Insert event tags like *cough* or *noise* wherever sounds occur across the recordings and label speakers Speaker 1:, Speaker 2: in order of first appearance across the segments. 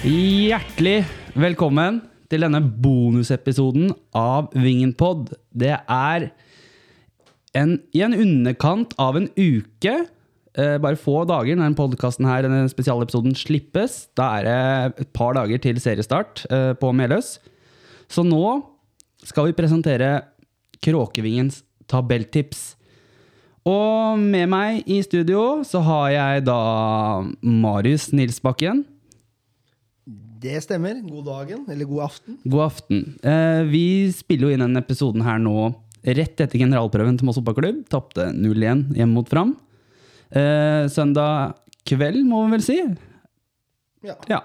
Speaker 1: Hjertelig velkommen til denne bonusepisoden av Vingenpod. Det er en, i en underkant av en uke, eh, bare få dager når denne podkasten her, denne spesialepisoden slippes. Da er det et par dager til seriestart eh, på Meløs. Så nå skal vi presentere Kråkevingens tabelltips. Og med meg i studio så har jeg da Marius Nilsbakken.
Speaker 2: Det stemmer. God dagen, eller god aften.
Speaker 1: God aften. Eh, vi spiller jo inn denne episoden her nå rett etter generalprøven til Moss fotballklubb. Tapte 0-1 hjemme mot Fram. Eh, søndag kveld, må vi vel si.
Speaker 2: Ja.
Speaker 1: Ja.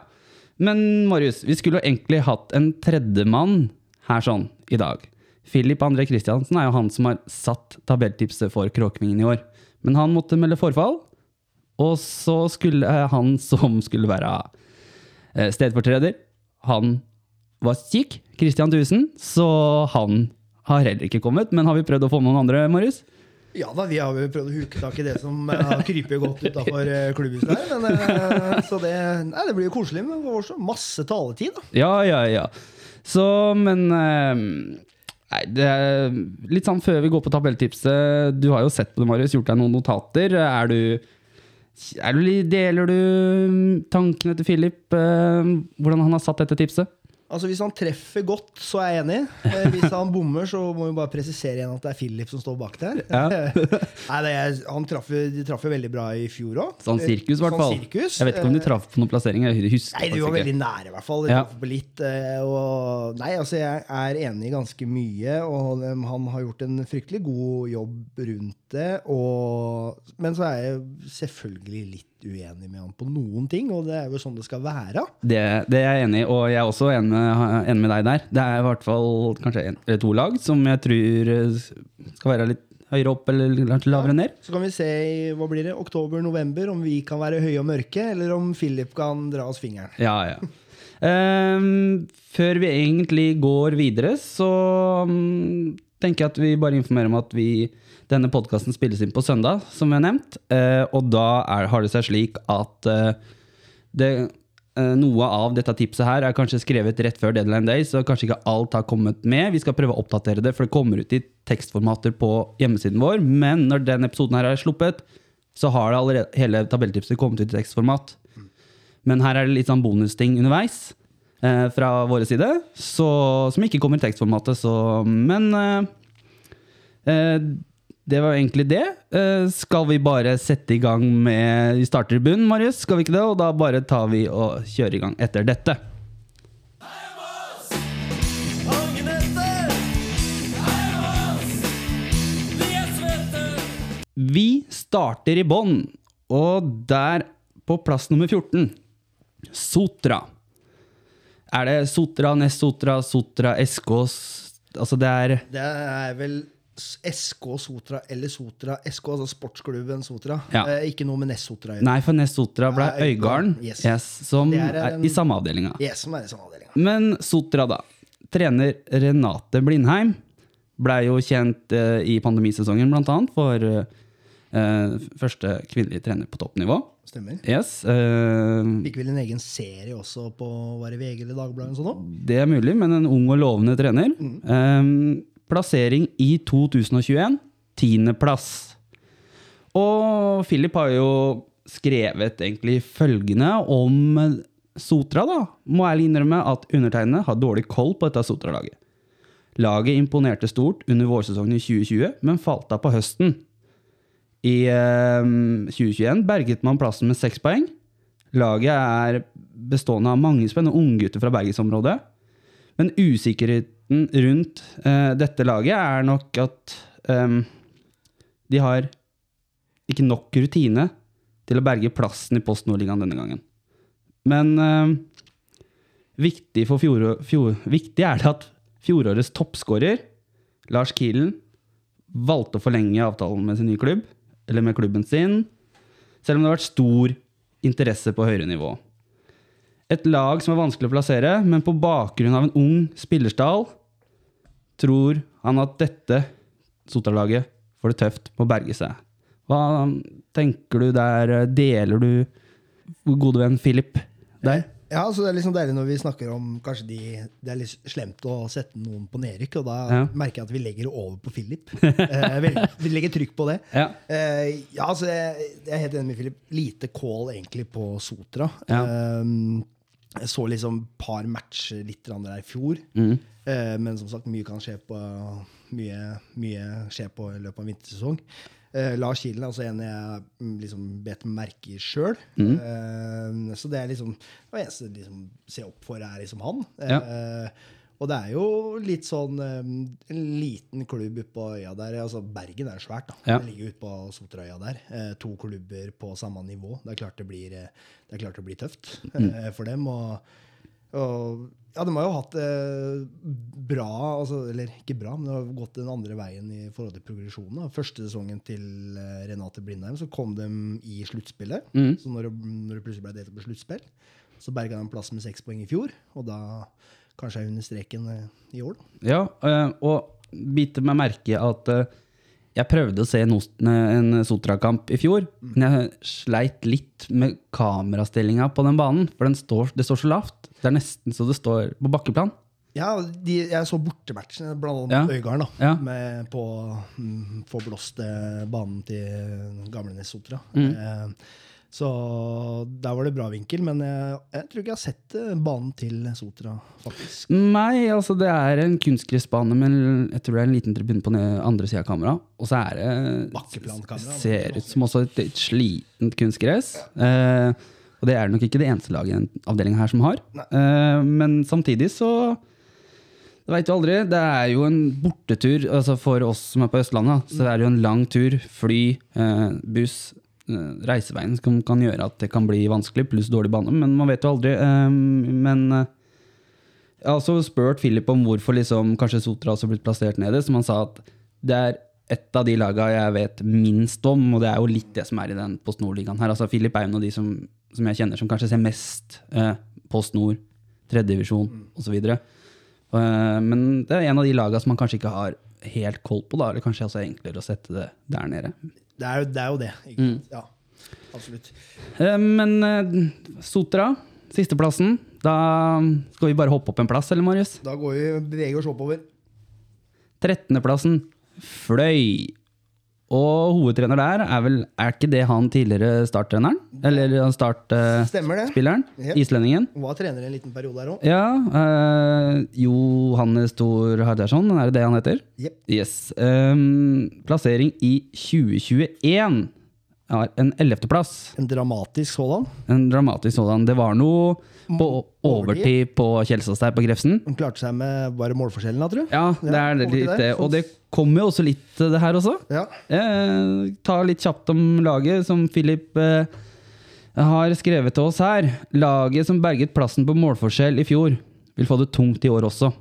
Speaker 1: Men Marius, vi skulle jo egentlig hatt en tredjemann her sånn i dag. Filip André Kristiansen er jo han som har satt tabelltipset for Kråkevingen i år. Men han måtte melde forfall, og så skulle eh, han som skulle være eh, stedfortreder, han var syk, Christian Thusen, så han har heller ikke kommet. Men har vi prøvd å få med noen andre, Marius?
Speaker 2: ja da, vi har jo prøvd å huke tak i det som eh, har krypet godt utafor klubbhuset her. Men, eh, så det, nei, det blir jo koselig med vår så masse taletid, da.
Speaker 1: Ja, ja, ja. Så, men eh, Nei, det er litt sånn før vi går på tabelltipset. Du har jo sett på det, Marius. Gjort deg noen notater. Er du, er du Deler du tankene til Philip? eh, hvordan han har satt dette tipset?
Speaker 2: Altså Hvis han treffer godt, så er jeg enig. Eh, Hvis han bommer, så må vi bare presisere igjen at det er Philip som står bak der. *laughs* Nei, er, han traff, De traff jo veldig bra i fjor òg.
Speaker 1: Sånn sirkus, i hvert fall.
Speaker 2: Sirkus.
Speaker 1: Jeg vet ikke om de traff på noen plasseringer. Jeg husker
Speaker 2: Nei, de var veldig nære, i hvert fall.
Speaker 1: Ja.
Speaker 2: litt, eh, og, nei, altså, jeg er enig i ganske mye, og han har gjort en fryktelig god jobb rundt det. Og, men så er jeg selvfølgelig litt uenig med han på noen ting, og det er jo sånn det skal være.
Speaker 1: Det, det er jeg enig i, og jeg er også enig med, enig med deg der. Det er i hvert fall kanskje en eller to lag som jeg tror eh, skal være litt høyere opp eller litt lavere ned.
Speaker 2: Så kan vi se i hva blir det, oktober-november om vi kan være høye og mørke, eller om Philip kan dra oss fingeren.
Speaker 1: Ja, ja. um, før vi egentlig går videre, så um, tenker jeg at vi bare informerer om at vi, denne podkasten spilles inn på søndag, som vi har nevnt. Eh, og da er, har det seg slik at eh, det, eh, noe av dette tipset her er kanskje skrevet rett før deadline day, så kanskje ikke alt har kommet med. Vi skal prøve å oppdatere det, for det kommer ut i tekstformater på hjemmesiden vår. Men når den episoden her er sluppet, så har det allerede, hele tabelltipset kommet ut i tekstformat. Men her er det litt sånn bonusting underveis eh, fra våre side, så, som ikke kommer i tekstformatet. Så, men eh, eh, det var egentlig det. Eh, skal vi bare sette i gang med Vi starter i bunnen, Marius, skal vi ikke det? Og da bare tar vi og kjører i gang etter dette. Vi starter i bånn, og der på plass nummer 14 Sotra. Er det Sotra, Nest Sotra, Sotra, SK Altså det er
Speaker 2: Det er vel SK Sotra eller Sotra SK, altså sportsklubben Sotra.
Speaker 1: Ja.
Speaker 2: Eh, ikke noe med Ness Sotra.
Speaker 1: Nei, for Ness Sotra ble
Speaker 2: Nei,
Speaker 1: Øygarden,
Speaker 2: yes.
Speaker 1: yes, som er,
Speaker 2: er, er
Speaker 1: i samme avdelinga.
Speaker 2: Yes, som er i samme avdelinga.
Speaker 1: Men Sotra, da. Trener Renate Blindheim blei jo kjent eh, i pandemisesongen, blant annet, for eh, første kvinnelige trener på toppnivå.
Speaker 2: Stemmer.
Speaker 1: Yes. eh,
Speaker 2: Fikk vel en egen serie også på var det VG eller Dagbladet? Sånn.
Speaker 1: Det er mulig, men en ung og lovende trener. Ehm, plassering i 2021. Tiendeplass. Og Philip har jo skrevet egentlig følgende om Sotra, da. Må ærlig innrømme at undertegnede har dårlig koll på dette Sotra-laget. Laget imponerte stort under vårsesongen i 2020, men falt av på høsten. I eh, 2021 berget man plassen med seks poeng. Laget er bestående av mange spennende unggutter fra bergensområdet. Men usikkerheten rundt uh, dette laget er nok at um, de har ikke nok rutine til å berge plassen i Post Nordligaen denne gangen. Men ehm, viktig, fjor, fjor, viktig er det at fjorårets toppskårer, Lars Kielen, valgte å forlenge avtalen med sin nye klubb, eller med klubben sin, selv om det har vært stor interesse på høyere nivå. Et lag som er vanskelig å plassere, men på bakgrunn av en ung spillerstall, tror han at dette Sotra-laget får det tøft med å berge seg. Hva tenker du der? Deler du gode venn Philip der?
Speaker 2: Ja, så Det er liksom deilig når vi snakker om kanskje de, det er litt slemt å sette noen på nedrykk. Og da
Speaker 1: Ja.
Speaker 2: merker jeg at vi legger det over på Philip. *laughs* eh, vi, vi legger trykk på det.
Speaker 1: Ja.
Speaker 2: Eh, ja, altså jeg, jeg er helt enig med Philip. Lite call egentlig på Sotra.
Speaker 1: Ja.
Speaker 2: Eh, jeg så liksom par matcher litt der i fjor.
Speaker 1: Mm.
Speaker 2: Eh, men som sagt, mye kan skje på mye, mye skjer på i løpet av en vintersesong. Eh, Lars Kilen er også en jeg mm, liksom bet merke i sjøl.
Speaker 1: Mm.
Speaker 2: Eh, så det er liksom det eneste jeg liksom ser opp for, er liksom han.
Speaker 1: Ja.
Speaker 2: Eh, og det er jo litt sånn eh, En liten klubb på øya der. altså Bergen er svært. da.
Speaker 1: Ja.
Speaker 2: Det ligger ute på Sotraøya der. Eh, to klubber på samme nivå. Det er klart det blir, eh, det er klart det blir tøft
Speaker 1: Mm.
Speaker 2: eh, for dem. Og, og ja, de har jo hatt det bra, altså, eller ikke bra, men det har gått den andre veien i forhold til progresjonen. da. Første sesongen til eh, Renate Blindheim så kom de i sluttspillet.
Speaker 1: Mm.
Speaker 2: Så når det, når det plutselig ble delt på sluttspill, så berga de plass med seks poeng i fjor. Og da kanskje er under streken eh, i år.
Speaker 1: Ja, øh, og bite meg merke i at øh, jeg prøvde å se en, en Sotra-kamp i fjor, men jeg sleit litt med kamerastillinga på den banen, for den står, det står så lavt. Det er nesten så det står på bakkeplan.
Speaker 2: Ja, de, jeg så bortematchen, blant annet
Speaker 1: Ja.
Speaker 2: Øygarden, da.
Speaker 1: Ja.
Speaker 2: Med på mm, forblåste banen til Gamlenes Sotra.
Speaker 1: Mm.
Speaker 2: Eh, så der var det bra vinkel, men jeg, jeg tror ikke jeg har sett eh, banen til Sotra, faktisk.
Speaker 1: Nei, altså det er en kunstgressbane, men jeg tror det er en liten tribune på den andre sida av kameraet. Og så er det. Ser ut som også et et slitent kunstgress. Eh, og det er nok ikke det eneste laget i den avdelinga her som har. Eh, men samtidig så Det veit du aldri. Det er jo en bortetur altså for oss som er på Østlandet. Så det er jo en lang tur. Fly, eh, buss, reiseveien som kan gjøre at det kan bli vanskelig, pluss dårlig bane. Men man vet jo aldri. Eh, men eh, jeg har også spurt Philip om hvorfor liksom, kanskje Sotra også blitt plassert nede, som han sa at det er et av de laga jeg vet minst om, og det er jo litt det som er i den Post Nord-ligaen her. Altså, Philip er jo en av de som, som jeg kjenner som kanskje ser mest eh, Post Nord, tredjedivisjon mm. osv. Uh, men det er en av de laga som man kanskje ikke har helt koll på, da, eller kanskje også er enklere å sette det der nede.
Speaker 2: Det er det. Er jo det?
Speaker 1: Mm.
Speaker 2: Ja, absolutt.
Speaker 1: Eh, men eh, Sotra, sisteplassen. Da skal vi bare hoppe opp en plass, eller Marius?
Speaker 2: Da går vi beveger oss oppover.
Speaker 1: 13.-plassen, Fløy. Og hovedtrener der er vel Er ikke det han tidligere starttreneren? Eller startspilleren?
Speaker 2: Uh, det. Yep.
Speaker 1: Islendingen?
Speaker 2: Var trener en liten periode der òg.
Speaker 1: Ja. Uh, Johannes Thor Hardarson, er det det han heter?
Speaker 2: Yep.
Speaker 1: Yes. Um, plassering i 2021 har en ellevteplass.
Speaker 2: En dramatisk sådan.
Speaker 1: En dramatisk sådan. Det var noe på overtid på Kjelsås der på Grefsen.
Speaker 2: De klarte seg med bare målforskjellen, da, tror du?
Speaker 1: Ja, det er det
Speaker 2: overtid
Speaker 1: litt det. Og det kommer jo også litt det her også.
Speaker 2: Ja.
Speaker 1: Eh, ta litt kjapt om laget, som Philip eh, har skrevet til oss her. Laget som berget plassen på målforskjell i fjor, vil få det tungt i år også.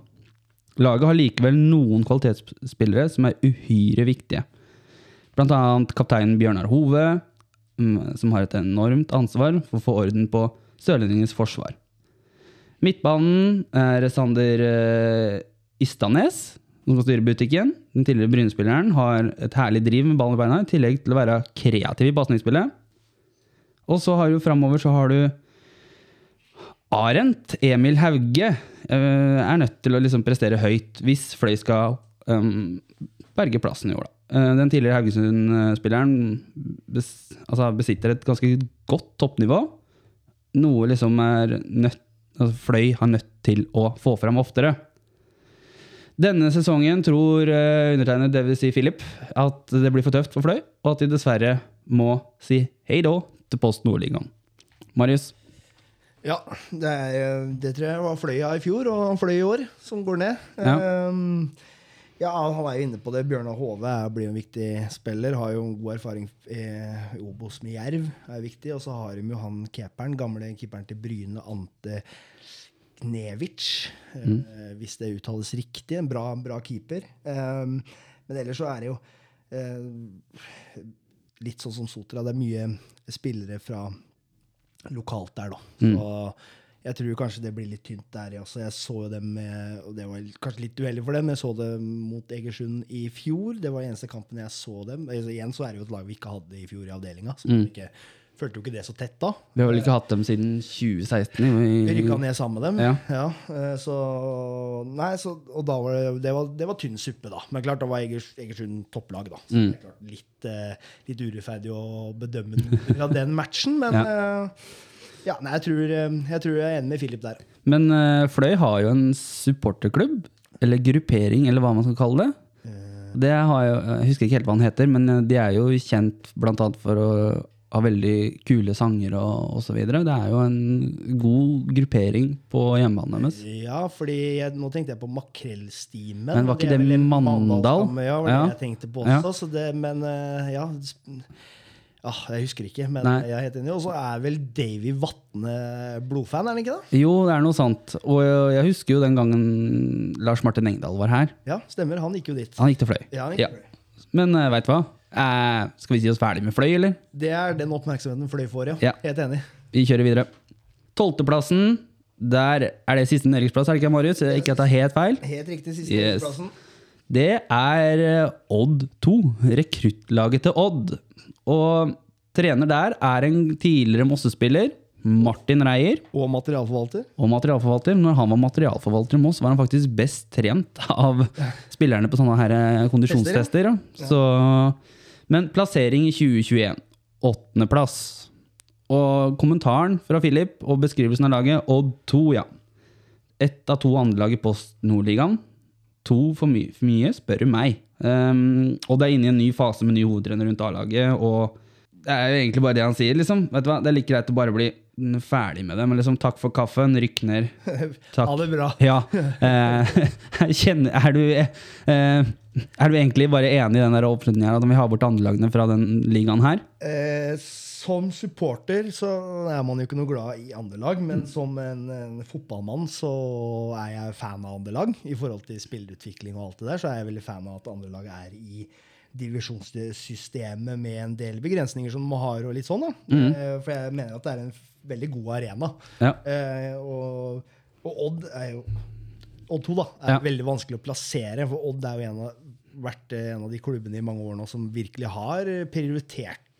Speaker 1: Laget har likevel noen kvalitetsspillere som er uhyre viktige. Blant annet kapteinen Bjørnar Hove, mm, som har et enormt ansvar for å få orden på sørlendingens forsvar. Midtbanen er Sander eh, Istanes, som skal styre butikken. Den tidligere Bryne-spilleren har et herlig driv med ballen i beina, i tillegg til å være kreativ i pasningsspillet. Og så har du framover så har du Arent Emil Hauge. eh, er nødt til å liksom prestere høyt hvis Fløy skal um, berge plassen i år. Da. Eh, den tidligere Haugesund-spilleren bes, altså besitter et ganske godt toppnivå. Noe liksom er nødt, altså Fløy har nødt til å få fram oftere. Denne sesongen tror uh, undertegnede, dvs. Si Philip, at det blir for tøft for Fløy, og at de dessverre må si hei da til Post Nordligaen. Marius?
Speaker 2: Ja, det, er, det tror jeg var Fløya i fjor, og fløy i år, som går ned.
Speaker 1: Ja.
Speaker 2: Ehm, ja, han er jo inne på det. Bjørnar Hove blir en viktig spiller. Har jo god erfaring i i Obos med Jerv, er viktig. Og så har de jo han keeperen, gamle keeperen til Bryne, Ante Knevic. eh, hvis det uttales riktig. En bra, bra keeper. Eh, Men ellers så er det jo eh, litt sånn som Sotra. Det er mye spillere fra lokalt der, da. Så jeg tror kanskje det blir litt tynt der også. Jeg så jo dem, og det var kanskje litt uheldig for dem, jeg så dem mot Egersund i fjor. Det var den eneste kampen jeg så dem. Altså, igjen så er det jo et lag vi ikke hadde i fjor i avdelinga. Så ikke, følte jo ikke det så tett da.
Speaker 1: Vi har vel ikke hatt dem siden 2016?
Speaker 2: Vi rykka ned sammen med dem.
Speaker 1: Ja.
Speaker 2: ja så, nei, så, og da var det, det, var, det var tynn suppe, da. Men klart, da var Egers, Egersund topplag, da. Så det er klart litt, eh, litt urettferdig å bedømme den den matchen, men eh, ja, nei, jeg, tror, eh, jeg tror jeg er enig med Filip der.
Speaker 1: Men uh, Fløy har jo en supporterklubb, eller gruppering, eller hva man skal kalle det. Det har jeg, jeg husker ikke helt hva han heter, men eh, de er jo kjent annet for å ha veldig kule sanger og osv. Det er jo en god gruppering på hjemmebanen deres.
Speaker 2: Ja, fordi jeg, nå tenkte jeg på makrellstimen.
Speaker 1: Men var ikke det,
Speaker 2: det
Speaker 1: Mandal?
Speaker 2: Ja, var det
Speaker 1: Ja.
Speaker 2: jeg tenkte på
Speaker 1: Ja.
Speaker 2: også. Så det, men eh, ja ah, Jeg husker ikke, men
Speaker 1: Nei.
Speaker 2: jeg er helt enig. Og så er vel Davy Vatne blodfan, er han ikke det?
Speaker 1: Jo, det er noe sant. Og jeg husker jo den gangen Lars Martin Engdahl var her.
Speaker 2: Ja, stemmer. Han gikk jo dit.
Speaker 1: Han gikk til Fløy.
Speaker 2: Ja, han gikk
Speaker 1: Ja.
Speaker 2: Fløy.
Speaker 1: Men uh, veit du hva? Eh, skal vi si oss ferdig med Fløy, eller?
Speaker 2: Det er den oppmerksomheten Fløy får, ja.
Speaker 1: Ja.
Speaker 2: Helt enig.
Speaker 1: Vi kjører videre. Tolvteplassen. Der er det siste nedrykksplass, er det ikke, Marius? Ikke at det er helt feil.
Speaker 2: Helt riktig. Siste
Speaker 1: Yes.
Speaker 2: plassen.
Speaker 1: Det er eh, Odd 2. Rekruttlaget til Odd. Og trener der er en tidligere Mosse-spiller, Martin Reier.
Speaker 2: Og materialforvalter.
Speaker 1: Og materialforvalter. Når han var materialforvalter i Moss, var han faktisk best trent av spillerne på sånne her eh, kondisjonstester. Ja. Så, men plassering i 2021. Åttendeplass. Og kommentaren fra Philip og beskrivelsen av laget Odd 2, ja. Ett av to andrelag i Post Nordligaen. To for, my for mye, spør du meg. Um, og det er inne i en ny fase med ny hovedtrener rundt A-laget. Og det er jo egentlig bare det han sier. liksom. Vet du hva? Det er like greit å bare bli ferdig med det. Men liksom, takk for kaffen, rykk ned. Takk. *laughs*
Speaker 2: Ha det bra.
Speaker 1: Ja. Eh, *laughs* kjenner, er, du, eh, er du egentlig bare enig i den oppslutningen at vi har bort andrelagene fra den ligaen her?
Speaker 2: Eh, som supporter så er man jo ikke noe glad i andre lag, men som en, en fotballmann så er jeg fan av andre lag. I forhold til spillerutvikling og alt det der, så er jeg veldig fan av at andre lag er i divisjonssystemet med en del begrensninger som man har, og litt sånn. da. Mm. for jeg mener at det er en veldig god arena.
Speaker 1: Ja.
Speaker 2: Eh, og, og Odd er jo Odd 2 da, er
Speaker 1: Ja.
Speaker 2: veldig vanskelig å plassere, for Odd er jo en av, vært eh, en av de klubbene i mange år nå som virkelig har eh,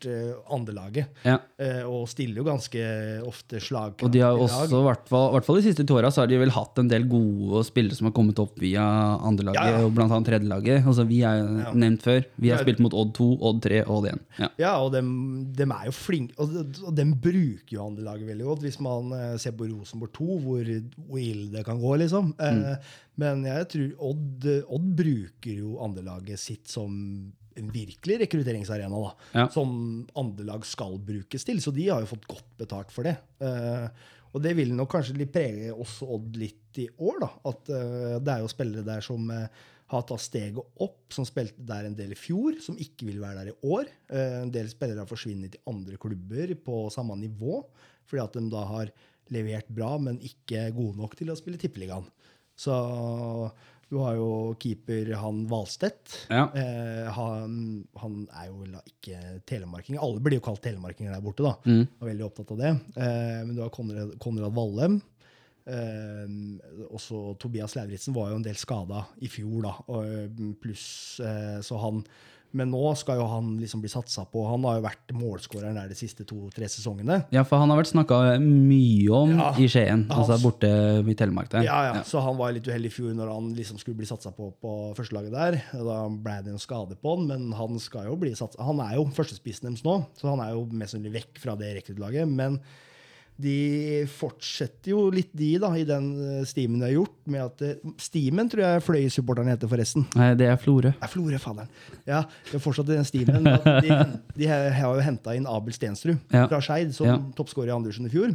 Speaker 2: prioritert uh, andrelaget.
Speaker 1: Ja.
Speaker 2: Uh, og stiller jo ganske ofte slag.
Speaker 1: Og de har også, i hvert fall, de siste to åra, så har de vel hatt en del gode spillere som har kommet opp via andrelaget,
Speaker 2: Ja, ja.
Speaker 1: og blant annet tredjelaget. Altså, vi er
Speaker 2: Ja.
Speaker 1: nevnt før. Vi har spilt mot Odd 2, Odd 3 og Odd 1. Ja.
Speaker 2: Ja, og dem, dem er jo flinke, og, og dem bruker jo andrelaget veldig godt. Hvis man uh, ser på Rosenborg 2, hvor, hvor ille det kan gå, liksom. Eh, men jeg tror Odd, Odd bruker jo andrelaget sitt som en virkelig rekrutteringsarena, da.
Speaker 1: Ja.
Speaker 2: Som andrelag skal brukes til. Så de har jo fått godt betalt for det. Uh, og det vil nok kanskje litt prege også Odd litt i år, da. At uh, det er jo spillere der som uh, har tatt steget opp, som spilte der en del i fjor, som ikke vil være der i år. En del spillere har forsvunnet til andre klubber på samme nivå, fordi at de da har levert bra, men ikke gode nok til å spille Tippeligaen. Så du har jo keeper han Hvalstedt.
Speaker 1: Ja.
Speaker 2: Eh, han, han er jo vel ikke telemarking. Alle blir jo kalt telemarkinger der borte, da.
Speaker 1: Mm.
Speaker 2: Er veldig opptatt av det. Eh, men du har Konrad, Konrad Vallem. Eh, også Tobias Lauritzen var jo en del skada i fjor, da. Og, pluss eh, Så han Men nå skal jo han liksom bli satsa på. Han har jo vært målskåreren der de siste to-tre sesongene.
Speaker 1: ja, for han har vært snakka mye om
Speaker 2: Ja.
Speaker 1: i Skien, altså
Speaker 2: Han-
Speaker 1: borte i Telemark der.
Speaker 2: Ja, ja. Så han var litt uheldig i fjor når han liksom skulle bli satsa på på førstelaget der. Da ble det en skade på han, men han skal jo bli satsa. Han er jo førstespissen deres nå, så han er jo mest sannsynlig vekk fra det rekruttlaget. Men de fortsetter jo litt, de, da, i den steamen stimen de har gjort. med at steamen Stimen tror jeg Fløy-supporterne heter, forresten.
Speaker 1: Nei, det er Florø.
Speaker 2: Er Florø, faderen. Ja, det er fortsatt i den stimen. De, de har jo henta inn Abel Stensrud
Speaker 1: Ja.
Speaker 2: fra Skeid som
Speaker 1: Ja.
Speaker 2: toppskårer i Andersen i fjor.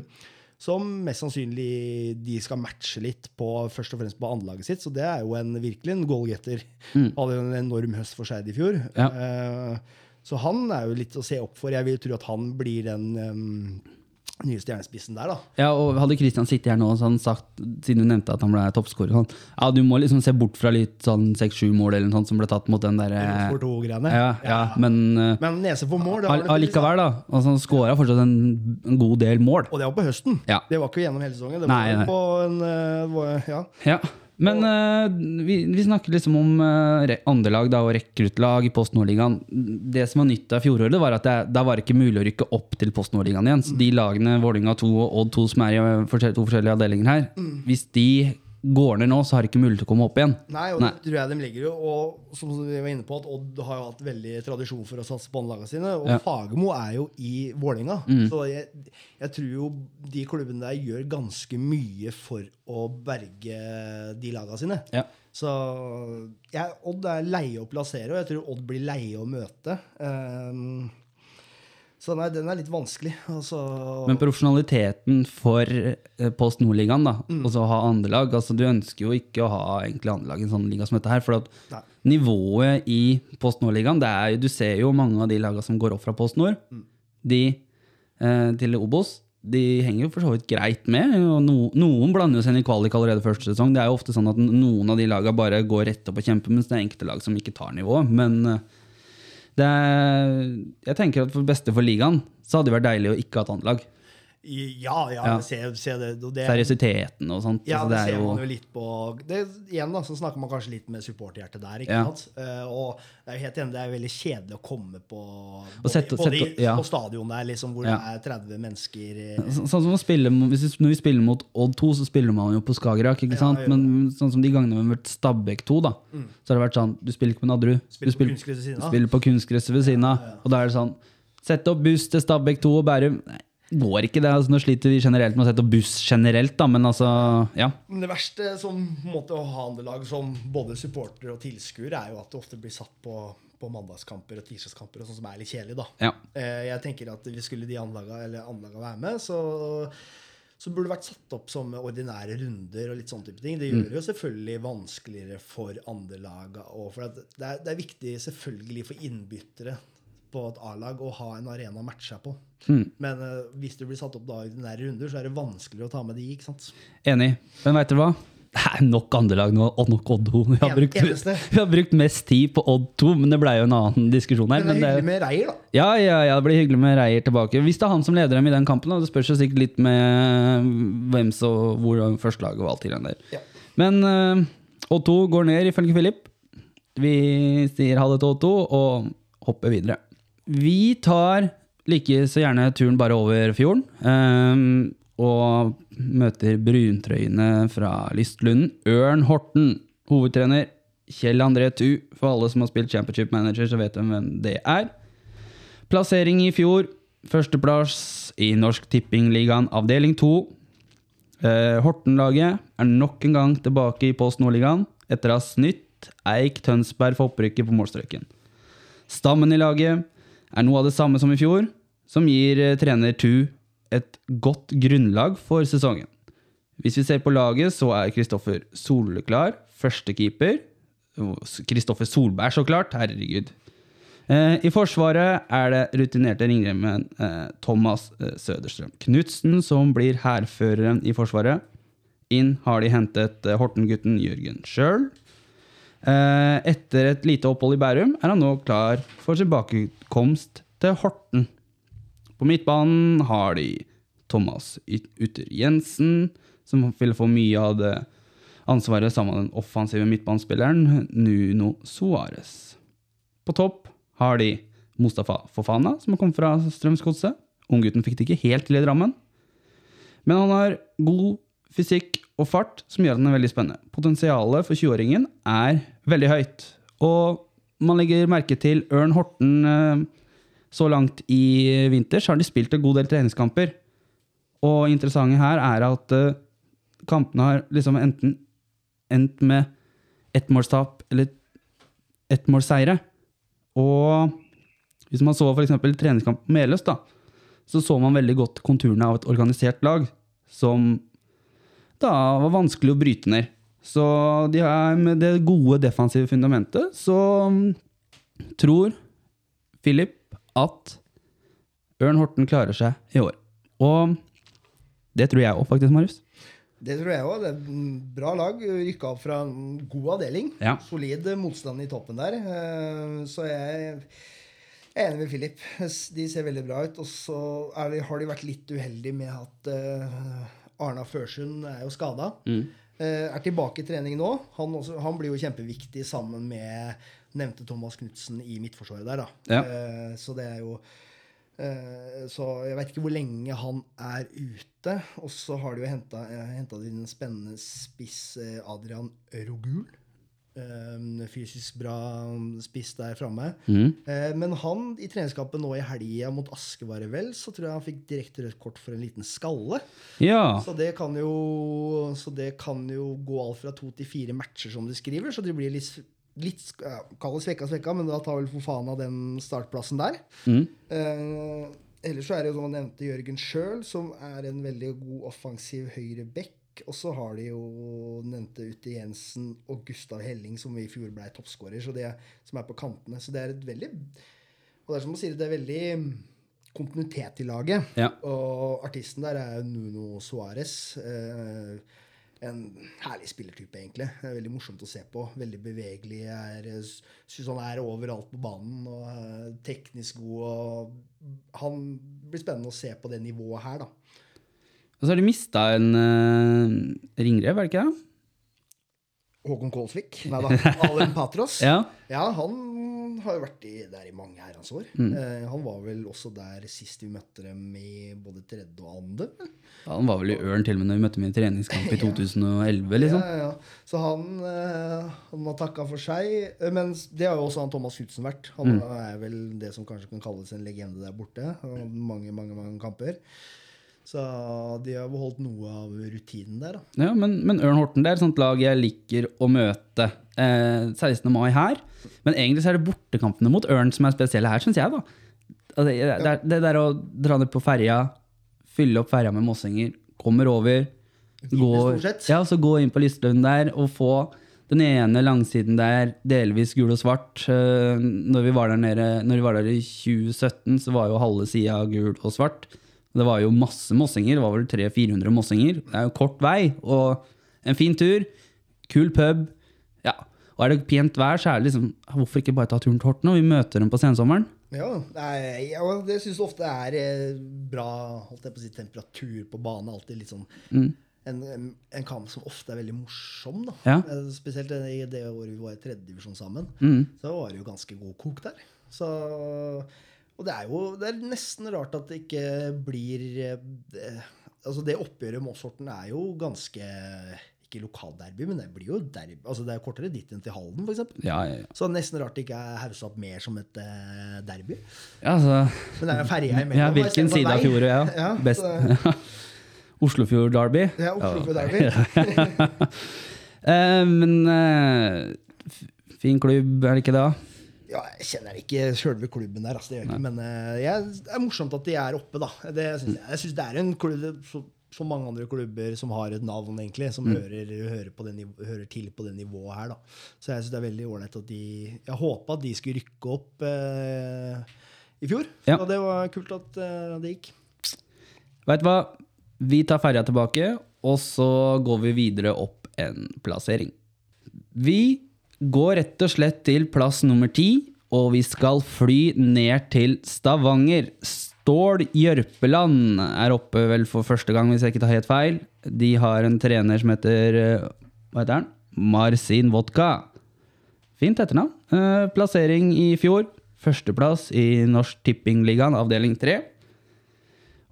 Speaker 2: Som mest sannsynlig de skal matche litt på først og fremst på anlaget sitt. Så det er jo en, virkelig en goalgetter.
Speaker 1: Mm.
Speaker 2: Hadde en enorm høst for Skeid i fjor.
Speaker 1: Ja.
Speaker 2: Uh, så han er jo litt å se opp for. Jeg vil tro at han blir den, em, nye stjernespissen der, da.
Speaker 1: Ja, og Hadde Christian sittet her nå og sånn sagt, siden du nevnte at han ble toppskårer sånn, Ja, du må liksom se bort fra litt sånn seks-sju mål eller noe sånt som ble tatt mot den der ja,
Speaker 2: For to-greiene.
Speaker 1: ja, ja, men eh,
Speaker 2: Men nese for mål, det
Speaker 1: var
Speaker 2: det
Speaker 1: allikevel, da. Altså, han skåra fortsatt en, en god del mål.
Speaker 2: Og det var på høsten.
Speaker 1: Ja.
Speaker 2: Det var ikke gjennom hele sesongen. Det var
Speaker 1: nei.
Speaker 2: på en uh, var- ja.
Speaker 1: Ja. Men uh, vi, vi snakker liksom om uh, andrelag da, og rekruttlag i Post Nordligaen. Det som var nytt av fjoråret, var at det, da var det ikke mulig å rykke opp til Post Nordligaen igjen. Så de lagene, Vålinga 2 og Odd 2, som er i eh, to forskjellige avdelinger her, hvis de går ned nå, så har de ikke mulighet til å komme opp igjen.
Speaker 2: Nei, og
Speaker 1: Nei.
Speaker 2: det tror jeg de ligger jo. Og som vi var inne på, at Odd har jo hatt veldig tradisjon for å satse på lagene sine. Og
Speaker 1: Ja. Mm.
Speaker 2: Fagermo er jo i Vålerenga. Så jeg, jeg tror jo de klubbene der gjør ganske mye for å berge de lagene sine.
Speaker 1: Ja.
Speaker 2: Så jeg, Odd er leie å plassere, og jeg tror Odd blir leie å møte. Um, så nei, den er litt vanskelig. Altså,
Speaker 1: Men profesjonaliteten for eh, Post Nordligaen, da,
Speaker 2: Mm.
Speaker 1: og så ha andrelag altså Du ønsker jo ikke å ha egentlig andrelag i en sånn liga som dette her. For at
Speaker 2: Nei.
Speaker 1: nivået i Post Nord-ligaen Du ser jo mange av de lagene som går opp fra Post Nord,
Speaker 2: Mm.
Speaker 1: de eh, til Obos. De henger jo for så vidt greit med. og no, Noen blander jo seg inn i kvalik allerede første sesong. Det er jo ofte sånn at noen av de lagene bare går rett opp og kjemper, mens det er enkelte lag som ikke tar nivået. Men eh, det jeg tenker at for beste for ligaen så hadde det vært deilig å ikke ha et annet lag.
Speaker 2: Ja, ja,
Speaker 1: Ja.
Speaker 2: Se, se det. det
Speaker 1: Seriøsiteten og sånt.
Speaker 2: Ja,
Speaker 1: altså,
Speaker 2: det,
Speaker 1: det er
Speaker 2: ser man jo litt på det, Igjen da, så snakker man kanskje litt med supporterhjertet der. ikke
Speaker 1: Ja.
Speaker 2: sant? Uh, og jeg er helt enig, det er veldig kjedelig å komme på både,
Speaker 1: sette-
Speaker 2: både
Speaker 1: sette- ja.
Speaker 2: på stadion der, liksom, hvor det er 30 mennesker
Speaker 1: Så- Sånn som å spille, Når vi spiller mot Odd 2, så spiller man jo på Skagerrak. ikke sant? Men sånn som de gangene vi har vært Stabæk 2, da, så har det vært sånn Du spiller ikke på Nadderud. Du
Speaker 2: spiller på
Speaker 1: kunstgresset ved siden av. Og da er det sånn Sett opp buss til Stabæk 2 og Bærum. Nei, går ikke det. altså Nå sliter vi generelt med å sette buss generelt, da, men altså Ja.
Speaker 2: Det verste som måtte ha andre lag som både supporter og tilskuer, er jo at det ofte blir satt på, på mandagskamper og tirsdagskamper, og sånt som er litt kjedelig. da.
Speaker 1: ja.
Speaker 2: Eh, Jeg tenker at hvis skulle de anlaga, eller anlaga være med, så, så burde det vært satt opp som ordinære runder og litt sånne type ting. Det gjør det jo selvfølgelig vanskeligere for andre lag. For det, er, det er viktig selvfølgelig for innbyttere på et A-lag å ha en arena å matche seg på. Men uh, hvis du blir satt opp da i nære runder, så er det vanskeligere å ta med de. ikke sant?
Speaker 1: Enig. Men veit dere hva? Det er nok andre lag nå, og nok Odd 2. Vi har, brukt, *laughs* vi har brukt mest tid på Odd 2, men det blei jo en annen diskusjon her.
Speaker 2: Men det er hyggelig med Reier, da.
Speaker 1: Ja, ja, ja, det blir hyggelig med Reier tilbake. Hvis det er han som leder dem i den kampen, da, det spørs jo sikkert litt med hvem så, hvor førstelaget og alt det der.
Speaker 2: Ja.
Speaker 1: Men uh, Odd 2 går ned, ifølge Philip. Vi sier ha det til Odd 2 og hopper videre. Vi tar like så gjerne turen bare over fjorden. Um, og møter bruntrøyene fra Lystlunden. Ørn Horten, hovedtrener. Kjell André Tu. For alle som har spilt Championship Manager, så vet de hvem det er. Plassering i fjor. Førsteplass i Norsk Tippingligaen avdeling 2. Eh, Horten-laget er nok en gang tilbake i Post Nordligaen etter å ha snytt Eik Tønsberg for opprykket på målstreken. Stammen i laget er noe av det samme som i fjor, som gir eh, trener Tu et godt grunnlag for sesongen. Hvis vi ser på laget, så er Kristoffer soleklar, førstekeeper. Kristoffer Solberg, så klart. Herregud. Eh, I Forsvaret er det rutinerte ringremmen eh, Thomas Søderstrøm Knutsen som blir hærføreren i Forsvaret. Inn har de hentet Horten-gutten Jørgen sjøl. Etter et lite opphold i Bærum er han nå klar for tilbakekomst til Horten. På midtbanen har de Thomas Utter Jensen, som vil få mye av det ansvaret sammen med den offensive midtbanespilleren Nuno Suárez. På topp har de Mustafa Fofana, som har kommet fra Strømsgodset. Unggutten fikk det ikke helt til i Drammen. Men han har god fysikk og fart, som gjør den er veldig spennende. Potensialet for 20-åringen er veldig høyt. Og man legger merke til Ørn Horten eh, så langt i vinter, så har de spilt en god del treningskamper. Og interessante her er at uh, kampene har liksom enten endt med ettmålstap eller ettmålsseire. Og hvis man så f.eks. treningskamp på Meløs, da, så så man veldig godt konturene av et organisert lag som da var vanskelig å bryte ned. Så de er med det gode defensive fundamentet, så tror Philip at Ørn Horten klarer seg i år. Og Det tror jeg òg, faktisk, Marius.
Speaker 2: Det tror jeg òg. Bra lag. Rykka opp fra en god avdeling.
Speaker 1: Ja.
Speaker 2: Solid motstand i toppen der. Eh, Så jeg er enig med Philip. De ser veldig bra ut. Og så de- har de vært litt uheldige med at eh, Arna Førsund er jo skada. Er tilbake i trening nå. Han, også, han blir jo kjempeviktig sammen med nevnte Thomas Knutsen i midtforsvaret der. da.
Speaker 1: Ja.
Speaker 2: Eh, Så det er jo Eh, Så jeg vet ikke hvor lenge han er ute. Og så har de jo henta inn en spennende spiss, eh, Adrian Rogul. Eh, Fysisk bra spiss der framme.
Speaker 1: Mm.
Speaker 2: Eh, Men han i treningskampen nå i helga mot Aske, var det vel, så tror jeg han fikk direkte rødt kort for en liten skalle.
Speaker 1: Ja.
Speaker 2: Så det kan jo, så det kan jo gå alt fra to til fire matcher, som de skriver. Så det blir litt, litt ja, Kall det svekka, svekka, men da tar vel for faen av den startplassen der.
Speaker 1: Mm.
Speaker 2: Eh, ellers så er det jo som han nevnte Jørgen sjøl, som er en veldig god offensiv høyre back. Og så har de jo nevnte Ute Jensen og Gustav Helling, som i fjor ble toppskårer, så det som er på kantene. Så det er et veldig Og det er som du sier, det er veldig kontinuitet i laget.
Speaker 1: Ja.
Speaker 2: Og artisten der er Nuno Suárez. Eh, en herlig spillertype, egentlig. Veldig morsomt å se på. Veldig bevegelig. Syns han er overalt på banen. og er Teknisk god. og Han blir spennende å se på det nivået her, da.
Speaker 1: Og så har de mista en uh, ringrev, er det ikke det?
Speaker 2: Håkon Kålsvik. Nei da. *laughs* Alen Patros.
Speaker 1: Ja.
Speaker 2: Ja, han har jo vært i, der i mange herrens år. Eh, han var vel også der sist vi møtte dem i både tredje og andre.
Speaker 1: Han var vel i Ørn til og med når vi møtte ham i treningskamp i *laughs* 2011, liksom.
Speaker 2: Ja, ja, ja. Så han, eh, han har takka for seg. Eh, Men det har jo også han Thomas Knutsen vært. Han er vel det som kanskje kan kalles en legende der borte. Han har mange, mange, mange kamper. Så de har beholdt noe av rutinen der, da.
Speaker 1: Ja, men, men Ørn Horten det er et sånt lag jeg liker å møte eh, 16. mai her. Men egentlig så er det bortekampene mot Ørn som er spesielle her, syns jeg. da. Altså, det, det, er- det der å dra ned på ferja, fylle opp ferja med mossinger, kommer over, går, ja, så gå inn på Lystlund der og få den ene langsiden der, delvis gul og svart. Eh, Når vi var der nede, vi var der i 2017, så var jo halve sida gul og svart. Det var jo masse mossinger. Det var vel 300-400 mossinger. Det er jo kort vei og en fin tur. Kul pub. Ja. Og er det pent vær, så er det liksom Hvorfor ikke bare ta turen til Horten? Og vi møter dem på sensommeren.
Speaker 2: Ja, jeg, ja det syns ofte er eh, bra holdt jeg på å si, temperatur på banen. Alltid litt sånn en, en, en kamp som ofte er veldig morsom. da.
Speaker 1: Ja.
Speaker 2: Eh, Spesielt i det året vi var i tredjedivisjon sammen.
Speaker 1: Mm.
Speaker 2: Så var det jo ganske god kok der. Så, og det er jo det er nesten rart at det ikke blir eh, Altså det oppgjøret Moss-Horten er jo ganske Ikke lokalderby, men det blir jo derby. Altså det er kortere dit enn til Halden, f.eks.
Speaker 1: Ja, ja, ja.
Speaker 2: Så nesten rart det ikke er haussa opp mer som et uh, derby.
Speaker 1: ja altså,
Speaker 2: Men det er jo ferja imellom.
Speaker 1: ja hvilken side av fjordet, ja.
Speaker 2: Ja,
Speaker 1: Best. *laughs*
Speaker 2: så-
Speaker 1: Oslofjord Derby.
Speaker 2: Ja, Oslofjord Derby.
Speaker 1: uh, *laughs* men uh, fin klubb, er det ikke det?
Speaker 2: Ja, jeg kjenner ikke sjølve klubben der, altså, ikke. Men eh, jeg, det er morsomt at de er oppe, da. Det synes jeg. jeg syns det er en klubb så, så mange andre klubber som har et navn, egentlig, som hører, hører, på det hører til på det nivået her, da. Så jeg syns det er veldig ålreit at de Jeg håpa at de skulle rykke opp eh, i fjor.
Speaker 1: Ja.
Speaker 2: Og det var kult at eh, det gikk.
Speaker 1: Vet du hva? Vi tar ferja tilbake, og så går vi videre opp en plassering. Vi går rett og slett til plass nummer ti, og vi skal fly ned til Stavanger. Stål Jørpeland er oppe vel for første gang, hvis jeg ikke tar helt feil. De har en trener som heter eh, Hva heter han? Marcin Vodka. Fint etternavn. Eh, plassering i fjor. Førsteplass i Norsk Tippingligaen, avdeling tre.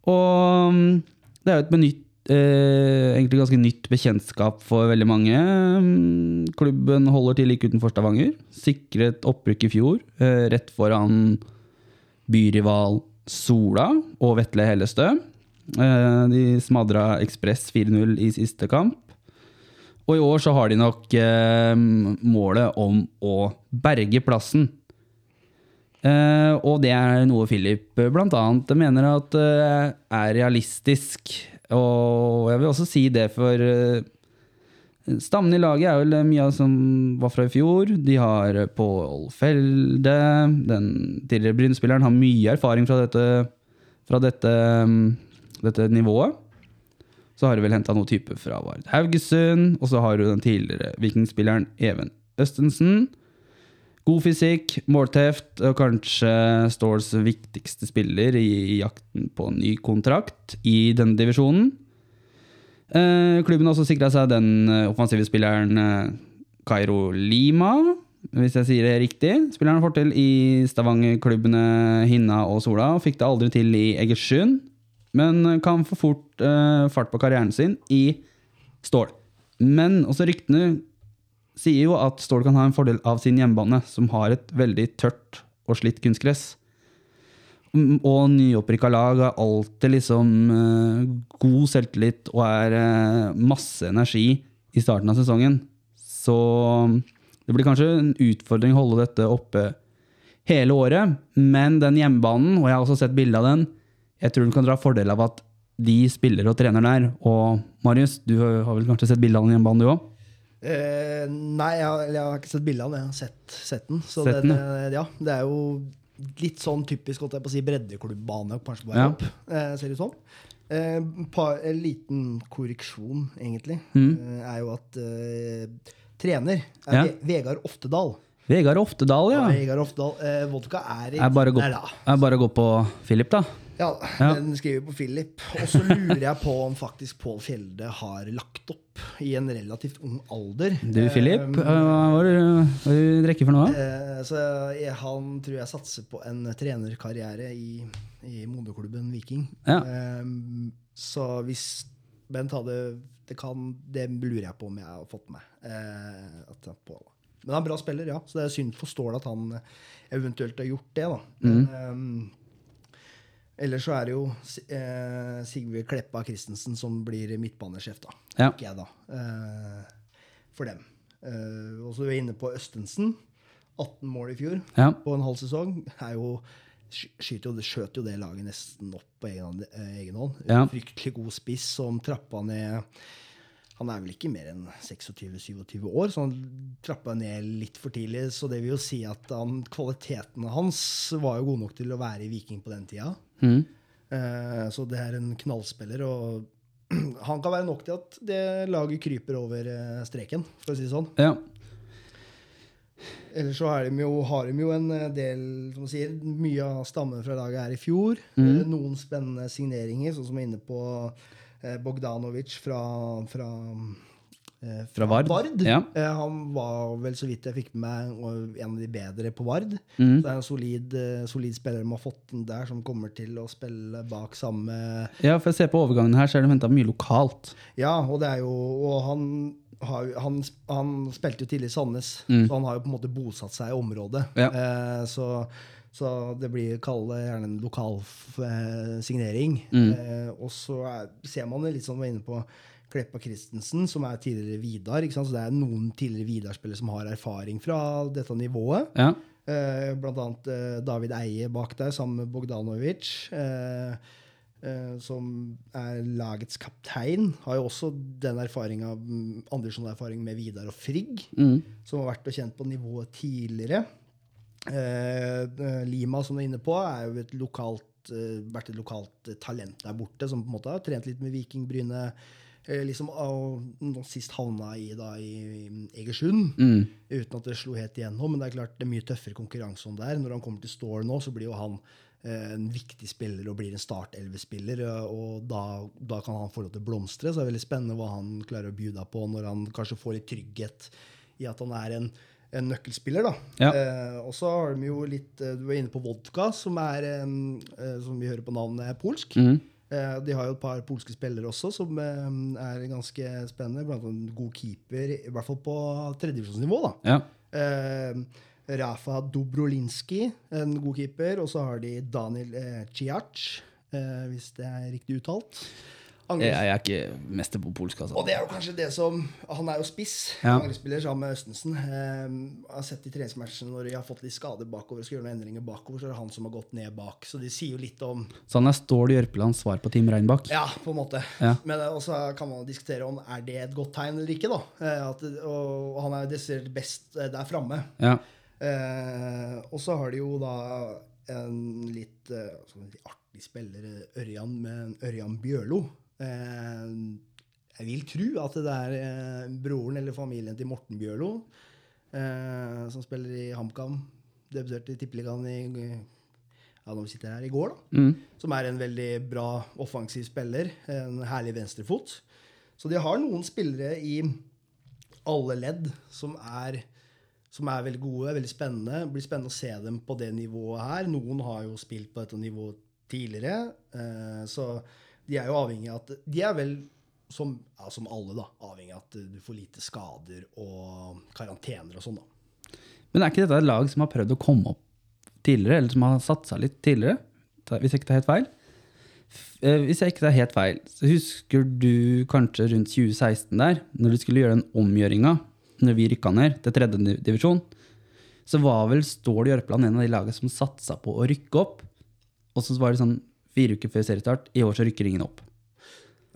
Speaker 1: Og mm, det er jo et benytt, eh, egentlig ganske nytt bekjentskap for veldig mange. Mm, Klubben holder til like utenfor Stavanger. Sikret opprykk i fjor, eh, rett foran byrival Sola og Vetle Hellestø. Eh, de smadra Ekspress 4-0 i siste kamp. Og i år så har de nok eh, målet om å berge plassen. Eh, og det er noe Philip eh, blant annet mener at eh, er realistisk. Og jeg vil også si det for eh, Stammen i laget er vel mye av som var fra i fjor. De har eh, Pål Felde. Den tidligere Bryn-spilleren har mye erfaring fra dette, fra dette, mm, dette nivået. Så har du vel henta noen typer fra Vard Haugesund, og så har du den tidligere vikingspilleren Even Østensen. God fysikk, målteft og kanskje Ståls viktigste spiller i jakten på ny kontrakt i denne divisjonen. Eh, klubben har også sikra seg den eh, offensive spilleren Cairo Kairo Lima, hvis jeg sier det riktig. Spilleren får til i Stavanger-klubbene Hinna og Sola, og fikk det aldri til i Egersund, men kan få fort eh, fart på karrieren sin i Stål. Men også ryktene sier jo at Stål kan ha en fordel av sin hjemmebane, som har et veldig tørt og slitt kunstgress. Mm, Og nyopprykka lag har alltid liksom eh, god selvtillit og er eh, masse energi i starten av sesongen. Så det blir kanskje en utfordring å holde dette oppe hele året. Men den hjemmebanen, og jeg har også sett bilde av den, jeg tror du kan dra fordel av at de spiller og trener der. Og Marius, du har vel kanskje sett bilde av den hjemmebanen, du òg?
Speaker 2: Eh, nei, jeg jeg har ikke sett bilde av den. Jeg har sett, sett den. Så
Speaker 1: Sett
Speaker 2: den,
Speaker 1: den,
Speaker 2: eh, ja, det er jo litt sånn typisk holdt jeg på å si, breddeklubbane kanskje bare
Speaker 1: Ja.
Speaker 2: opp, eh, ser det ut som. Eh, par, en liten korreksjon, egentlig,
Speaker 1: Mm.
Speaker 2: eh, er jo at eh, trener er
Speaker 1: Ja.
Speaker 2: Vegard Oftedal.
Speaker 1: Vegard Oftedal, ja.
Speaker 2: ja Vegard Oftedal, eh, Vodka er i
Speaker 1: Er bare, gå, er bare å gå på Philip, da.
Speaker 2: Ja, den skriver på Philip. Og så lurer jeg på om faktisk Pål Fjelde har lagt opp i en relativt ung alder.
Speaker 1: Du, Philip,
Speaker 2: Eh,
Speaker 1: hva er det du drikker for noe?
Speaker 2: Eh, så jeg, han tror jeg satser på en trenerkarriere i, i moderklubben Viking.
Speaker 1: Ja.
Speaker 2: Eh, så hvis Bent hadde det, kan, det lurer jeg på om jeg har fått med. Eh, at men han er en bra spiller, ja. Så det er synd for Stål at han eventuelt har gjort det. da. Men, eh, ellers så er det jo eh, Sigve Kleppa Christensen som blir midtbanesjef, da.
Speaker 1: Ja.
Speaker 2: Ikke jeg, da. Eh, for dem. Eh, og så er vi inne på Østensen. 18 mål i fjor
Speaker 1: Ja.
Speaker 2: på en halv sesong. Er jo, skyter jo, det skjøt jo det laget nesten opp på egen, eh, egen hånd.
Speaker 1: Ja.
Speaker 2: Fryktelig god spiss som trappa ned Han er vel ikke mer enn 26-27 år, så han trappa ned litt for tidlig. Så det vil jo si at han, kvalitetene hans var jo gode nok til å være i Viking på den tida.
Speaker 1: Mm.
Speaker 2: Eh, så det er en knallspiller, og *clears throat* han kan være nok til at det laget kryper over eh, streken, for å si det sånn.
Speaker 1: ja.
Speaker 2: Ellers så de jo, har de jo en eh, del som man sier, Mye av stammen fra laget er i fjor. Mm. Noen spennende signeringer, sånn som jeg er inne på Bogdanovic fra, fra, eh,
Speaker 1: Fra Vard. Ja.
Speaker 2: Eh, han var vel, så vidt jeg fikk med meg, en av de bedre på Vard.
Speaker 1: Mm.
Speaker 2: Så det er en solid, eh, solid spiller de har fått den der, som kommer til å spille bak samme
Speaker 1: ja, for jeg ser på overgangen her, så er det henta mye lokalt.
Speaker 2: Ja, og det er jo Og han, har, han, han spilte jo tidlig i Sandnes, så han har jo på en måte bosatt seg i området.
Speaker 1: Mm. Ja.
Speaker 2: Eh, så, så det blir kall det gjerne en lokal eh, signering.
Speaker 1: Mm.
Speaker 2: Eh, og så er, ser man det litt sånn, inne på Kleppa Christensen, som er tidligere Vidar. Ikke sant? Så det er noen tidligere Vidar-spillere som har erfaring fra dette nivået.
Speaker 1: Ja.
Speaker 2: Eh, blant annet eh, David Eie bak der, sammen med Bogdanovic. Eh, eh, som er lagets kaptein. Har jo også den erfaringa, mm, andredivisjonserfaring med Vidar og Frigg.
Speaker 1: Mm.
Speaker 2: Som har vært og kjent på nivået tidligere. Eh, eh, Lima, som du er inne på, lokalt, eh, vært et lokalt eh, talent der borte, som på en måte har trent litt med Viking Bryne. Eh, liksom, og sist havna i, da, i Egersund,
Speaker 1: Mm.
Speaker 2: uten at det slo helt igjennom. Men det er klart det er mye tøffere konkurranse om der. Når han kommer til Stål nå, så blir jo han eh, en viktig spiller og blir en Start-11-spiller. Og da, da kan han få lov til å blomstre. Så det er veldig spennende hva han klarer å bjuda på når han kanskje får litt trygghet i at han er en, en nøkkelspiller. da.
Speaker 1: Ja.
Speaker 2: Eh, og så har de jo litt eh, Du var inne på vodka, som er, eh, som vi hører på navnet, er polsk.
Speaker 1: Mm.
Speaker 2: Eh, De har jo et par polske spillere også som er ganske spennende. Blant annet en god keeper, i hvert fall på tredjevisjonsnivå. da.
Speaker 1: Ja.
Speaker 2: Rafa Dobrolinski, en god keeper. Og så har de Daniel eh, Ciac, eh, hvis det er riktig uttalt.
Speaker 1: Jeg, jeg er ikke mester på polsk, altså.
Speaker 2: og det er jo kanskje det som Han er jo spiss,
Speaker 1: Ja.
Speaker 2: angrepsspiller sammen med Østensen. Eh, jeg har sett i treningsmatchene når de har fått litt skader bakover, og skal gjøre noen endringer bakover, så er det han som har gått ned bak. Så de sier jo litt om
Speaker 1: Så han er Stål Jørpelands svar på Team Reinbakk?
Speaker 2: Ja, på en måte.
Speaker 1: Ja.
Speaker 2: Men eh, også kan man diskutere om er det et godt tegn eller ikke. da. Eh, At, og, han er desidert best eh, der framme.
Speaker 1: Ja.
Speaker 2: Eh, og så har de jo da en litt sånn artig spiller, Ørjan, med Ørjan Bjørlo. Eh, Jeg vil tro at det er eh, broren eller familien til Morten Bjørlo, eh, som spiller i HamKam. Debuterte i Tippeligaen i ja, når vi sitter her i går, da.
Speaker 1: Mm.
Speaker 2: Som er en veldig bra offensiv spiller. En herlig venstrefot. Så de har noen spillere i alle ledd som er, som er veldig gode, veldig spennende. Det blir spennende å se dem på det nivået her. Noen har jo spilt på dette nivået tidligere, eh, så de er jo avhengig av at De er vel, som, ja, som alle, da, avhengig av at du får lite skader og karantener og sånn, da.
Speaker 1: Men er ikke dette et lag som har prøvd å komme opp tidligere, eller som har satsa litt tidligere? Hvis jeg ikke tar helt feil? Eh, Hvis jeg ikke tar helt feil, så husker du kanskje rundt 2016 der, når du skulle gjøre den omgjøringa, når vi rykka ned til tredje divisjon, så var vel Stål Jørpeland en av de lagene som satsa på å rykke opp. Og så var det sånn fire uker før seriestart, i år så rykker ingen opp.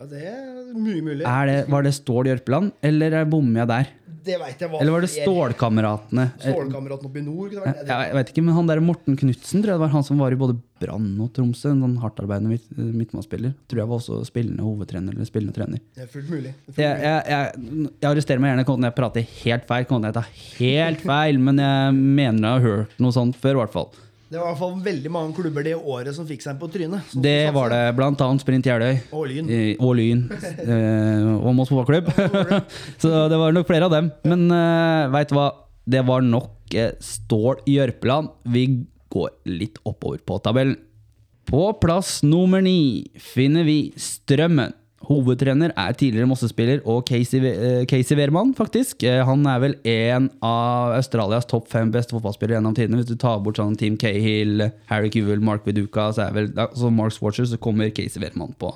Speaker 2: Ja, det er mye mulig.
Speaker 1: Er det, var det Stål Jørpeland, eller er- bommer jeg der?
Speaker 2: Det vet jeg hva
Speaker 1: Eller var det
Speaker 2: Stålkameratene?
Speaker 1: Stålkameratene? Eh,
Speaker 2: oppe i nord? det det?
Speaker 1: Jeg, jeg vet ikke, men han der Morten Knutsen, tror jeg det var han som var i både Brann og Tromsø. En sånn hardtarbeidende midt, midtmannsspiller. Tror jeg var også spillende hovedtrener eller spillende trener.
Speaker 2: Det er fullt mulig. Er fullt mulig.
Speaker 1: jeg, jeg, jeg arresterer meg gjerne når jeg prater helt feil, kan jeg ta helt feil, men jeg mener jeg har hørt noe sånt før, i hvert fall.
Speaker 2: Det var i hvert fall veldig mange klubber det året som fikk seg en på trynet.
Speaker 1: Det var det blant annet Sprint Jeløy.
Speaker 2: Og Lyn.
Speaker 1: eh, Og Lyn. *laughs* eh, Og Moss fotballklubb. *laughs* Så det var nok flere av dem. Men uh, veit du hva? Det var nok eh, Stål Jørpeland. Vi går litt oppover på tabellen. På plass nummer ni finner vi Strømmen. Hovedtrener er tidligere Mosse-spiller og Casey, eh, Casey Wehrmann, faktisk. Eh, Han er vel en av Australias topp fem beste fotballspillere gjennom tidene. Hvis du tar bort sånn Team Cahill, Harry Kewell, Mark Viduka, så er vel altså Mark Swatcher, så kommer Casey Wehrmann på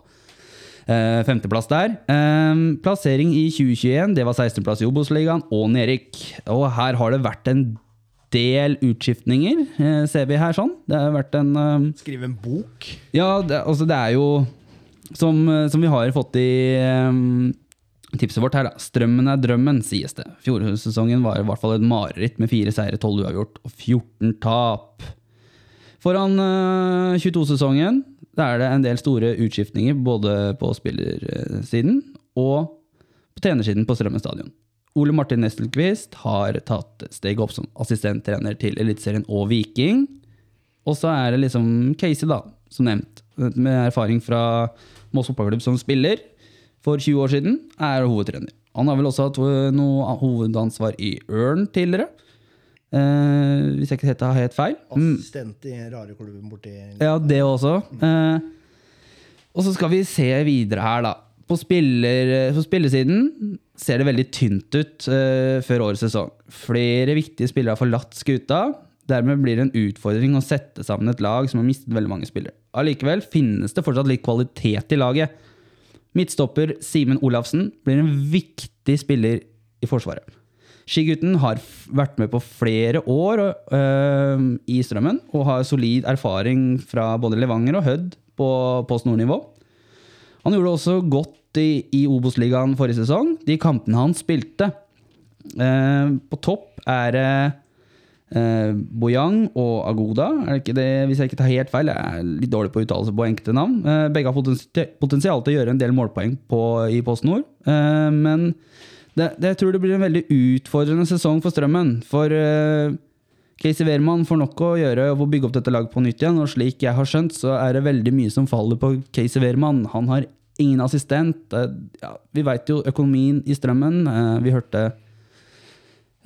Speaker 1: Uh, femteplass der. Eh, plassering i 2021, det var 16.-plass i Obos-ligaen og Nerik. Og her har det vært en del utskiftninger, uh, ser vi her sånn. Det har vært en eh,
Speaker 2: Skrive en bok.
Speaker 1: ja, det, altså det er jo som, eh, som vi har fått i um, tipset vårt her, da. Strømmen er drømmen, sies det. Fjorårssesongen var i hvert fall et mareritt med fire seire, tolv uavgjort og 14 tap. Foran uh, 22-sesongen er det en del store utskiftninger både på spillersiden og på trenersiden på Strømmen stadion. Ole Martin Nestelquist har tatt steget opp som assistenttrener til Eliteserien og Viking. Og så er det liksom Casey, da, som nevnt, med erfaring fra Moss fotballklubb som spiller for 20 år siden, er hovedtrener. Han har vel også hatt eh, noe hovedansvar i Ørn tidligere. Eh, hvis jeg ikke tar helt feil. Mm.
Speaker 2: Assistent i rare klubben borti
Speaker 1: Ja, det også. Eh, og så skal vi se videre her, da. På, spiller, på spillersiden ser det veldig tynt ut eh, før årets sesong. Flere viktige spillere har forlatt skuta. Dermed blir det en utfordring å sette sammen et lag som har mistet veldig mange spillere. Allikevel finnes det fortsatt litt kvalitet i laget. Midtstopper Simen Olafsen blir en viktig spiller i Forsvaret. Skigutten har vært med på flere år øh, i Strømmen og har solid erfaring fra både Levanger og Hødd på Post Nord-nivå. Han gjorde det også godt i, i Obos-ligaen forrige sesong, de kampene han spilte. Eh, på topp er det eh, Boyang og Agoda. Er det ikke det, hvis jeg ikke tar helt feil, jeg er litt dårlig på uttalelse på enkelte navn. Eh, begge har potensial til å gjøre en del målpoeng på, i Post Nord. Eh, men det, det, jeg tror det blir en veldig utfordrende sesong for Strømmen. For eh, Casey Wehrmann får nok å gjøre å bygge opp dette laget på nytt igjen. Og slik jeg har skjønt, så er det veldig mye som faller på Casey Wehrmann. Han har ingen assistent. Eh, Ja, vi veit jo økonomien i Strømmen. Eh, Vi hørte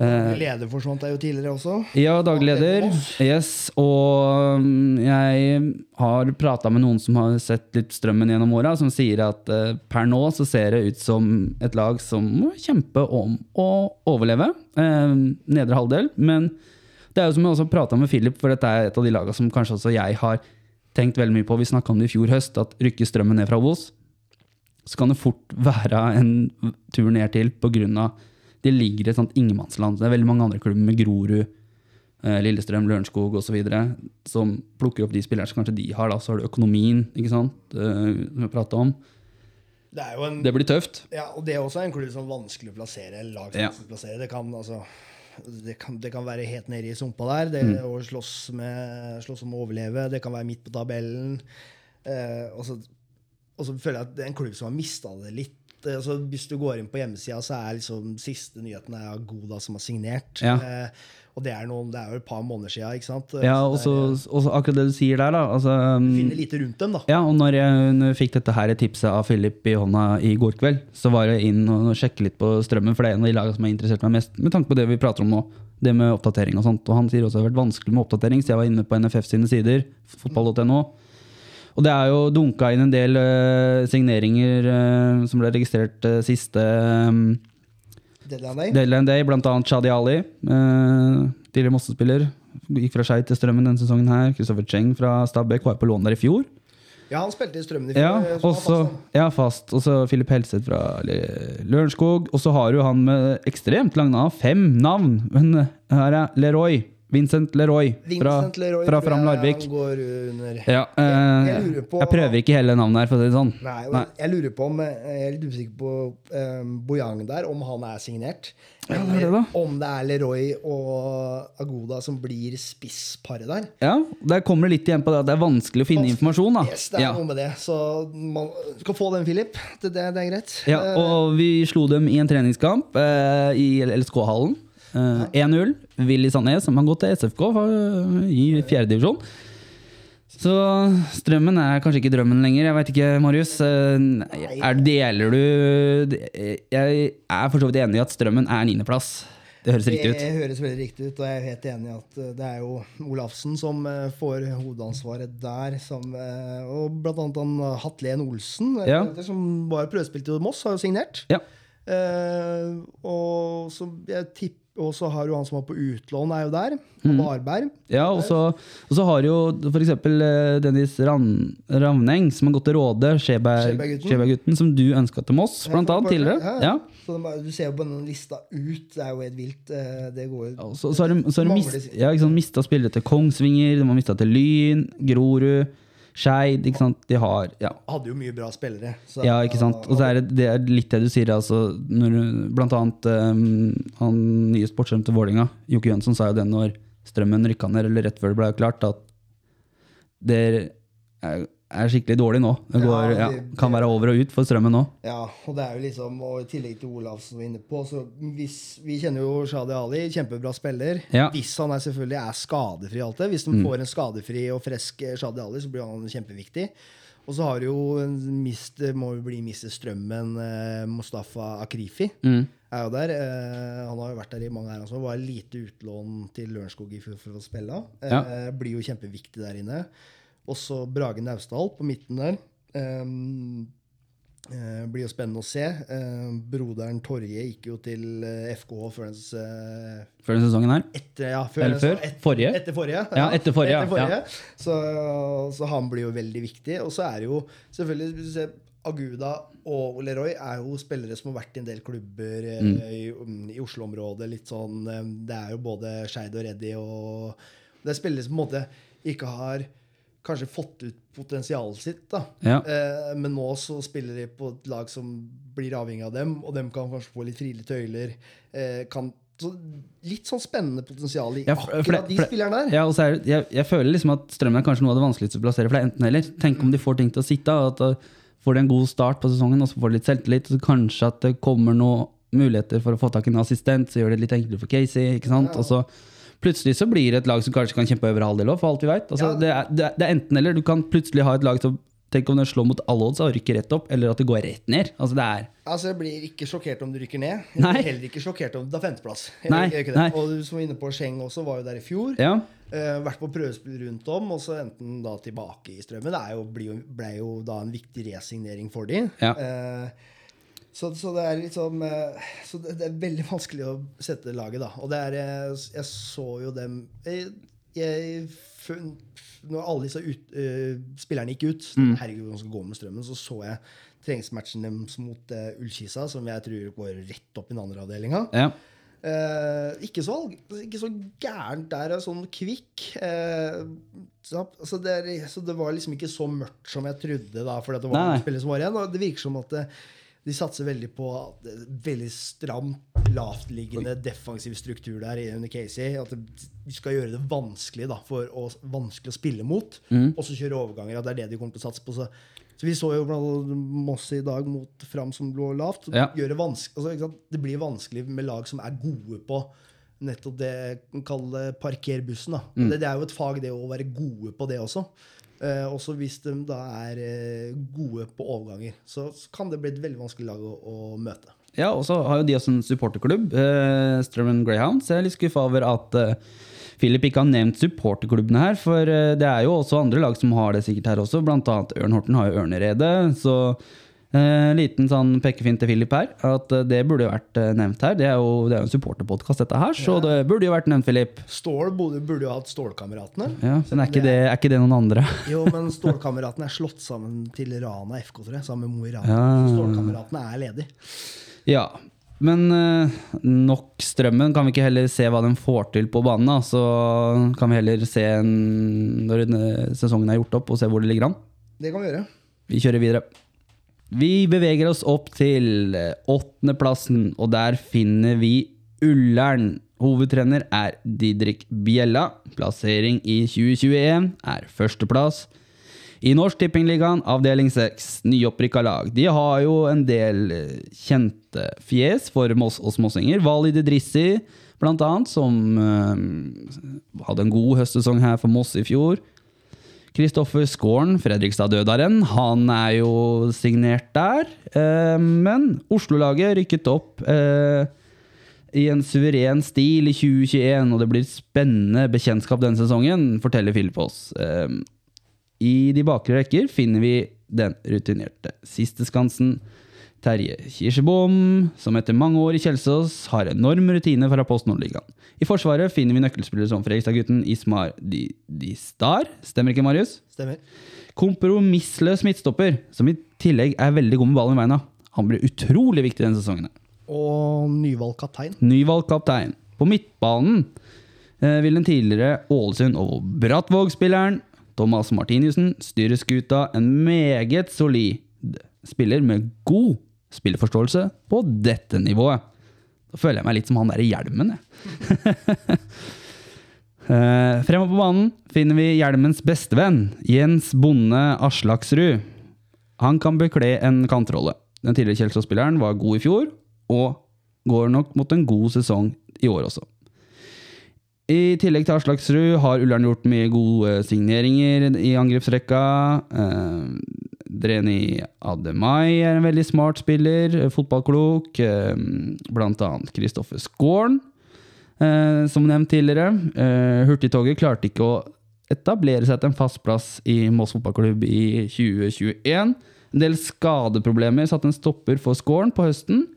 Speaker 1: eh,
Speaker 2: Leder forsvant deg jo tidligere også.
Speaker 1: ja, daglig leder. Yes, og mm, jeg har prata med noen som har sett litt strømmen gjennom åra, som sier at eh, per nå så ser det ut som et lag som må kjempe om å overleve. Eh, nedre halvdel. Men det er jo som jeg også prata med Philip, for dette er et av de lagene som kanskje også jeg har tenkt veldig mye på. Vi snakka om det i fjor høst, at rykker strømmen ned fra Obos, så kan det fort være en tur ned til pga. Det ligger i et sånt ingenmannsland. Det er veldig mange andre klubber med Grorud, eh, Lillestrøm, Lørenskog osv. som plukker opp de spillerne som kanskje de har. Da. Så har du økonomien, ikke sant, eh, som vi prata om.
Speaker 2: Det en
Speaker 1: Det blir tøft.
Speaker 2: Ja, og det er også en klubb som er vanskelig å plassere. Lag som
Speaker 1: Ja.
Speaker 2: plassere. Det kan, altså, det, kan, det kan være helt nede i sumpa der. Det
Speaker 1: Mm.
Speaker 2: å slåss, med, slåss om å overleve. Det kan være midt på tabellen. Eh, og, så, føler jeg at det er en klubb som har mista det litt altså, Hvis du går inn på hjemmesida, så er liksom siste nyheten er Goda som har signert.
Speaker 1: Ja.
Speaker 2: Eh, og det er, noen, det er jo et par måneder sia, ikke sant?
Speaker 1: Ja, og så akkurat det du sier der, da. Altså, um,
Speaker 2: Finner lite rundt dem, da.
Speaker 1: ja, og når jeg, når jeg fikk dette her tipset av Philip i hånda i går kveld, så var jeg inn og sjekke litt på strømmen, for det er en av de lagene som har interessert meg mest, med tanke på det vi prater om nå. Det med oppdatering og sånt. Og han sier også det har vært vanskelig med oppdatering, så jeg var inne på NFF sine sider, fotball.no. Og det er jo dunka inn en del uh, signeringer uh, som ble registrert uh, siste um,
Speaker 2: Deadline Day.
Speaker 1: Deadline Day, blant annet Shadi Ali, tidligere Mosse-spiller. Gikk fra Skeid til Strømmen denne sesongen her. Kristoffer Cheng fra Stabæk var på lån der i fjor.
Speaker 2: Ja, han spilte i Strømmen i fjor. Ja,
Speaker 1: også, ja fast. Og så Filip Helseth fra Lørenskog. Og så har jo han med ekstremt lang navn. Fem navn! Men her er Leroy. Vincent Leroy fra,
Speaker 2: Leroy
Speaker 1: fra Fram Larvik.
Speaker 2: Han går under
Speaker 1: Ja, eh,
Speaker 2: Jeg lurer på-
Speaker 1: jeg prøver ikke hele navnet her, for å si det sånn.
Speaker 2: Nei,
Speaker 1: Nei.
Speaker 2: Jeg lurer på om Jeg er litt usikker på um, Bojang der, om han er signert.
Speaker 1: Ja, det er det.
Speaker 2: Om det er Leroy og Agoda som blir spissparet der.
Speaker 1: Ja, Der kommer det litt igjen på det at det er vanskelig å finne informasjon. da.
Speaker 2: Yes, det er
Speaker 1: Ja.
Speaker 2: noe med det. Så man skal få den, Philip. Det, det, det er greit.
Speaker 1: Ja,
Speaker 2: Eh,
Speaker 1: og vi slo dem i en treningskamp eh, i LSK-hallen. Eh, 1-0. Willy Sané, som har gått til SFK eh, i fjerdedivisjon. Så strømmen er kanskje ikke drømmen lenger. Jeg veit ikke, Marius. Eh, Er, deler du Jeg er for så vidt enig i at strømmen er niendeplass. Det høres riktig ut.
Speaker 2: Det høres veldig riktig ut, og jeg er helt enig i at eh, det er jo Olafsen som eh, får hovedansvaret der. Som, eh, og blant annet han eh, Hatlen Olsen, eh,
Speaker 1: Ja.
Speaker 2: som var prøvespilt i Moss, har jo signert.
Speaker 1: Ja.
Speaker 2: Uh, og så jeg tipp, og så har du han som var på utlån, er jo der.
Speaker 1: Mm.
Speaker 2: Varberg.
Speaker 1: Ja, og så, og så har jo f.eks. Dennis Ran, Ravneng, som har gått til Råde, Skjeberg-
Speaker 2: Skjeberg-gutten.
Speaker 1: Skjeberg-gutten, som du ønska til Moss, blant annet, tidligere. Ja.
Speaker 2: Så det, du ser jo på den lista ut, det er jo helt vilt. eh, Det går jo
Speaker 1: ja, så, så har de, så har de mist, ja, liksom, mista spillere til Kongsvinger, de har mista til Lyn, Grorud, Skeid. ikke sant? De har ja.
Speaker 2: Hadde jo mye bra spillere. så-
Speaker 1: ja, ikke sant. Og så er det, det er litt det du sier, altså. Når, blant annet um, han nye sportssjefen til Vålinga, Jokke Jønsson, sa jo det når Strømmen rykka ned, eller rett før det ble klart, at det er, er skikkelig dårlig nå. Det går, ja,
Speaker 2: det-
Speaker 1: kan være over og ut for Strømmen nå.
Speaker 2: Ja, og det er jo liksom, og i tillegg til Olafsen var inne på, så hvis, vi kjenner jo Shadi Ali, kjempebra spiller.
Speaker 1: Ja.
Speaker 2: Hvis han er selvfølgelig er skadefri alt det, hvis de får en skadefri og frisk eh, Shadi Ali, så blir han kjempeviktig. Og så har jo en mist, må jo bli mistet Strømmen, eh, Mustafa Akrifi.
Speaker 1: Mm.
Speaker 2: Er jo der. Eh, han har jo vært der i mange år. Han var lite utlån til Lørenskog i fjor for å spille. Eh,
Speaker 1: Ja.
Speaker 2: Blir jo kjempeviktig der inne. Også Brage Naustdal på midten der. Um, uh, blir jo spennende å se. Uh, broderen Torje gikk jo til eh, FK før den uh,
Speaker 1: Før den sesongen her.
Speaker 2: etter, ja, før,
Speaker 1: Eller før?
Speaker 2: et-
Speaker 1: Forrige?
Speaker 2: Etter forrige.
Speaker 1: Ja, etter forrige, ja.
Speaker 2: Så, så han blir jo veldig viktig. Og så er det jo selvfølgelig hvis du ser, Aguda og Leroy er jo spillere som har vært i en del klubber
Speaker 1: Mm.
Speaker 2: i, um, i Oslo-området. litt sånn, Det er jo både Skeid og Reddy og Det er spillere som på en måte ikke har kanskje fått ut potensialet sitt. da.
Speaker 1: Ja.
Speaker 2: Eh, men nå så spiller de på et lag som blir avhengig av dem, og dem kan kanskje få litt frie tøyler. Eh, kan, så litt sånn spennende potensial i
Speaker 1: Ja, for- for
Speaker 2: akkurat
Speaker 1: det-
Speaker 2: de spillerne der.
Speaker 1: Ja, og så er jeg, jeg føler liksom at Strømmen er kanskje noe av det vanskeligste å plassere. For det er enten eller. Tenk om de får ting til å sitte. At da får de en god start på sesongen, og så får de litt selvtillit. Og så kanskje at det kommer noen muligheter for å få tak i en assistent, så gjør det litt enklere for Casey. ikke sant? Og så plutselig så blir det et lag som kanskje kan kjempe over halvdel òg, for alt vi veit. Altså, det, det, det er enten eller. Du kan plutselig ha et lag som Tenk om den slår mot alle odds og rykker rett opp, eller at det går rett ned. Altså det er
Speaker 2: Altså, Jeg blir ikke sjokkert om du rykker ned. Jeg blir heller ikke sjokkert om du tar femteplass.
Speaker 1: Nei, nei.
Speaker 2: Og du som var inne på Scheng også, var jo der i fjor.
Speaker 1: Ja.
Speaker 2: Uh, vært på prøvespill rundt om, og så enten da tilbake i strømmen. Det er jo, ble, jo, ble jo da en viktig resignering for dem.
Speaker 1: Ja.
Speaker 2: Eh, så, så det er liksom eh, Så det, er veldig vanskelig å sette laget, da. Og det er eh, Jeg så jo dem Jeg, jeg fun- Når alle disse ut, uh, spillerne gikk ut,
Speaker 1: Mm.
Speaker 2: herregud, hvordan skal gå med strømmen, så så jeg treningsmatchen deres mot uh, Ullkisa, som jeg tror går rett opp i den andre avdelinga.
Speaker 1: ja.
Speaker 2: Uh, ikke, så, ikke så gærent der, sånn kvikk. Uh, så, altså det så det var liksom ikke så mørkt som jeg trodde, da, fordi det var noen spillere som var igjen. Og det virker som at De satser veldig på veldig stramt, lavtliggende defensiv struktur der under Casey. At de skal gjøre det vanskelig da, for å, vanskelig å spille mot, og så kjøre overganger. At det er det de kommer til å satse på. Så, så vi så jo blant Moss i dag mot Fram som lå lavt.
Speaker 1: Ja.
Speaker 2: det, altså, det blir vanskelig med lag som er gode på nettopp det jeg kaller parkerbussen. Da. Mm. Det, det er jo et fag, det å være gode på det også. Eh, også hvis de da er eh, gode på overganger, så kan det bli et veldig vanskelig lag å, å møte.
Speaker 1: Ja, og så har jo de også en supporterklubb, eh, Strømmen Greyhounds. Jeg er litt skuffa over at eh, Philip ikke har nevnt supporterklubbene her, for eh, det er jo også andre lag som har det sikkert her også, blant annet Ørn Horten har jo Ørneredet, så eh, liten sånn pekefint til Philip her, at eh, det burde jo vært eh, nevnt her. Det er jo, det er jo en supporterpodkast dette her, så det burde jo vært nevnt, Philip.
Speaker 2: Stål burde, burde jo hatt Stålkameratene.
Speaker 1: Ja, men er ikke, det, er ikke det noen andre?
Speaker 2: Jo, men *laughs* Stålkameratene er slått sammen til Rana FK, tror jeg. Sammen med Mo i Rana.
Speaker 1: Ja.
Speaker 2: Stålkameratene er ledig.
Speaker 1: Ja, men eh, nok strømmen. Kan vi ikke heller se hva den får til på banen? da? Så kan vi heller se en, når sesongen er gjort opp, og se hvor det ligger an.
Speaker 2: Det kan vi gjøre.
Speaker 1: Vi kjører videre. Vi beveger oss opp til eh, åttendeplassen, og der finner vi Ullern. Hovedtrener er Didrik Bjella. Plassering i 2021 er førsteplass. I Norsk Tippingligaen avdeling 6, nyopprykka lag. De har jo en del eh, kjente fjes for Moss og småsinger. Walid Idrissi, blant annet, som eh, hadde en god høstsesong her for Moss i fjor. Kristoffer Skåren, Fredrikstad-dødaren, han er jo signert der. Eh, men Oslo-laget rykket opp eh, i en suveren stil i 2021, og det blir spennende bekjentskap denne sesongen, forteller Philip Aas. Eh, I de bakre rekker finner vi den rutinerte siste skansen. Terje Kirsebom, som etter mange år i Kjelsås har enorm rutine fra Post Nordligaen. I Forsvaret finner vi nøkkelspillere som Fredrikstad-gutten Ismar Di Star. Stemmer ikke, Marius?
Speaker 2: Stemmer.
Speaker 1: Kompromissløs midtstopper, som i tillegg er veldig god med ballen i beina. Han blir utrolig viktig denne sesongen.
Speaker 2: Og nyvalgt kaptein.
Speaker 1: Nyvalgt kaptein. På midtbanen eh, vil den tidligere Ålesund- og Brattvåg-spilleren Thomas Martinussen styre skuta en meget solid spiller med god spilleforståelse på dette nivået. Da føler jeg meg litt som han der i hjelmen, jeg. Uh, *laughs* Fremover på banen finner vi hjelmens bestevenn, Jens Bonde Aslaksrud. Han kan bekle en kantrolle. Den tidligere Kjelsås-spilleren var god i fjor, og går nok mot en god sesong i år også. I tillegg til Aslaksrud har Ullern gjort mye gode signeringer i angrepsrekka. Eh, Dreni Ademai er en veldig smart spiller, eh, fotballklok. Eh, blant annet Kristoffer Skåren, eh, som nevnt tidligere. Hurtigtoget klarte ikke å etablere seg til en fast plass i Moss fotballklubb i 2021. En del skadeproblemer satte en stopper for Skåren på høsten.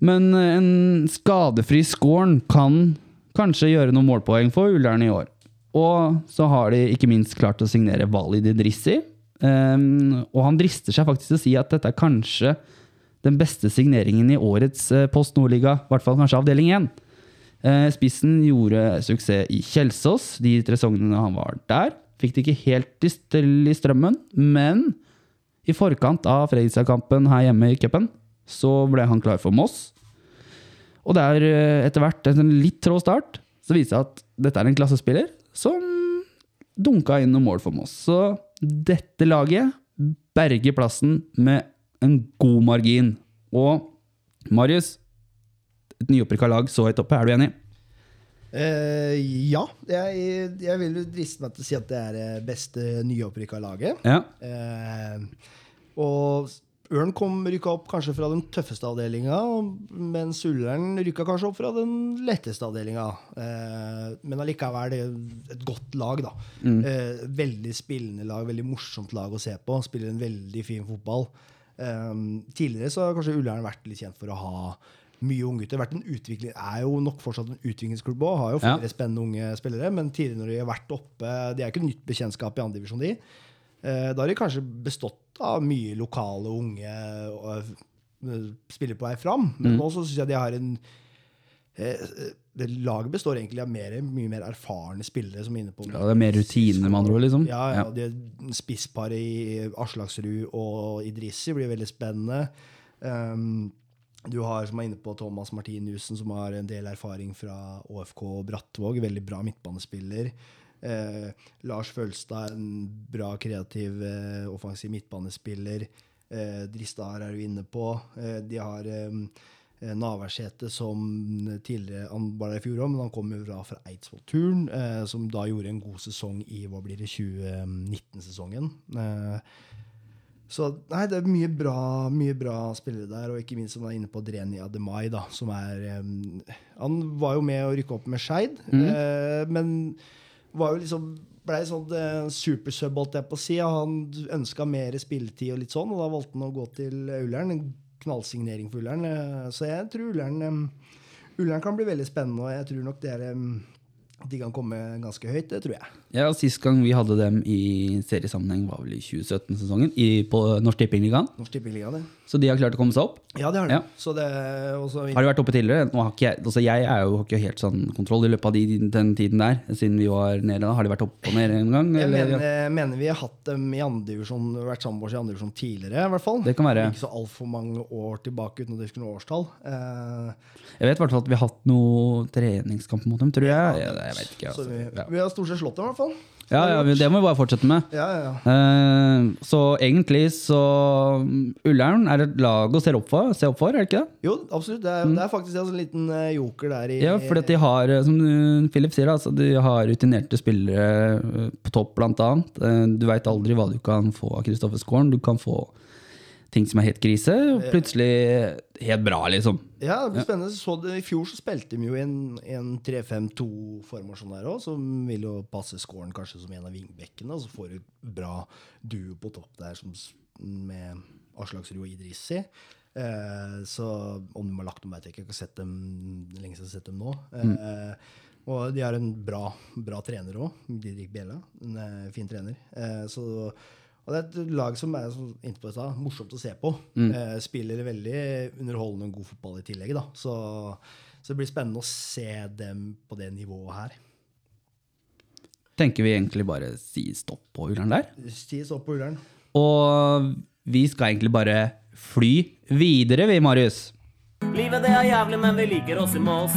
Speaker 1: Men en skadefri Skåren kan kanskje gjøre noen målpoeng for Ullern i år. Og så har de ikke minst klart å signere Walid Idrissi. Um, og han drister seg faktisk til å si at dette er kanskje den beste signeringen i årets uh, Post Nordliga, i hvert fall kanskje avdeling 1. Uh, spissen gjorde suksess i Kjelsås de tre sesongene han var der. Fikk det ikke helt stell i strømmen, men i forkant av Fredrikstad-kampen her hjemme i cupen, så ble han klar for Moss. Og der, uh, etter hvert, en litt trå start, så viser det at dette er en klassespiller som dunka inn noen mål for Moss. Så dette laget berger plassen med en god margin. Og Marius, et nyopprykka lag så høyt oppe, er du enig?
Speaker 2: Uh, ja. Jeg, jeg vil driste meg til å si at det er det beste nyopprykka laget.
Speaker 1: Ja.
Speaker 2: Uh, og Ørn kom rykka opp kanskje fra den tøffeste avdelinga, mens Ullern rykka kanskje opp fra den letteste avdelinga. Eh, men allikevel et godt lag, da. Mm. veldig spillende lag, veldig morsomt lag å se på. Spiller en veldig fin fotball. Eh, tidligere så har kanskje Ullern vært litt kjent for å ha mye unggutter. Er jo nok fortsatt en utviklingsklubb òg. Har jo
Speaker 1: Ja.
Speaker 2: flere spennende unge spillere. Men tidligere når de har vært oppe De er ikke nytt bekjentskap i andredivisjon, de. Eh, Da har de kanskje bestått av mye lokale unge og, spiller spillere på vei fram. Men nå så syns jeg de har en eh, det Laget består egentlig av mer, mye mer erfarne spillere som er inne på
Speaker 1: ja, det er mer rutine, med andre ord, liksom.
Speaker 2: ja, ja, det Spissparet i Aslaksrud og Idrissi blir veldig spennende. Um, du har, som er inne på, Thomas Martinussen, som har en del erfaring fra ÅFK Brattvåg. Veldig bra midtbanespiller. Eh, Lars Følstad, en bra, kreativ, eh, offensiv midtbanespiller. Eh, Dristar er du inne på. Eh, de har eh, Navarsete, som tidligere Han var der i fjor òg, men han kommer fra, fra Eidsvoll Turn, eh, som da gjorde en god sesong i hva blir det, 2019-sesongen. Eh, så nei, det er mye bra, mye bra spillere der, og ikke minst som er inne på Dreni Ademai, da, som er eh, Han var jo med å rykke opp med Skeid, mm. men var jo liksom blei sånn uh, supersub, holdt jeg på å si. Han ønska mer spilletid og litt sånn, og da valgte han å gå til Ullern. En knallsignering for Ullern. Uh, så jeg tror Ullern um, Ullern kan bli veldig spennende, og jeg tror nok det er um, at de kan komme ganske høyt, det tror jeg.
Speaker 1: Ja, og Sist gang vi hadde dem i seriesammenheng, var vel i 2017-sesongen på Norsk Tippingligaen.
Speaker 2: Norsk Tippingligaen, ja.
Speaker 1: Så de har klart å komme seg opp?
Speaker 2: Ja, det har de.
Speaker 1: Ja.
Speaker 2: Det,
Speaker 1: også, har de vært oppe tidligere? Jeg, altså jeg er jo ikke helt sånn kontroll i løpet av de, den tiden der, siden vi var nede. da. Har de vært oppe og nede en gang?
Speaker 2: Jeg mener, mener, vi har hatt dem i andre divisjon, vært oss i andre divisjon tidligere. i hvert fall.
Speaker 1: Det kan være.
Speaker 2: Ikke så altfor mange år tilbake uten å huske noe årstall. Eh...
Speaker 1: jeg vet i hvert fall at vi har hatt noe treningskamp mot dem, tror jeg. Ja, jeg vet ikke. Altså.
Speaker 2: Vi, vi, har stort sett slått dem, i hvert fall.
Speaker 1: Ja, ja, det må vi bare fortsette med.
Speaker 2: Ja, ja,
Speaker 1: ja. så egentlig så Ullern er et lag å se opp for, se opp for er det ikke det?
Speaker 2: Jo, absolutt. Det er, mm. det er faktisk en liten eh, joker der i
Speaker 1: Ja, for de har, eh, som Philip sier, altså, de har rutinerte spillere på topp, blant annet. Du veit aldri hva du kan få av Kristoffer Skåren. Du kan få ting som er helt krise, og plutselig helt bra, liksom.
Speaker 2: Ja, det blir spennende. Så det, I fjor så spilte de jo en, en 3-5-2-formasjon der òg, som vil jo passe scoren kanskje som en av vingbekkene. Og så får du bra duo på topp der som, med Aslaksrud og Idrissi. Eh, så om de har lagt dem, veit jeg ikke. Jeg har ikke sett dem lenge siden jeg har sett dem nå. Mm. Eh, og de har en bra, bra trener òg, Didrik Bjella. En eh, fin trener. Eh, så og det er et lag som er så, morsomt å se på. Mm. Eh, spiller veldig underholdende og god fotball i tillegg. Da. Så, så, det blir spennende å se dem på det nivået her.
Speaker 1: Tenker vi egentlig bare si stopp på Ullern der?
Speaker 2: Si stopp på Ullern.
Speaker 1: Og vi skal egentlig bare fly videre, vi, Marius.
Speaker 3: Livet det er jævlig, men vi liker oss i Mås.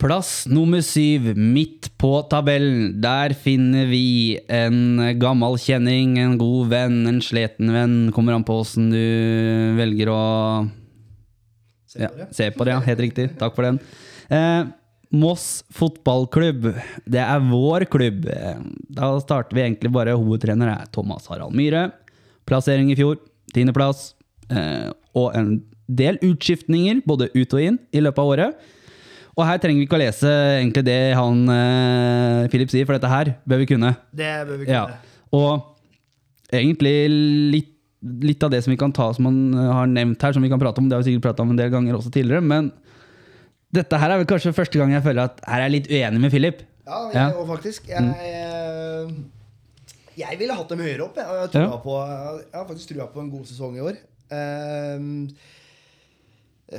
Speaker 1: Plass nummer syv, midt på tabellen. Der finner vi en gammel kjenning, en god venn, en sliten venn. Kommer an på åssen du velger å
Speaker 2: se på,
Speaker 1: ja, se på det. Ja, helt riktig. Takk for den. Eh, Moss fotballklubb. Det er vår klubb. Da starter vi egentlig bare. Hovedtrener er Thomas Harald Myhre. Plassering i fjor, tiendeplass. Eh, og en del utskiftninger, både ut og inn, i løpet av året. Og her trenger vi ikke å lese egentlig det han eh, Philip sier, for dette her bør vi kunne.
Speaker 2: Det bør vi kunne. Ja.
Speaker 1: Og egentlig litt, litt, av det som vi kan ta som han eh, har nevnt her, som vi kan prate om, det har vi sikkert prata om en del ganger også tidligere, men dette her er vel kanskje første gang jeg føler at her er jeg litt uenig med Philip.
Speaker 2: Ja, jeg, ja. og faktisk. Jeg, mm. jeg ville hatt dem høyere opp. Jeg, jeg, ja. på, jeg har faktisk trua på en god sesong i år. Uh,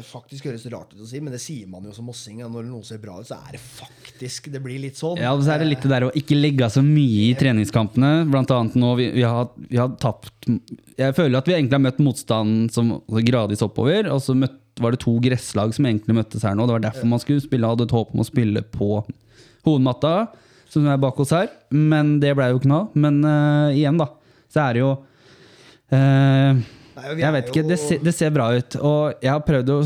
Speaker 2: faktisk høres rart ut å si, men det sier man jo som mossing. Når noe ser bra ut, så er det faktisk Det blir litt sånn.
Speaker 1: Ja, og så er det litt det der å ikke legge av så mye i treningskampene. Blant annet nå vi, vi, har, vi har tapt Jeg føler at vi egentlig har møtt motstanden som gradvis oppover. Og så møtt, var det to gresslag som egentlig møttes her nå. Det var derfor man skulle spille, hadde et håp om å spille på hovedmatta, som er bak oss her. Men det ble jo ikke noe. Men uh, igjen, da, så er det jo uh, Nei, jeg vet ikke, det ser, det ser, bra ut. Og jeg har prøvd å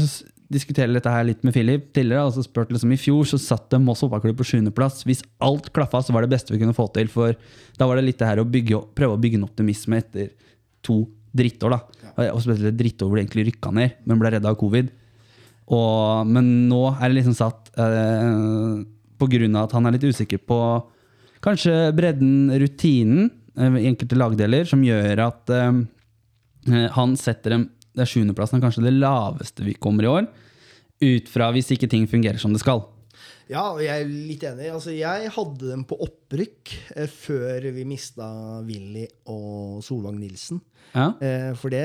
Speaker 1: diskutere dette her litt med Philip tidligere. altså spurt liksom I fjor så satt det Moss fotballklubb på sjuendeplass. Hvis alt klaffa, så var det beste vi kunne få til. For da var det litt det her å bygge, prøve å bygge en optimisme etter to drittår. da. Og spesielt drittår hvor det egentlig rykka ned, men ble redda av covid. Og, men nå er det liksom satt eh, på grunn av at han er litt usikker på kanskje bredden, rutinen eh, i enkelte lagdeler, som gjør at Eh, han setter dem Det er sjuendeplassen, kanskje det laveste vi kommer i år. Ut fra hvis ikke ting fungerer som det skal.
Speaker 2: Ja, og jeg er litt enig. Altså, jeg hadde dem på opprykk eh, før vi mista Willy og Solvang Nilsen.
Speaker 1: Ja.
Speaker 2: Eh, for det,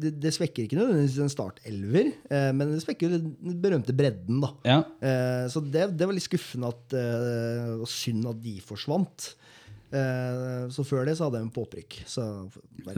Speaker 2: det, det, svekker ikke nødvendigvis en startelver, eh, men det svekker den berømte bredden. da.
Speaker 1: Ja.
Speaker 2: Eh, så det, det, var litt skuffende at, eh, og synd at de forsvant. Eh, så før det så hadde jeg dem på opprykk. Så,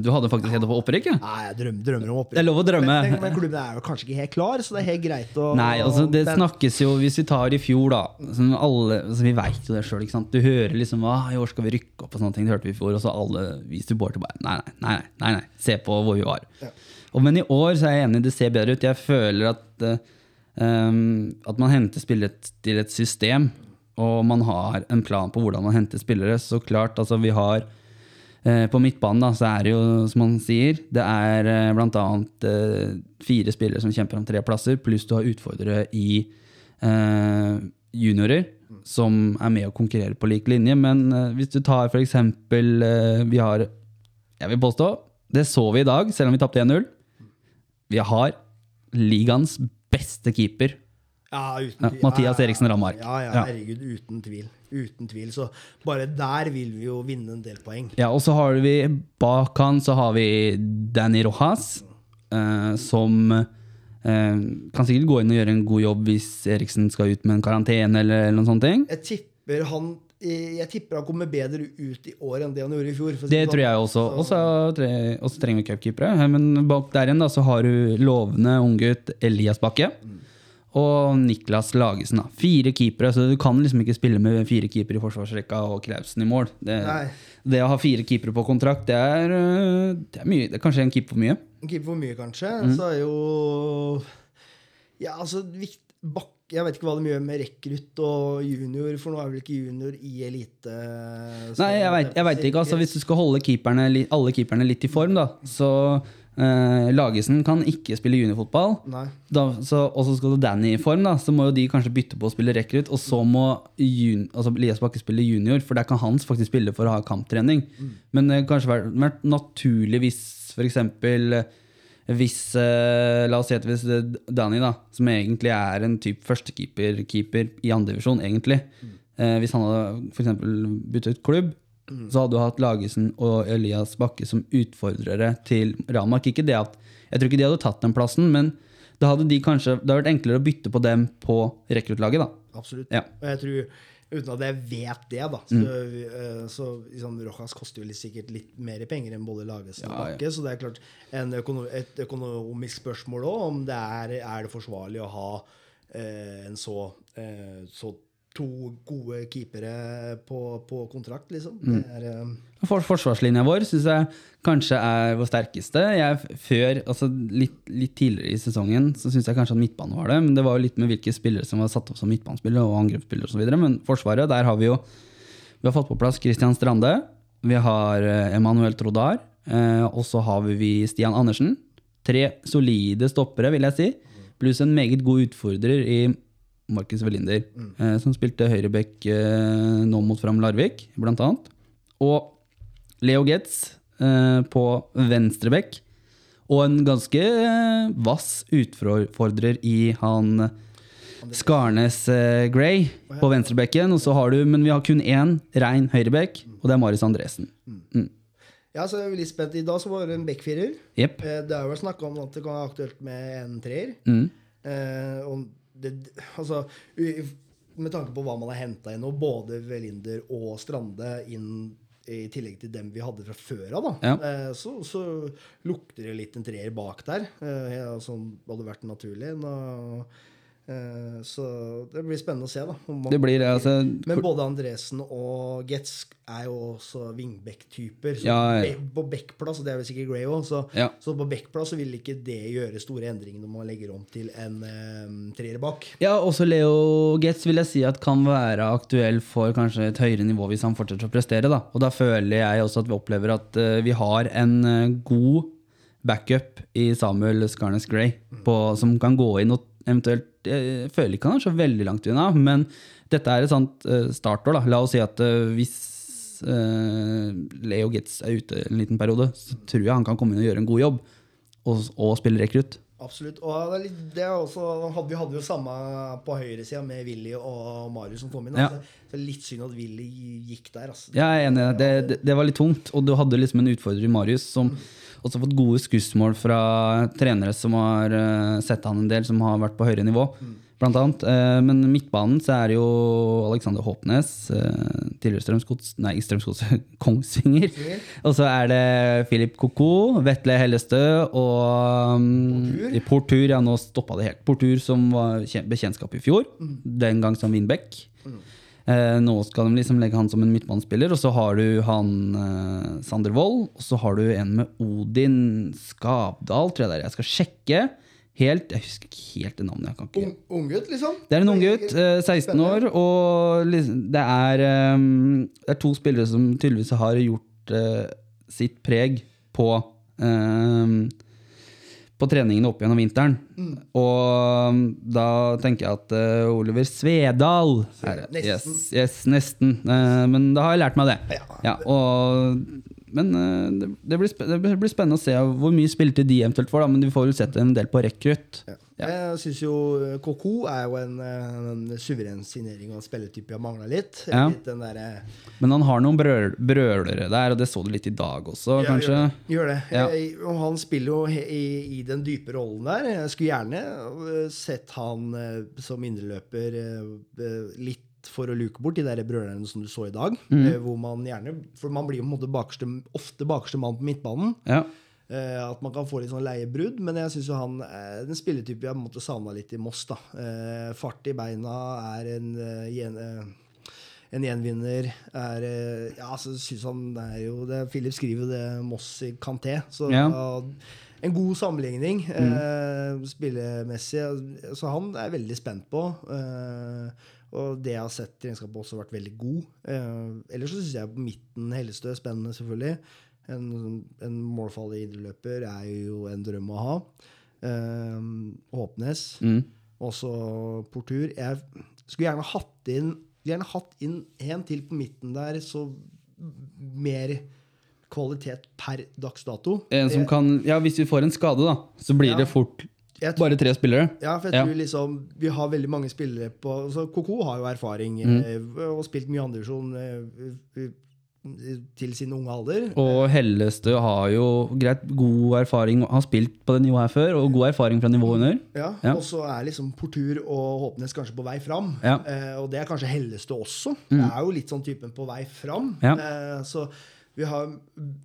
Speaker 1: Du hadde faktisk helt på opprykk, ja?
Speaker 2: nei, jeg drømmer, drømmer om opprykk.
Speaker 1: Det er lov å drømme.
Speaker 2: Men, men, klubben er jo kanskje ikke helt klar, så det er helt greit å
Speaker 1: Nei, altså det
Speaker 2: men-
Speaker 1: snakkes jo Hvis vi tar i fjor, da som alle, altså Vi veit jo det sjøl. Du hører liksom ah, i år skal vi rykke opp og sånne ting. Det hørte vi i fjor. Og så alle vi supportere bare nei nei, nei, nei, nei, nei. Se på hvor vi var.
Speaker 2: Ja.
Speaker 1: Og, men i år så er jeg enig, det ser bedre ut. Jeg føler at uh, um, At man henter spillet til et system, og man har en plan på hvordan man henter spillere. Så klart, altså vi har eh, På midtbanen da, så er det jo, som man sier, det er eh, annet eh, fire spillere som kjemper om tre plasser, pluss du har utfordrere i eh, juniorer, som er med og konkurrerer på lik linje. Men eh, hvis du tar eksempel eh, Vi har, jeg vil påstå, det så vi i dag, selv om vi tapte 1-0. Vi har ligaens beste keeper.
Speaker 2: Ja,
Speaker 1: Ja. Mathias Eriksen Ramark.
Speaker 2: Ja, ja, herregud, uten tvil. Uten tvil. Så bare der vil vi jo vinne en del poeng.
Speaker 1: Ja, og så har vi bak han så har vi Danny Rojas, eh, som eh, kan sikkert gå inn og gjøre en god jobb hvis Eriksen skal ut med en karantene eller noen sånne ting.
Speaker 2: Jeg tipper han jeg tipper han kommer bedre ut i år enn det han gjorde i fjor.
Speaker 1: Det
Speaker 2: sånn.
Speaker 1: tror jeg også. Og så tre- trenger vi cupkeepere. Men bak der igjen da, så har du lovende unggutt Elias Bakke. Og Niklas Lagesen. da. Fire keepere, så du kan liksom ikke spille med fire keepere i forsvarsrekka og Klausen i mål. Det, det å ha fire keepere på kontrakt, det er, øh, det er, mye, det er kanskje en keeper for mye.
Speaker 2: En keeper for mye, kanskje.
Speaker 1: Mm.
Speaker 2: Så er jo Ja, altså vikt, bak, Jeg vet ikke hva de gjør med rekrutt og junior, for nå er vel ikke junior i elite
Speaker 1: Nei, jeg vet, ikke. altså Hvis du skal holde keeperne, alle keeperne litt i form, da, så eh, Lagesen kan ikke spille juniorfotball. Og så skal Danny i form, da, så må jo de kanskje bytte på å spille rekrutt. Og så må jun, altså Elias Bakke spille junior, for der kan han faktisk spille for å ha kamptrening. Men det har kanskje vært, vært naturlig hvis f.eks. Hvis, eh, la oss si at hvis eh, Danny, da, som egentlig er en type førstekeeper keeper i andredivisjon, egentlig eh, Hvis han hadde for byttet klubb, så hadde du hatt Lagesen og Elias Bakke som utfordrere til Ramak. Ikke det at, jeg tror ikke de hadde tatt den plassen, men da hadde de kanskje, det hadde vært enklere å bytte på dem på rekruttlaget.
Speaker 2: Absolutt.
Speaker 1: Ja.
Speaker 2: Og jeg tror, uten at jeg vet det, da Så, mm. så liksom, Rojas koster jo sikkert litt mer penger enn både Lagesen og
Speaker 1: Ja, ja.
Speaker 2: Bakke. Så det er klart en økono et økonomisk spørsmål òg, om det er, er det forsvarlig å ha eh, en så, eh, så to gode keepere på, på kontrakt, liksom. Det er, eh,
Speaker 1: For, forsvarslinja vår syns jeg kanskje er vår sterkeste. Jeg, før, altså litt, litt tidligere i sesongen så syns jeg kanskje at midtbanen var det. Men det var jo litt med hvilke spillere som var satt opp som midtbanespillere og angrepsspillere osv. Men Forsvaret, der har vi jo Vi har fått på plass Christian Strande. Vi har eh, Emanuel Trodar. Eh, og så har vi Stian Andersen. Tre solide stoppere, vil jeg si. Pluss en meget god utfordrer i Markus Velinder, eh, som spilte høyreback eh, nå mot Fram Larvik, blant annet. Og Leo Getz eh, på venstreback. Og en ganske eh, vass utfordrer i han Skarnes eh, Gray på venstrebekken. Og så har du, men vi har kun én rein høyrebekk, og det er Marius Andresen. Mm.
Speaker 2: ja, så er vi litt spent. I dag så var det en backfirer.
Speaker 1: Jepp.
Speaker 2: Eh, det er vel snakka om at det kan være aktuelt med en treer.
Speaker 1: Mm.
Speaker 2: Eh, og det, altså, med tanke på hva man har henta inn nå, både Velinder og Strande inn i tillegg til dem vi hadde fra før av, da,
Speaker 1: Ja.
Speaker 2: eh, så, så lukter det litt en treer bak der, eh, som hadde vært naturlig. Nå, så det blir spennende å se, da. man-
Speaker 1: Det blir altså
Speaker 2: Men både Andresen og Getz er jo også wingback-typer.
Speaker 1: Ja, ja.
Speaker 2: På backplass, og det er vel sikkert Gray òg, så,
Speaker 1: Ja.
Speaker 2: så på backplass vil ikke det gjøre store endringer når man legger om til en um, treer bak.
Speaker 1: Ja, også Leo Getz vil jeg si at kan være aktuell for kanskje et høyere nivå hvis han fortsetter å prestere. Da. Og da føler jeg også at vi opplever at uh, vi har en uh, god backup i Samuel Skarnes Gray, på, som kan gå inn og eventuelt Jeg føler ikke han er så veldig langt unna, men dette er et sånt eh, startår. Da. La oss si at eh, hvis eh, Leo Getz er ute en liten periode, så tror jeg han kan komme inn og gjøre en god jobb, og, og spille rekrutt.
Speaker 2: Absolutt. Og det litt, det også, vi hadde jo samme på høyresida med Willy og Marius som kom inn.
Speaker 1: Ja.
Speaker 2: Altså. Så det er litt synd at Willy gikk der. Altså.
Speaker 1: Jeg er enig. Det, det, det var litt tungt. Og du hadde liksom en utfordrer i Marius som også fått gode skussmål fra trenere som har eh, sett han en del, som har vært på høyere nivå. blant annet. Eh, men midtbanen så er det jo Alexander Håpnes, eh, tidligere Strømsgods Nei, Strømsgods, *laughs* Kongsvinger. Og så er det Filip Koko, Vetle Hellestø og um,
Speaker 2: Portur.
Speaker 1: Portur. Ja, nå stoppa det helt. Portur som var kjen- bekjentskap i fjor, den gang som Winbeck. Eh, nå skal de liksom legge han som en midtbanespiller, og så har du han eh, Sander Wold. Og så har du en med Odin Skavdal, tror jeg det er. Jeg skal sjekke helt Jeg husker ikke helt det navnet. Jeg kan ikke
Speaker 2: Ung, Unggutt, liksom?
Speaker 1: det er en unggutt, eh, 16 år, og liksom- det er, eh, det er to spillere som tydeligvis har gjort eh, sitt preg på eh, på treningene opp gjennom vinteren. Og um, da tenker jeg at uh, Oliver Svedal.
Speaker 2: Nesten.
Speaker 1: Yes, yes, nesten. Uh, men da har jeg lært meg det. Ja, og, men eh, det, blir det blir spennende å se hvor mye spilletid de eventuelt får, da, men vi får vel sett en del på rekrutt. Ja.
Speaker 2: Jeg syns jo Koko er jo en, eh, en suveren signering og en spilletype jeg mangla litt.
Speaker 1: Ja.
Speaker 2: litt den derre
Speaker 1: Men han har noen brøl, brølere der, og det så du litt i dag også,
Speaker 2: Ja,
Speaker 1: kanskje.
Speaker 2: Gjør det. Gjør det.
Speaker 1: Ja.
Speaker 2: Jeg, han spiller jo i, i den dype rollen der. Jeg skulle gjerne sett han som indreløper litt for å luke bort de der brølerne som du så i dag.
Speaker 1: Mhm.
Speaker 2: øh, Hvor man gjerne For man blir jo på en måte bakerste, ofte bakerste mann på midtbanen.
Speaker 1: Ja.
Speaker 2: Uh, at man kan få litt sånn leiebrudd, men jeg syns jo han er den spilletype jeg en måte savna litt i Moss. da. Uh, fart i beina er en, uh, gjen, eh, en gjenvinner. Er, eh, ja, så synes han det er jo det, Philip skriver jo det Moss i Kanté. Så
Speaker 1: ja,
Speaker 2: en god sammenligning mm. spillemessig. Så han er jeg veldig spent på. Eh, og det jeg har sett i regnskapet, også har vært veldig god. Eh, ellers så syns jeg midten Hellestø er spennende, selvfølgelig. En, en målfallig indreløper er jo en drøm å ha. Eh, Håpnes.
Speaker 1: Mm.
Speaker 2: Også Portur. Jeg skulle gjerne hatt inn gjerne hatt inn en til på midten der, så mer kvalitet per dags dato.
Speaker 1: En som kan, ja, hvis vi får en skade, da, så blir
Speaker 2: Ja.
Speaker 1: det fort
Speaker 2: tror-
Speaker 1: bare tre spillere.
Speaker 2: Ja, for jeg
Speaker 1: Ja.
Speaker 2: tror liksom Vi har veldig mange spillere på så Koko har jo erfaring
Speaker 1: Mm.
Speaker 2: eh, og spilt mye andredivisjon eh, til sin unge alder.
Speaker 1: Og Hellestø har jo greit god erfaring, har spilt på det nivået her før, og god erfaring fra nivået under.
Speaker 2: Ja,
Speaker 1: Ja.
Speaker 2: Og så er liksom Portur og Håpnes kanskje på vei fram.
Speaker 1: Ja. Mm.
Speaker 2: Eh, og det er kanskje Hellestø også. Det er jo litt sånn typen på vei fram.
Speaker 1: Ja.
Speaker 2: Eh, så vi har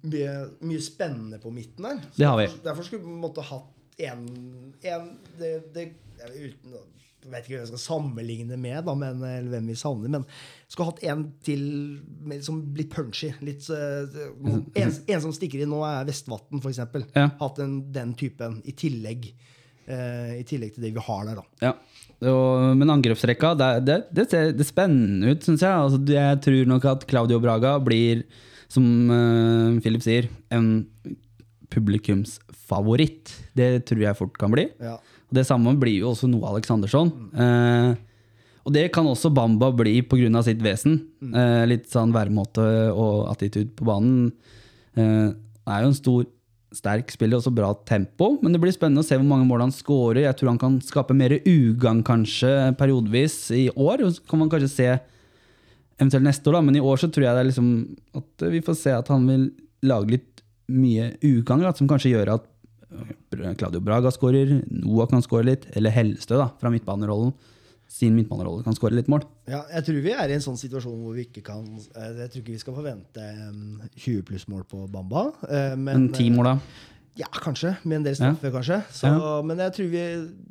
Speaker 2: mye, mye spennende på midten der. Så
Speaker 1: Det har vi.
Speaker 2: Derfor, skulle vi måte hatt en, en det, det, uten, jeg vet ikke hvem jeg skal sammenligne med, da, men, eller hvem vi savner, men skulle hatt en til med liksom litt punchy. Litt, eh, en, en som stikker inn nå, er Vestvatn, f.eks.
Speaker 1: Ja.
Speaker 2: Hatt en, den typen i tillegg. uh, I tillegg til det vi har der, da.
Speaker 1: Ja. Og, men angrepsrekka, det, det, det ser det spennende ut, syns jeg. Altså, jeg tror nok at Claudio Braga blir, som uh, Philip sier, en publikumsfavoritt. Det tror jeg fort kan bli.
Speaker 2: Ja.
Speaker 1: Og Det samme blir jo også Noah Alexandersson. Eh, og det kan også Bamba bli pga. sitt vesen. Eh, litt sånn væremåte og attitude på banen. Eh, er jo en stor, sterk spiller, også bra tempo. Men det blir spennende å se hvor mange mål han scorer. Jeg tror han kan skape mer ugagn kanskje periodevis i år. Så kan man kanskje se eventuelt neste år, da. Men i år så tror jeg det er liksom at vi får se at han vil lage litt mye ugagn, som kanskje gjør at øh, Claudio Braga skårer, Noah kan skåre litt, eller Hellestø da, fra midtbanerollen. Sin midtbanerolle kan skåre litt mål.
Speaker 2: Ja, jeg tror vi er i en sånn situasjon hvor vi ikke kan eh, Jeg tror ikke vi skal forvente 20 pluss-mål på Bamba. eh, Men,
Speaker 1: Men ti mål, da?
Speaker 2: Ja, kanskje. Med en del straffer, kanskje. Så, Men jeg tror vi,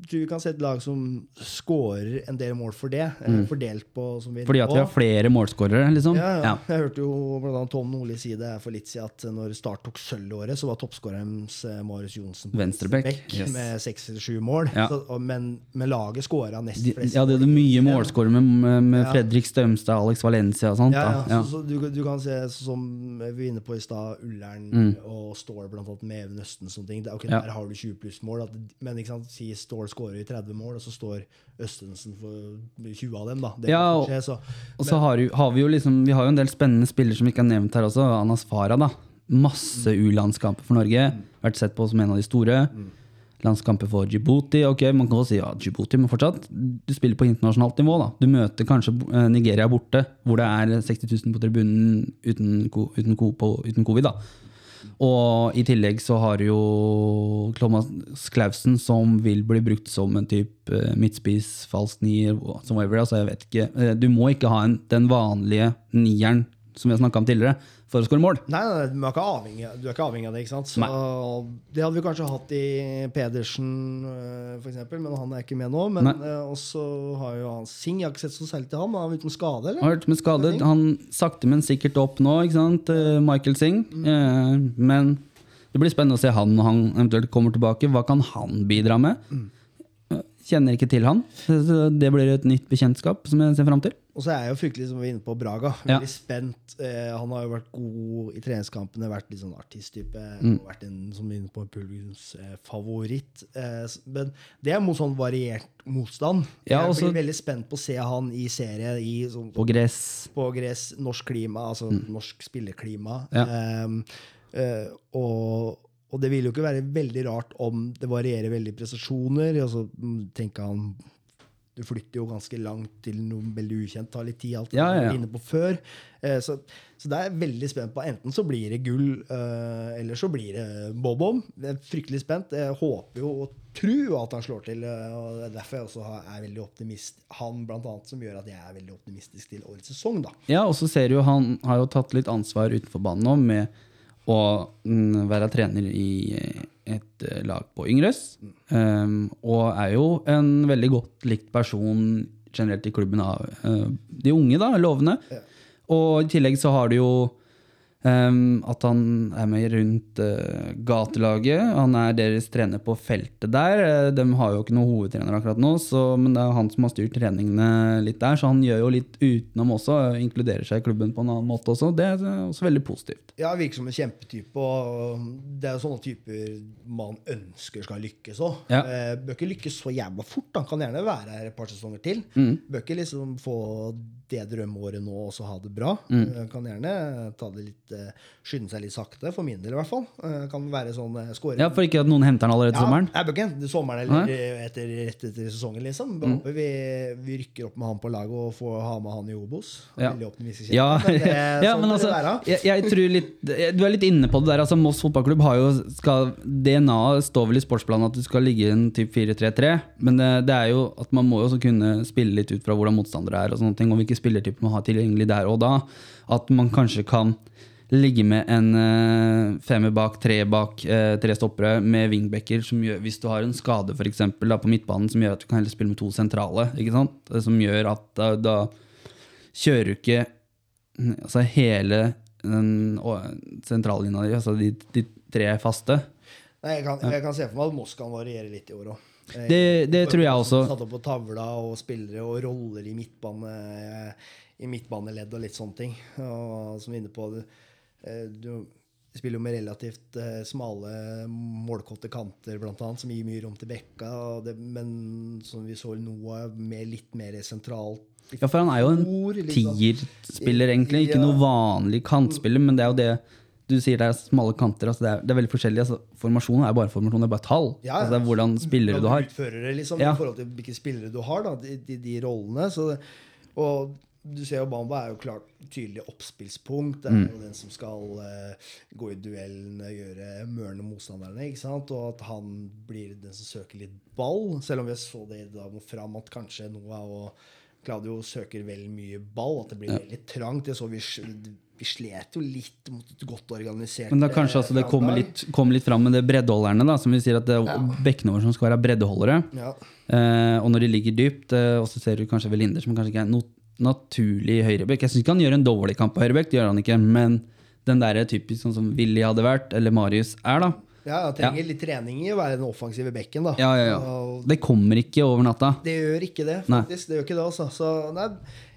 Speaker 2: tror vi kan se et lag som scorer en del mål for det. Mm. Fordelt på som vi
Speaker 1: Fordi at vi har flere målskårere, liksom?
Speaker 2: ja, ja.
Speaker 1: Ja.
Speaker 2: Jeg hørte jo annet Tom Nordli si det for litt siden at når Start tok sølvåret, så var toppskåreren eh, Marius Johnsen på
Speaker 1: Venstrebekk, yes.
Speaker 2: med seks eller sju mål.
Speaker 1: Ja.
Speaker 2: Så, men, men laget scora nest
Speaker 1: De,
Speaker 2: flest.
Speaker 1: ja, de hadde mye målskårere med, med,
Speaker 2: Ja.
Speaker 1: Fredrik Stømstad, Alex Valencia og sånt.
Speaker 2: Ja, ja.
Speaker 1: Ja.
Speaker 2: Så, så du, du kan se som vi var inne på i stad, Ullern
Speaker 1: Mm.
Speaker 2: og Stål blant annet med Even Østen. Sånne ting. Det, ok,
Speaker 1: Ja.
Speaker 2: Der har du 20 pluss-mål. at- Men ikke sant, si Stål skårer i 30 mål, og så står Østensen for 20 av dem. da. Det
Speaker 1: Ja, og-
Speaker 2: skje, så.
Speaker 1: Og så har, har vi jo liksom Vi har jo en del spennende spillere som ikke er nevnt her også. Anas Farah, da. Masse U-landskamper for Norge. Vært sett på som en av de store. Landskamper for Djibouti. Ok, man kan også si ja, Djibouti, men fortsatt. Du spiller på internasjonalt nivå. da. Du møter kanskje eh, Nigeria borte, hvor det er 60 000 på tribunen uten, uten, uten covid. da. Og i tillegg så har du jo Thomas Clausen som vil bli brukt som en type eh, midtspiss, falsk nier, som whatever. Altså, jeg vet ikke. Eh, Du må ikke ha en, den vanlige nieren som vi har snakka om tidligere, for å skåre mål.
Speaker 2: Nei, nei, du er ikke avhengig, du er ikke avhengig av det. ikke sant? Så Det hadde vi kanskje hatt i Pedersen, f.eks., men han er ikke med nå. Men øh, også har jo han Singh, jeg har ikke sett så særlig til han. Han er uten skade, eller?
Speaker 1: Vært med skade. Han sakte, men sikkert opp nå, ikke sant? Eh, Michael Singh. Eh, Men det blir spennende å se han når han eventuelt kommer tilbake. Hva kan han bidra med? Eh, Kjenner ikke til han. Det blir et nytt bekjentskap som jeg ser fram til.
Speaker 2: Og så er jeg jo fryktelig som vi er inne på Braga.
Speaker 1: Ja.
Speaker 2: Veldig spent. Eh, han har jo vært god i treningskampene, vært litt sånn artisttype.
Speaker 1: Mm.
Speaker 2: Vært en som er inne på publikums eh, favoritt. Eh, men det er mot sånn variert motstand.
Speaker 1: Ja,
Speaker 2: jeg
Speaker 1: også-
Speaker 2: blir veldig spent på å se han i serie i sånn,
Speaker 1: På gress.
Speaker 2: på gress, norsk klima, altså norsk spilleklima.
Speaker 1: Ja.
Speaker 2: Ehm, eh, og, og det vil jo ikke være veldig rart om det varierer veldig prestasjoner. Altså, så tenker han Du flytter jo ganske langt til noe veldig ukjent. Tar litt tid, alt
Speaker 1: Ja, ja, ja.
Speaker 2: inne på før. Eh, så, så det er jeg veldig spent på. Enten så blir det gull, eh, eller så blir det bob-om. Er fryktelig spent. Jeg håper jo og tror at han slår til. eh, og Det er derfor jeg også er veldig optimist. Han blant annet som gjør at jeg er veldig optimistisk til årets sesong. da.
Speaker 1: Ja, og så ser du jo han har jo tatt litt ansvar utenfor banen nå med å være trener i et eh, lag på Yngres. Um, og er jo en veldig godt likt person generelt i klubben av uh, de unge, da, lovende. Og i tillegg så har du jo um, at han er med rundt uh, gatelaget. Han er deres trener på feltet der. Eh, de har jo ikke noen hovedtrener akkurat nå, så, men det er han som har styrt treningene litt der. Så han gjør jo litt utenom også, inkluderer seg i klubben på en annen måte også. Det er eh, også veldig positivt.
Speaker 2: Ja, virker som en kjempetype, og det er jo sånne typer man ønsker skal lykkes òg.
Speaker 1: Ja.
Speaker 2: Uh, bør ikke lykkes så jævla fort. Han kan gjerne være her et par sesonger til.
Speaker 1: Mm.
Speaker 2: Bør ikke liksom få det drømmeåret nå også ha det bra.
Speaker 1: Mm.
Speaker 2: Eh, kan gjerne ta det litt eh, skynde seg litt sakte, for min del i hvert fall. Eh, kan være sånn skåring score
Speaker 1: Ja, For ikke at noen henter den allerede til sommeren.
Speaker 2: jeg bør ikke sommeren eller etter, rett etter sesongen, liksom.
Speaker 1: Mm.
Speaker 2: Vi, vi rykker opp med han på laget og får ha med han i Obos.
Speaker 1: Ja.
Speaker 2: Veldig optimistisk.
Speaker 1: Ja,
Speaker 2: men det, *laughs*
Speaker 1: ja
Speaker 2: sånn
Speaker 1: men altså, jeg, jeg tror litt Du er litt inne på det der. altså Moss fotballklubb har jo skal, DNA-et står vel i sportsplanen at du skal ligge i en typ 4-3-3. Men det, det er jo at man må jo også kunne spille litt ut fra hvordan motstandere er. og sånne ting, Og hvilke spillertyper man har tilgjengelig der og da. At man kanskje kan ligge med en eh, femmer bak, tre bak, eh, tre stoppere med wingbacker. Som gjør, hvis du har en skade for eksempel, da, på midtbanen som gjør at du kan heller spille med to sentrale. ikke sant? Eh, Som gjør at da, da kjører du ikke altså hele den sentrallinja di, altså de, de tre faste.
Speaker 2: Nei, jeg, kan, jeg kan se for meg at Moss kan variere litt i år òg.
Speaker 1: Det, det tror jeg også.
Speaker 2: Satt opp på tavla og spillere og roller i midtbane i midtbaneledd og litt sånne ting. Og som vi er inne på, du, eh, du spiller jo med relativt eh, smale, målkåte kanter, blant annet, som gir mye rom til bekka. Det, men som vi så Noah med litt mer sentralt
Speaker 1: Ja, for han er jo en
Speaker 2: liksom.
Speaker 1: tierspiller, egentlig. Ikke noe vanlig kantspiller, men det er jo det du sier det er smale kanter. Altså det, er, det er veldig forskjellig. Altså, formasjonen er bare formasjon, det er bare tall.
Speaker 2: Ja, ja.
Speaker 1: Altså det er hvordan spillere du har.
Speaker 2: utfører det, liksom,
Speaker 1: Ja.
Speaker 2: i forhold til hvilke spillere du har, da, de, de, de rollene. Så det, og du ser jo Bamba er jo klart tydelig oppspillspunkt. Det er
Speaker 1: Mm.
Speaker 2: jo den som skal uh, gå i duellen, gjøre mørne motstanderne. ikke sant? Og at han blir den som søker litt ball. Selv om vi så det da mot fram at kanskje Noah og Claudio søker vel mye ball. At det blir veldig trangt. Det så vi, vi slet jo litt mot et godt organisert
Speaker 1: Men da kanskje altså det
Speaker 2: eh,
Speaker 1: kommer litt, kom litt fram med det breddeholderne, da, som vi sier at det er bekkene våre som skal være breddeholdere.
Speaker 2: Ja.
Speaker 1: Eh, og når de ligger dypt, eh, og så ser du kanskje Velinder som kanskje ikke er no naturlig høyrebekk. Jeg syns ikke han gjør en dårlig kamp på høyrebekk, det gjør han ikke, men den der er typisk sånn som Willy hadde vært, eller Marius er, da.
Speaker 2: Ja, jeg trenger litt trening i å være den offensive bekken. da.
Speaker 1: Ja, ja, ja. Det kommer ikke over natta.
Speaker 2: det gjør ikke det,
Speaker 1: Nei.
Speaker 2: faktisk. Det gjør ikke det, altså. Så nei,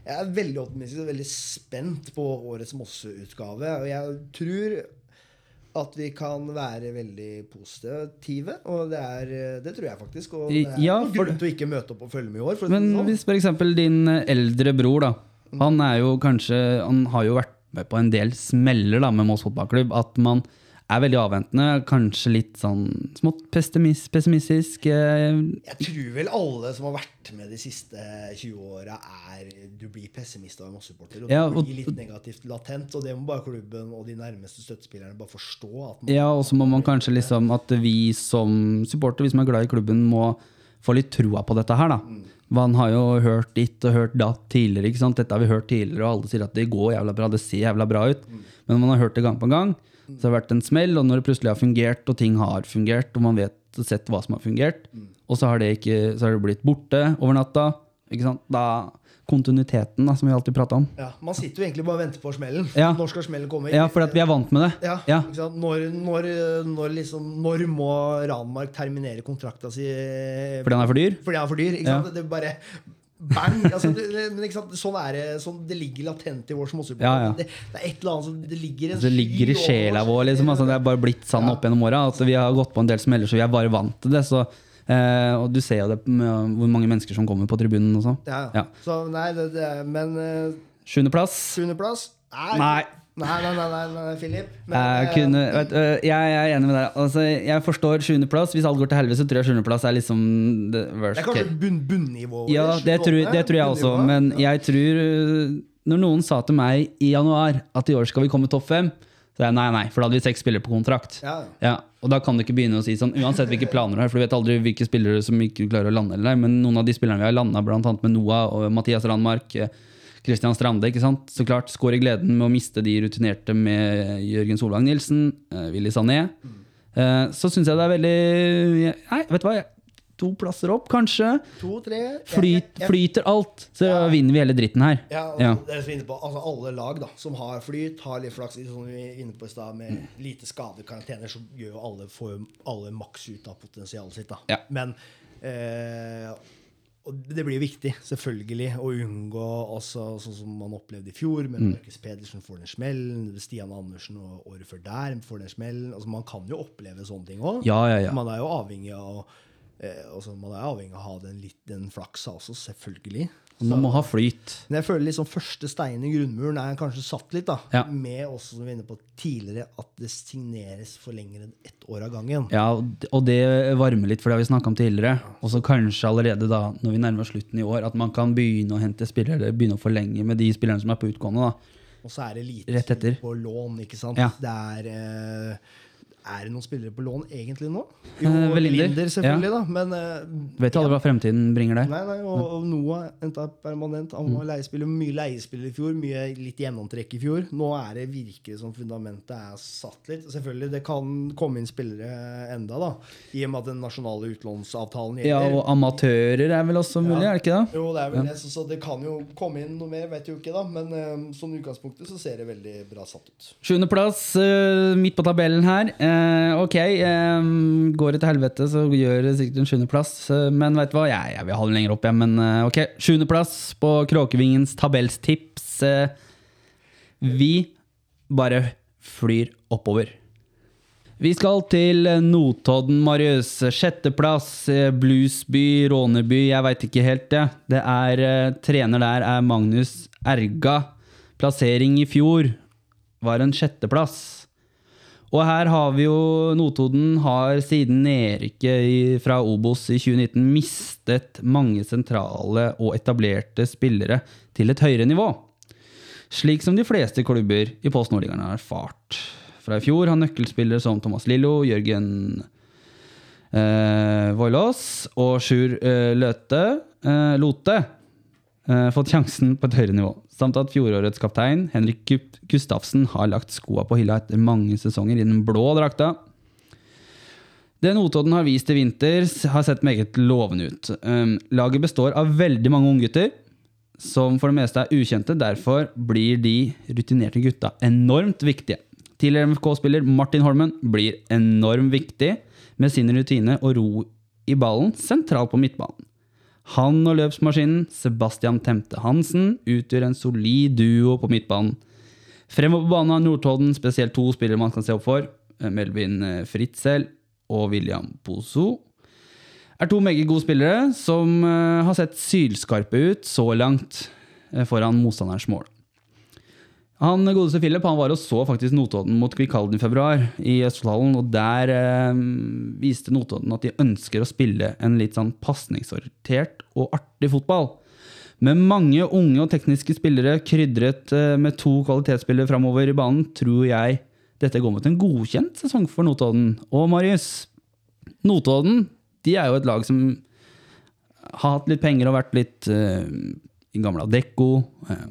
Speaker 2: jeg er veldig optimistisk og veldig spent på årets Mosse-utgave. Og jeg tror at vi kan være veldig positive, og det, er, det tror jeg faktisk. Og det er
Speaker 1: Ja, for-
Speaker 2: grunn til å ikke møte opp og følge med i år.
Speaker 1: Men
Speaker 2: sånn.
Speaker 1: hvis f.eks. din eldre bror, da. Han er jo kanskje Han har jo vært med på en del smeller da med Moss fotballklubb. At man er veldig avventende. Kanskje litt sånn smått pessimistisk. eh,
Speaker 2: Jeg tror vel alle som har vært med de siste 20 åra, er Du blir pessimist av en massesupporter. Og
Speaker 1: Ja, og-
Speaker 2: blir litt negativt latent. Og det må bare klubben og de nærmeste støttespillerne bare forstå.
Speaker 1: Ja, og så må man kanskje liksom At vi som supporter, vi som er glad i klubben, må få litt troa på dette her, da. Man har jo hørt ditt og hørt datt tidligere. ikke sant? Dette har vi hørt tidligere, og alle sier at det går jævla bra, det ser jævla bra ut. Men man har hørt det gang på gang. Så det har vært en smell, og når det plutselig har fungert, og ting har fungert, og man vet sett hva som har fungert, og så har det, ikke, så har det blitt borte over natta, ikke sant? da kontinuiteten da, som vi alltid prater om.
Speaker 2: ja, man sitter jo egentlig bare og venter på smellen.
Speaker 1: Ja.
Speaker 2: Når skal smellen komme?
Speaker 1: Ja, for at vi er vant med det.
Speaker 2: Ja,
Speaker 1: Ja.
Speaker 2: Ikke sant? Når, når, når, liksom, når må Ranmark terminere kontrakta si
Speaker 1: Fordi han er for dyr?
Speaker 2: Fordi han er for dyr. Ikke sant? Det er bare bang! Altså, det, men? Sånn er det. Sånn, det ligger latent i vår småsupporter.
Speaker 1: Ja, ja.
Speaker 2: det, det er et eller annet som Det ligger en
Speaker 1: Det ligger i sjela vår. Liksom. Altså, det er bare blitt sånn opp gjennom åra. Altså, vi har gått på en del smeller, så vi er bare vant til det. Så, eh, og du ser jo det med hvor mange mennesker som kommer på tribunen også.
Speaker 2: Ja.
Speaker 1: Ja.
Speaker 2: Så nei, det, det Men uh,
Speaker 1: Sjuendeplass.
Speaker 2: sjuendeplass? Nei.
Speaker 1: Nei.
Speaker 2: Nei, nei, nei, nei, Philip. Men,
Speaker 1: Jeg,
Speaker 2: eh,
Speaker 1: kunne, vet, jeg, jeg er enig med deg. Altså, jeg forstår sjuendeplass. Hvis alt går til helvete, så tror jeg sjuendeplass er liksom the
Speaker 2: det er kanskje bunn, bunnivået.
Speaker 1: Ja, det tror, det tror jeg også. Men jeg tror Når noen sa til meg i januar at i år skal vi komme topp fem, så jeg nei, nei, for da hadde vi seks spillere på kontrakt.
Speaker 2: Ja, ja.
Speaker 1: Og da kan du ikke begynne å si sånn, uansett hvilke planer du har, for du vet aldri hvilke spillere som ikke klarer å lande eller nei, men noen av de spillerne vi har landa, annet med Noah og Mathias Randmark, Christian Strande, ikke sant? Så klart, skårer gleden med å miste de rutinerte med Jørgen Solvang Nilsen, eh, Willy Sané. Eh, så syns jeg det er veldig Nei, vet du hva, to plasser opp, kanskje.
Speaker 2: To, tre
Speaker 1: Flyt, flyter alt, så vinner vi hele dritten her.
Speaker 2: Ja,
Speaker 1: Ja.
Speaker 2: på, altså Alle lag da, som har flyt, har litt flaks. Som vi er inne på i stad, med
Speaker 1: Mm.
Speaker 2: lite skade, karantener, så gjør alle, får alle maks ut av potensialet sitt. da.
Speaker 1: Ja.
Speaker 2: Men eh, og det blir viktig, selvfølgelig, å unngå også sånn som man opplevde i fjor, med
Speaker 1: Mm.
Speaker 2: Markus Pedersen får den smellen, Stian Andersen og året før der får den smellen. Altså, man kan jo oppleve sånne ting òg.
Speaker 1: Ja, ja, ja.
Speaker 2: Man er jo avhengig av eh, altså, man er avhengig av å ha den, litt, den flaksa også, selvfølgelig.
Speaker 1: Man må ha flyt.
Speaker 2: Men jeg føler liksom første stein i grunnmuren er kanskje satt litt, da.
Speaker 1: Ja.
Speaker 2: Med også, som vi på tidligere, at det signeres for lenger enn ett år av gangen.
Speaker 1: Ja, og det- varmer litt, for det har vi snakka om tidligere. Og så kanskje allerede da, når vi nærmer oss slutten i år, at man kan begynne å hente spillere, eller begynne å forlenge med de spillerne som er på utgående. da.
Speaker 2: Og så er det lite på lån, ikke sant.
Speaker 1: Ja.
Speaker 2: Det er eh, Er det noen spillere på lån egentlig nå? Jo,
Speaker 1: Eh, Velinder.
Speaker 2: Linder, selvfølgelig, da. Men uh,
Speaker 1: Vet jo ja. hva fremtiden bringer der.
Speaker 2: Nei, nei, og, og Noah henta permanent. Han
Speaker 1: Mm.
Speaker 2: var leiespiller, mye leiespiller i fjor, mye litt gjennomtrekk i fjor. Nå er det virkelig som fundamentet er satt litt. Selvfølgelig, det kan komme inn spillere enda, da. I og med at den nasjonale utlånsavtalen
Speaker 1: Ja,
Speaker 2: gjelder.
Speaker 1: og amatører er vel også mulig, er det ikke det?
Speaker 2: Jo, det er vel det, så, så det kan jo komme inn noe mer, vet jo ikke, da. Men uh, som utgangspunktet så ser det veldig bra satt ut.
Speaker 1: Sjuendeplass uh, midt på tabellen her. Eh, ok, eh, går det til helvete, så gjør det sikkert en sjuendeplass. Uh, men vet du hva, jeg, jeg vil ha den lenger opp, jeg. Men eh, ok, sjuendeplass på Kråkevingens tabellstips. Eh, vi bare flyr oppover. Vi skal til Notodden, Marius. Sjetteplass, eh, Bluesby, Råneby, jeg veit ikke helt, det. Det er eh, Trener der er Magnus Erga. Plassering i fjor var en sjetteplass. Og her har vi jo Notodden har siden nedrykket fra Obos i 2019 mistet mange sentrale og etablerte spillere til et høyere nivå. Slik som de fleste klubber i Post Nordligaen har erfart. Fra i fjor har nøkkelspillere som Thomas Lillo, Jørgen eh, Voilås og Sjur eh, Løte, eh, Lote eh, fått sjansen på et høyere nivå. Samt at fjorårets kaptein Henrik Gustavsen har lagt skoa på hylla etter mange sesonger i den blå drakta. Det Notodden har vist i vinter, har sett meget lovende ut. Um, laget består av veldig mange unggutter, som for det meste er ukjente. Derfor blir de rutinerte gutta enormt viktige. Tidligere MFK-spiller Martin Holmen blir enormt viktig med sin rutine og ro i ballen sentralt på midtbanen. Han og løpsmaskinen Sebastian Temte Hansen utgjør en solid duo på midtbanen. Fremover på banen har Nordtodden spesielt to spillere man kan se opp for. eh, Melvin eh, Fritzel og William Pozo. Er to meget gode spillere som eh, har sett sylskarpe ut så langt foran motstanderens mål. Han godeste Philip han var og så faktisk Notodden mot Kvikalden i februar i Østfoldhallen, og der eh, viste Notodden at de ønsker å spille en litt sånn pasningsorientert og artig fotball. Med mange unge og tekniske spillere krydret eh, med to kvalitetsspillere framover i banen, tror jeg dette går mot en godkjent sesong for Notodden. Og Marius, Notodden de er jo et lag som har hatt litt penger og vært litt eh, i gamle Adecco, eh,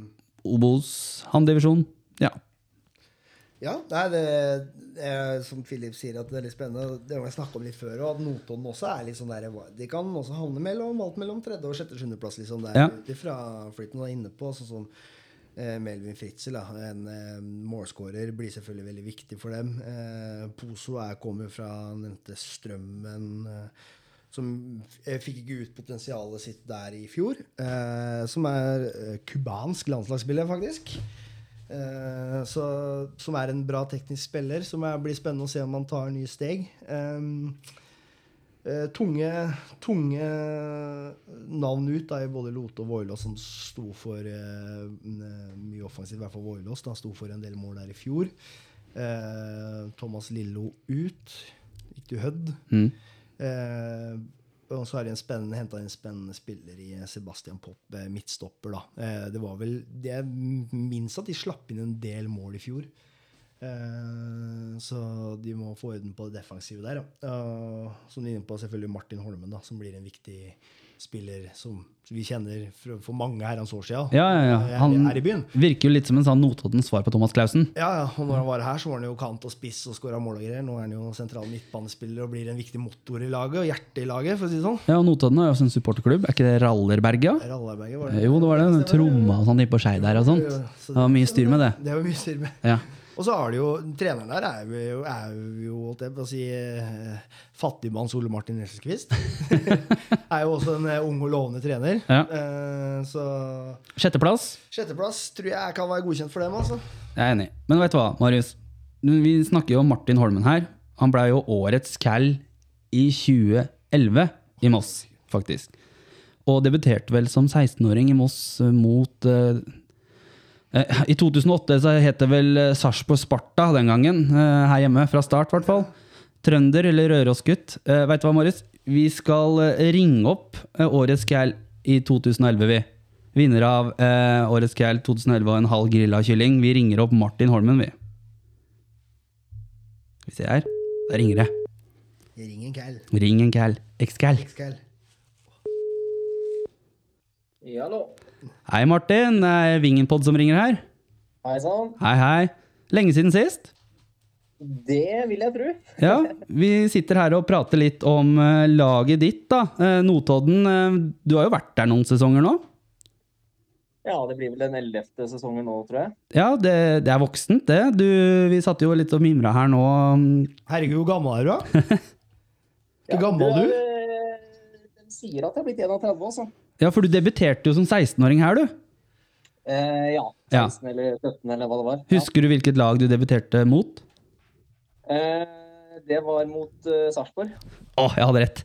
Speaker 1: Obos, Handdivisjon. Ja.
Speaker 2: Ja, nei, det, er som Philip sier, at det er litt spennende. Det har vi snakka om litt før, og at Notodden også er litt sånn der De kan også havne mellom alt mellom tredje- og sjette- sjuendeplass, liksom. Der
Speaker 1: Ja.
Speaker 2: ut ifra flyten var inne på, sånn som eh, Melvin Fritzel, da, en eh, målskårer, blir selvfølgelig veldig viktig for dem. Eh, Poso er, kommer fra nevnte Strømmen. Eh, som eh, fikk ikke ut potensialet sitt der i fjor. Eh, som er eh, cubansk landslagsspiller, faktisk. Eh, så, som er en bra teknisk spiller, som er, blir spennende å se om han tar nye steg. Um, eh, tunge, tunge navn ut da, i både Lote og Voilås, som sto for eh, mye offensivt, i hvert fall Voilås. da, Sto for en del mål der i fjor. Eh, Thomas Lillo ut. Gikk til Hødd.
Speaker 1: Mm.
Speaker 2: Eh, og så har de en henta en spennende spiller i Sebastian Popp, eh, midtstopper. da. Eh, det var vel, det minst at de slapp inn en del mål i fjor. Eh, så de må få orden på det defensive der. Ja. Som de er inne på, selvfølgelig Martin Holmen, da, som blir en viktig spiller som vi kjenner for, for mange herrens år siden.
Speaker 1: Ja, ja, ja.
Speaker 2: Er-
Speaker 1: Han
Speaker 2: er i byen.
Speaker 1: virker jo litt som en sånn Notoddens svar på Thomas Clausen.
Speaker 2: Ja, ja, og når han var her, så var han jo kant og spiss og skåra mål og greier. Nå er han jo sentral midtbanespiller og blir en viktig motor i laget, og hjerte i laget, for å si det sånn.
Speaker 1: Ja, og Notodden er jo også en supporterklubb. Er ikke det Rallerberget? Ja?
Speaker 2: Rallarberget var det.
Speaker 1: Jo, det var det. Tromma og sånn de på Skei der og sånt. Det var mye styr med det.
Speaker 2: Det var mye styr med.
Speaker 1: Ja.
Speaker 2: Og så har du jo Treneren der er jo, er jo holdt jeg på å si, eh, fattigmanns Ole Martin Nesselquist. *laughs* er jo også en eh, ung og lovende trener.
Speaker 1: Ja.
Speaker 2: Eh, så
Speaker 1: Sjetteplass.
Speaker 2: sjetteplass tror jeg kan være godkjent for dem, altså.
Speaker 1: Jeg er enig. Men vet du hva, Marius? Vi snakker jo om Martin Holmen her. Han ble jo årets cal i 2011 i Moss, faktisk. Og debuterte vel som 16-åring i Moss mot I 2008 så het det vel eh, Sarpsborg Sparta den gangen, eh, her hjemme, fra start i hvert fall. Trønder eller Rørosgutt. Veit du hva, Morris? Vi skal eh, ringe opp eh, årets Kjæl i 2011, vi. Vinner av eh, årets Kjæl 2011 og en halv grilla kylling. Vi ringer opp Martin Holmen, vi. Skal vi se her. Der ringer det.
Speaker 2: Ring en Kjæl.
Speaker 1: Ring en Kjæl. X-Kjæl.
Speaker 2: Ja,
Speaker 4: Hallo.
Speaker 1: Hei, Martin. Det er Vingenpod som ringer her.
Speaker 4: Hei sann.
Speaker 1: Hei, hei. Lenge siden sist.
Speaker 4: Det vil jeg tro. *laughs*
Speaker 1: Ja, vi sitter her og prater litt om eh, laget ditt, da. Eh, Notodden. eh, du har jo vært der noen sesonger nå?
Speaker 4: Ja, det blir vel den ellevte sesongen nå, tror jeg.
Speaker 1: Ja, det, det er voksent, det. Du, vi satt jo litt og mimra her nå.
Speaker 2: Herregud, hvor gammel er du, da? *laughs* Hvor gammel er du?
Speaker 4: Den De sier at jeg er blitt 31, altså.
Speaker 1: Ja, for du debuterte jo som 16-åring her, du.
Speaker 4: Eh, ja.
Speaker 1: Ja.
Speaker 4: 16 eller 17 eller hva det var.
Speaker 1: Husker du hvilket lag du debuterte mot?
Speaker 4: Eh, det var mot uh, Sarpsborg.
Speaker 1: Å, jeg hadde rett.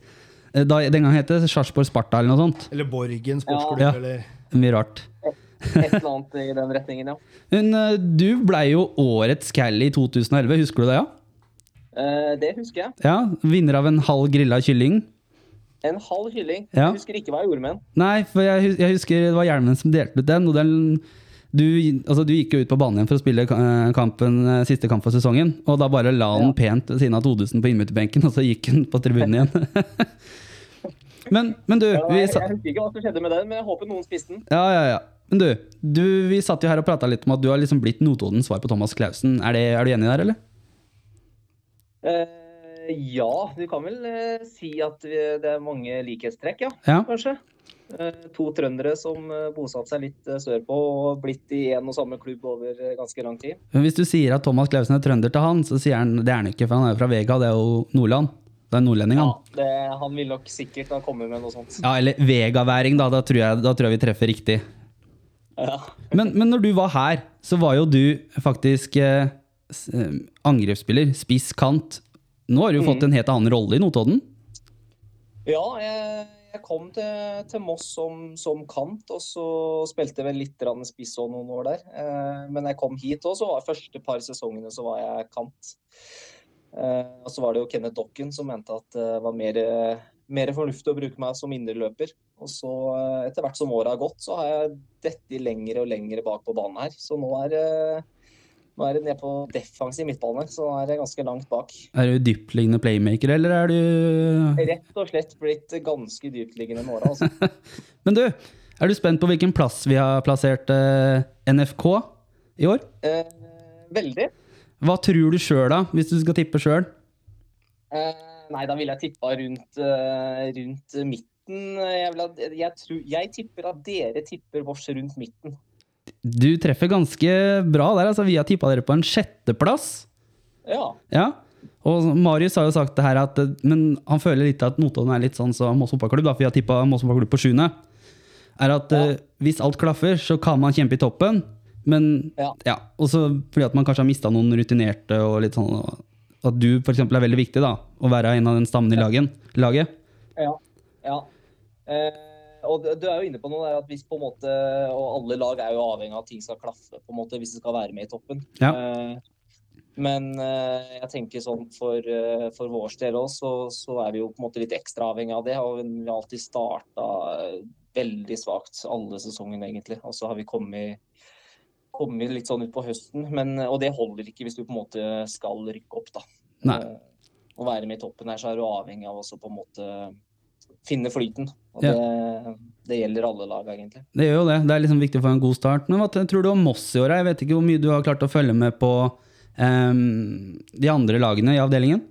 Speaker 1: Eh, Da, den gang het det Sarpsborg Sparta eller noe sånt.
Speaker 2: Eller Borgen sportsklubb,
Speaker 1: Ja.
Speaker 2: eller
Speaker 1: Mye rart.
Speaker 4: Et eller annet i den retningen, ja. *laughs*
Speaker 1: Men eh, du blei jo årets Cally i 2011, husker du det? ja?
Speaker 4: Eh, det husker jeg.
Speaker 1: Ja, Vinner av en halv grilla kylling.
Speaker 4: En halv kylling.
Speaker 1: Ja.
Speaker 4: Jeg husker ikke hva jeg gjorde med den.
Speaker 1: Nei, for jeg, jeg husker det var Hjelmen som delte ut den. Og den du, altså, du gikk jo ut på banen igjen for å spille eh, kampen, eh, siste kamp for sesongen. Og da bare la han
Speaker 4: Ja.
Speaker 1: pent ved siden av Todesen på innbytterbenken, *laughs* og så gikk han på tribunen igjen. *laughs* men, men du,
Speaker 4: Ja,
Speaker 1: vi
Speaker 4: jeg, husker ikke hva som skjedde med den, men jeg håper noen spiste den.
Speaker 1: ja, ja, ja. Men du, du, vi satt jo her og prata litt om at du har liksom blitt Notodens svar på Thomas Clausen. Er, det, er du enig der, eller?
Speaker 4: Eh, ja, du kan vel eh, si at det er mange likhetstrekk, ja.
Speaker 1: Ja.
Speaker 4: Kanskje. Eh, to trøndere som uh, bosatte seg litt eh, sørpå og blitt i en og samme klubb over eh, ganske lang tid.
Speaker 1: Men hvis du sier at Thomas Clausen er trønder til han, så sier han det er han ikke, for han er jo fra Vega, det er jo Nordland. Det er nordlending,
Speaker 4: Ja,
Speaker 1: han.
Speaker 4: det, han vil nok sikkert ha kommet med noe sånt.
Speaker 1: Ja, eller vegaværing, da. Da tror, jeg, da tror jeg vi treffer riktig.
Speaker 4: Ja.
Speaker 1: Men, men når du var her, så var jo du faktisk eh, eh, angrepsspiller, spiss kant. Nå har du jo fått en helt annen rolle i Notodden.
Speaker 4: Ja, jeg, jeg kom til, til Moss som, som kant, og så spilte jeg vel litt spiss òg noen år der. Eh, men jeg kom hit òg, så var første par sesongene så var jeg kant. Eh, og så var det jo Kenneth Dokken som mente at det var mer, mer fornuftig å bruke meg som indreløper. Og så eh, etter hvert som året har gått, så har jeg dette lenger og lenger bak på banen her. Så nå er det nå er det ned på defensiv midtbane, så nå er det ganske langt bak.
Speaker 1: Er du dyptliggende playmaker, eller er du
Speaker 4: Rett og slett blitt ganske dyptliggende med åra, altså. *laughs*
Speaker 1: Men du, er du spent på hvilken plass vi har plassert eh, NFK i år?
Speaker 4: Eh, veldig.
Speaker 1: Hva tror du sjøl, da, hvis du skal tippe sjøl?
Speaker 4: Eh, nei, da ville jeg tippa rundt, eh, rundt midten. Jeg, vil ha, jeg, tror, jeg tipper at dere tipper vårs rundt midten.
Speaker 1: Du treffer ganske bra der. altså Vi har tippa dere på en sjetteplass.
Speaker 4: Ja.
Speaker 1: Ja. Og Marius har jo sagt det her at Men han føler litt at Notodden er litt sånn som Moss fotballklubb, for vi har tippa Moss fotballklubb på sjuende. Er at
Speaker 4: Ja.
Speaker 1: eh, hvis alt klaffer, så kan man kjempe i toppen. Men
Speaker 4: Ja.
Speaker 1: ja, også fordi at man kanskje har mista noen rutinerte og litt sånn At du f.eks. er veldig viktig, da. Å være en av den stammen i lagen, laget.
Speaker 4: Ja. ja. Eh, og du er jo inne på noe der at hvis på en måte Og alle lag er jo avhengig av at ting skal klaffe på en måte hvis det skal være med i toppen.
Speaker 1: Ja.
Speaker 4: Eh, men eh, jeg tenker sånn for, eh, for vår del òg, så, så er vi jo på en måte litt ekstra avhengig av det. Og vi har alltid starta veldig svakt alle sesongene, egentlig. Og så har vi kommet, kommet litt sånn utpå høsten. Men, og det holder ikke hvis du på en måte skal rykke opp, da.
Speaker 1: Nei.
Speaker 4: Å være med i toppen her, så er du avhengig av også på en måte finne flyten. Og
Speaker 1: Ja.
Speaker 4: det, det gjelder alle lag, egentlig.
Speaker 1: Det gjør jo det. Det er liksom viktig å få en god start. Men hva tror du om Moss i år? Jeg vet ikke hvor mye du har klart å følge med på um, de andre lagene i avdelingen?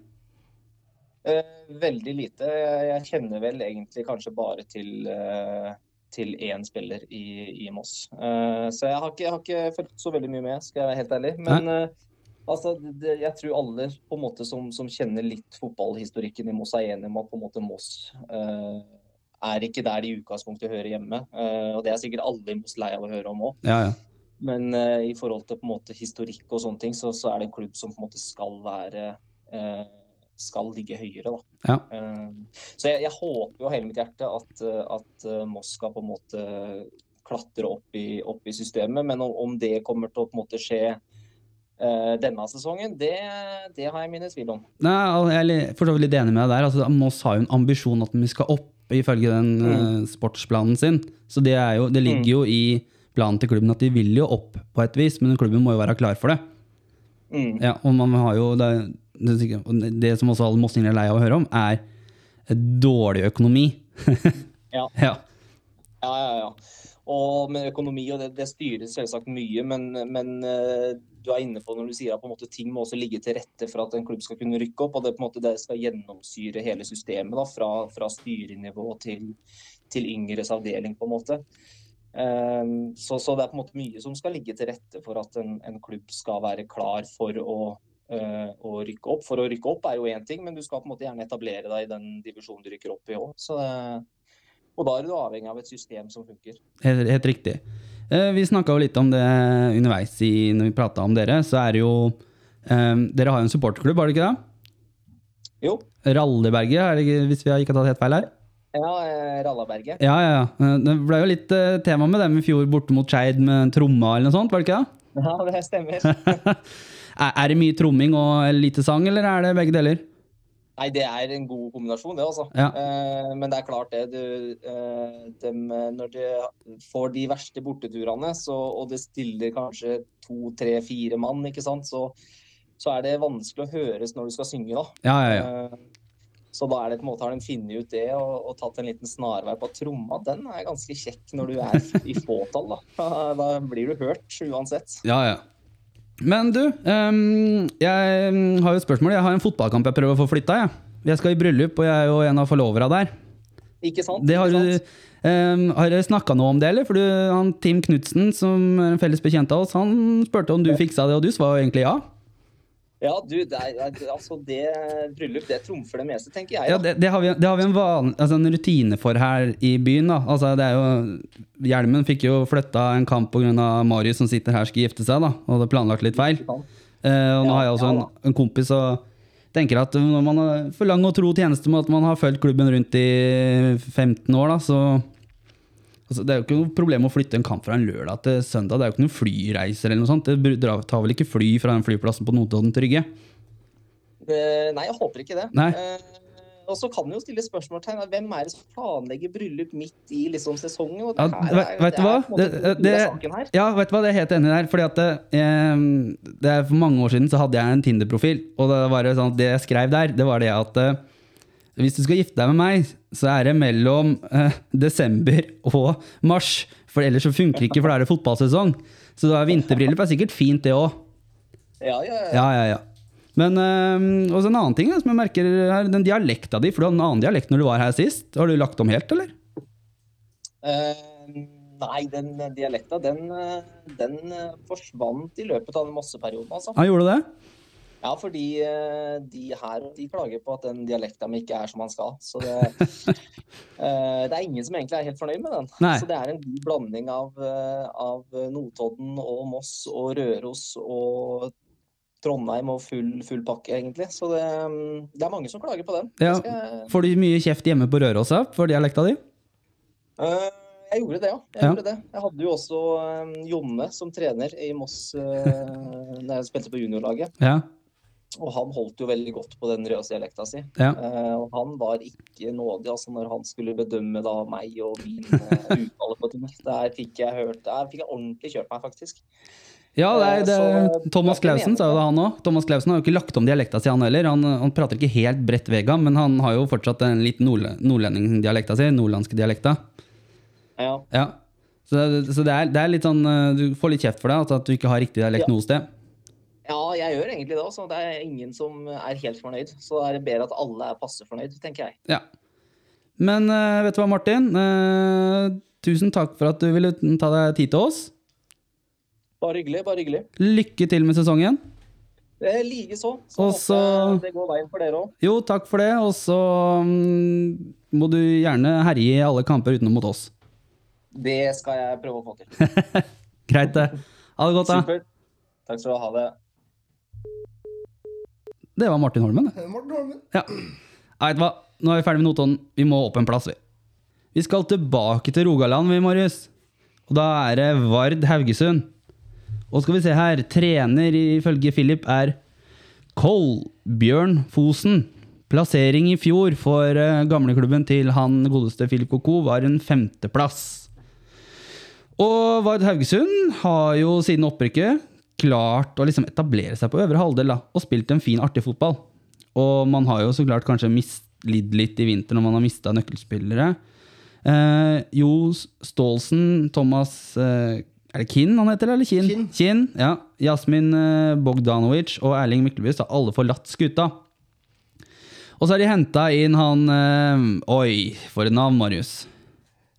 Speaker 4: Uh, veldig lite. Jeg kjenner vel egentlig kanskje bare til, uh, til én spiller i, i Moss. Uh, så jeg har, ikke, jeg har ikke følt så veldig mye med, skal jeg være helt ærlig. Men altså, det, jeg tror alle på en måte som, som kjenner litt fotballhistorikken i Moss, er enige om at på en måte Moss eh, er ikke der de i utgangspunktet hører hjemme. Eh, og det er sikkert alle i Moss lei av å høre om òg.
Speaker 1: Ja, ja.
Speaker 4: Men eh, i forhold til på en måte historikk og sånne ting, så, så er det en klubb som på en måte skal være eh, skal ligge høyere, da.
Speaker 1: Ja.
Speaker 4: Eh, så jeg, jeg håper jo hele mitt hjerte at, eh, at Moss skal på en måte klatre opp i, opp i systemet. Men om, om det kommer til å på en måte skje denne sesongen, det, det har jeg mine tvil om.
Speaker 1: Nei, jeg er for så vidt litt enig med deg der. Altså, Moss har jo en ambisjon at vi skal opp, ifølge den eh, sportsplanen sin. Så det, er jo, det ligger jo i planen til klubben at de vil jo opp på et vis, men klubben må jo være klar for det.
Speaker 4: Mm.
Speaker 1: Ja, og man har jo det, det som også alle mossinger er lei av å høre om, er dårlig økonomi. *laughs*
Speaker 4: Ja.
Speaker 1: ja.
Speaker 4: Ja, ja, ja. Og med økonomi, og det, det styres selvsagt mye, men, men eh, du er inne på når du sier at på en måte ting må også ligge til rette for at en klubb skal kunne rykke opp. og Det på en måte det skal gjennomsyre hele systemet, da, fra, fra styrenivå til, til yngres avdeling, på en måte. Um, så, så det er på en måte mye som skal ligge til rette for at en, en klubb skal være klar for å, eh, å rykke opp. For å rykke opp er jo én ting, men du skal på en måte gjerne etablere deg i den divisjonen du rykker opp i òg. Og da er du avhengig av et system som funker.
Speaker 1: Helt, helt riktig. Eh, vi snakka litt om det underveis i, når vi prata om dere. Så er det jo um, Dere har jo en supporterklubb, har dere ikke det?
Speaker 4: Jo.
Speaker 1: Ralleberget, er det ikke, hvis vi har tatt helt feil her?
Speaker 4: Ja, eh, Rallaberget.
Speaker 1: Ja, ja, ja. Det ble jo litt tema med dem i fjor borte mot Skeid med tromma eller noe sånt, var det ikke det?
Speaker 4: Ja, det stemmer. *laughs*
Speaker 1: Er, er det mye tromming og lite sang, eller er det begge deler?
Speaker 4: Nei, det er en god kombinasjon, det, altså.
Speaker 1: Ja.
Speaker 4: Eh, men det er klart det. Du, eh, dem, når du får de verste borteturene, så, og det stiller kanskje to, tre, fire mann, ikke sant, så, så er det vanskelig å høres når du skal synge, da.
Speaker 1: Ja, ja, ja.
Speaker 4: Eh, Så da er det på en måte har de funnet ut det og, og tatt en liten snarvei på tromma. Den er ganske kjekk når du er i fåtall, da. Da blir du hørt uansett.
Speaker 1: ja, ja. Men du, um, jeg har jo et spørsmål. Jeg har en fotballkamp jeg prøver å få flytta. Jeg. jeg skal i bryllup, og jeg er jo en av forlovera der.
Speaker 4: Ikke sant?
Speaker 1: Det har,
Speaker 4: Ikke
Speaker 1: du,
Speaker 4: sant?
Speaker 1: ehm, har dere snakka noe om det, eller? For du, han, Tim Knutsen, som er en felles bekjent av oss, han spurte om du fiksa det, og du svarer egentlig ja.
Speaker 4: Ja, du, det er, altså det bryllup, det trumfer det meste, tenker jeg.
Speaker 1: Ja, det, det, har vi, det har vi en, van, altså en rutine for her i byen. da. Altså, det er jo, Hjelmen fikk jo flytta en kamp pga. Marius som sitter her skal gifte seg, da, og hadde planlagt litt feil.
Speaker 4: Sant?
Speaker 1: Eh, og nå har jeg også
Speaker 4: ja
Speaker 1: en, en kompis og tenker at når man har for lang og tro tjeneste med at man har fulgt klubben rundt i 15 år, da, så altså, Det er jo ikke noe problem å flytte en kamp fra en lørdag til søndag. Det er jo ikke noen flyreiser eller noe sånt. Det tar vel ikke fly fra den flyplassen på Notodden til Rygge?
Speaker 4: Eh, Nei, jeg håper ikke det.
Speaker 1: Nei.
Speaker 4: Eh, og så kan du jo stille spørsmålstegn hvem er det som planlegger bryllup midt i liksom sesongen? Og det
Speaker 1: Ja,
Speaker 4: her
Speaker 1: vet-
Speaker 4: er-
Speaker 1: vet
Speaker 4: det er
Speaker 1: Det-
Speaker 4: det,
Speaker 1: det-
Speaker 4: saken her.
Speaker 1: Ja, vet du hva, det er helt enig der. Fordi at eh, det er For mange år siden så hadde jeg en Tinder-profil, og det, var sånn, det jeg skrev der, det var det at eh, hvis du skal gifte deg med meg, så er det mellom eh, desember og mars. For ellers så funker det ikke, for da er det fotballsesong. Så da er vinterbryllup er sikkert fint, det òg.
Speaker 4: Ja, ja, ja.
Speaker 1: Ja, ja, ja. Men eh, også en annen ting som jeg merker her, den dialekta di. For du hadde en annen dialekt når du var her sist. Har du lagt om helt, eller?
Speaker 4: Uh, nei, den dialekta, den, eh, den eh, forsvant i løpet av den Mosse-perioden, altså.
Speaker 1: Ja, gjorde det?
Speaker 4: Ja, fordi eh, de her de klager på at den dialekta mi ikke er som man skal. Så det, *laughs* eh, det er ingen som egentlig er helt fornøyd med den.
Speaker 1: Nei.
Speaker 4: Så det er en god blanding av, eh, av Notodden og Moss og Røros og Trondheim og full, full pakke, egentlig. Så det, mm, det er mange som klager på den.
Speaker 1: Ja.
Speaker 4: Skal-
Speaker 1: Får du mye kjeft hjemme på Rørosa for dialekta di?
Speaker 4: Uh, jeg gjorde det, ja. Jeg,
Speaker 1: Ja.
Speaker 4: gjorde det. jeg hadde jo også um, Jonne som trener i Moss *laughs* uh, da jeg spilte på juniorlaget.
Speaker 1: Ja.
Speaker 4: Og han holdt jo veldig godt på den røsdialekta si.
Speaker 1: Ja.
Speaker 4: Eh, og han var ikke nådig altså når han skulle bedømme da meg og min uh, uttale på ting. Der fikk jeg hørt Der fikk jeg ordentlig kjørt meg, faktisk.
Speaker 1: Ja, det er, det,
Speaker 4: Så-
Speaker 1: Thomas
Speaker 4: det er
Speaker 1: Clausen sa jo det, han òg. Thomas Clausen har jo ikke lagt om dialekta si, han heller. Han, han prater ikke helt bredt vega, men han har jo fortsatt en litt nord, nordlendingdialekta si. Nordlandske dialekta.
Speaker 4: Ja.
Speaker 1: Ja. Så, så det, er, det er litt sånn øh, Du får litt kjeft for det, altså at du ikke har riktig dialekt
Speaker 4: Ja.
Speaker 1: noe sted.
Speaker 4: Jeg gjør egentlig det også. Det er ingen som er helt fornøyd. Så er det bedre at alle er passe fornøyd, tenker jeg.
Speaker 1: Ja. Men øh, vet du hva, Martin? Eh, tusen takk for at du ville ta deg tid til oss.
Speaker 4: Bare hyggelig, bare hyggelig.
Speaker 1: Lykke til med sesongen.
Speaker 4: Eh, Likeså. Så
Speaker 1: Og
Speaker 4: håper det går veien for dere òg.
Speaker 1: Jo, takk for det. Og så mm, må du gjerne herje i alle kamper utenom mot oss.
Speaker 4: Det skal jeg prøve å få til. *laughs*
Speaker 1: Greit, det. Ha det godt, da.
Speaker 4: Supert. Takk skal du ha. det.
Speaker 1: Det var Martin Holmen. det.
Speaker 2: Morten Holmen.
Speaker 1: Ja. Vet du hva? Nå er vi ferdig med Notodden. Vi må opp en plass, vi. Vi skal tilbake til Rogaland, vi, Marius. Og da er det Vard Haugesund. Og skal vi se her, trener ifølge Philip er Kolbjørn Fosen. Plassering i fjor for eh, gamleklubben til han godeste Philip Koko var en femteplass. Og Vard Haugesund har jo siden opprykket klart å liksom etablere seg på øvre halvdel da, og spilt en fin, artig fotball. Og man har jo så klart kanskje mislidd litt i vinter når man har mista nøkkelspillere. Eh, jo Staalsen, Thomas eh, Er det Kinn han heter, eller Kinn?
Speaker 2: Kinn.
Speaker 1: ja. Jasmin eh, Bogdanovic og Erling Myklebust har alle forlatt skuta. Og så har de henta inn han eh, Oi, for et navn, Marius.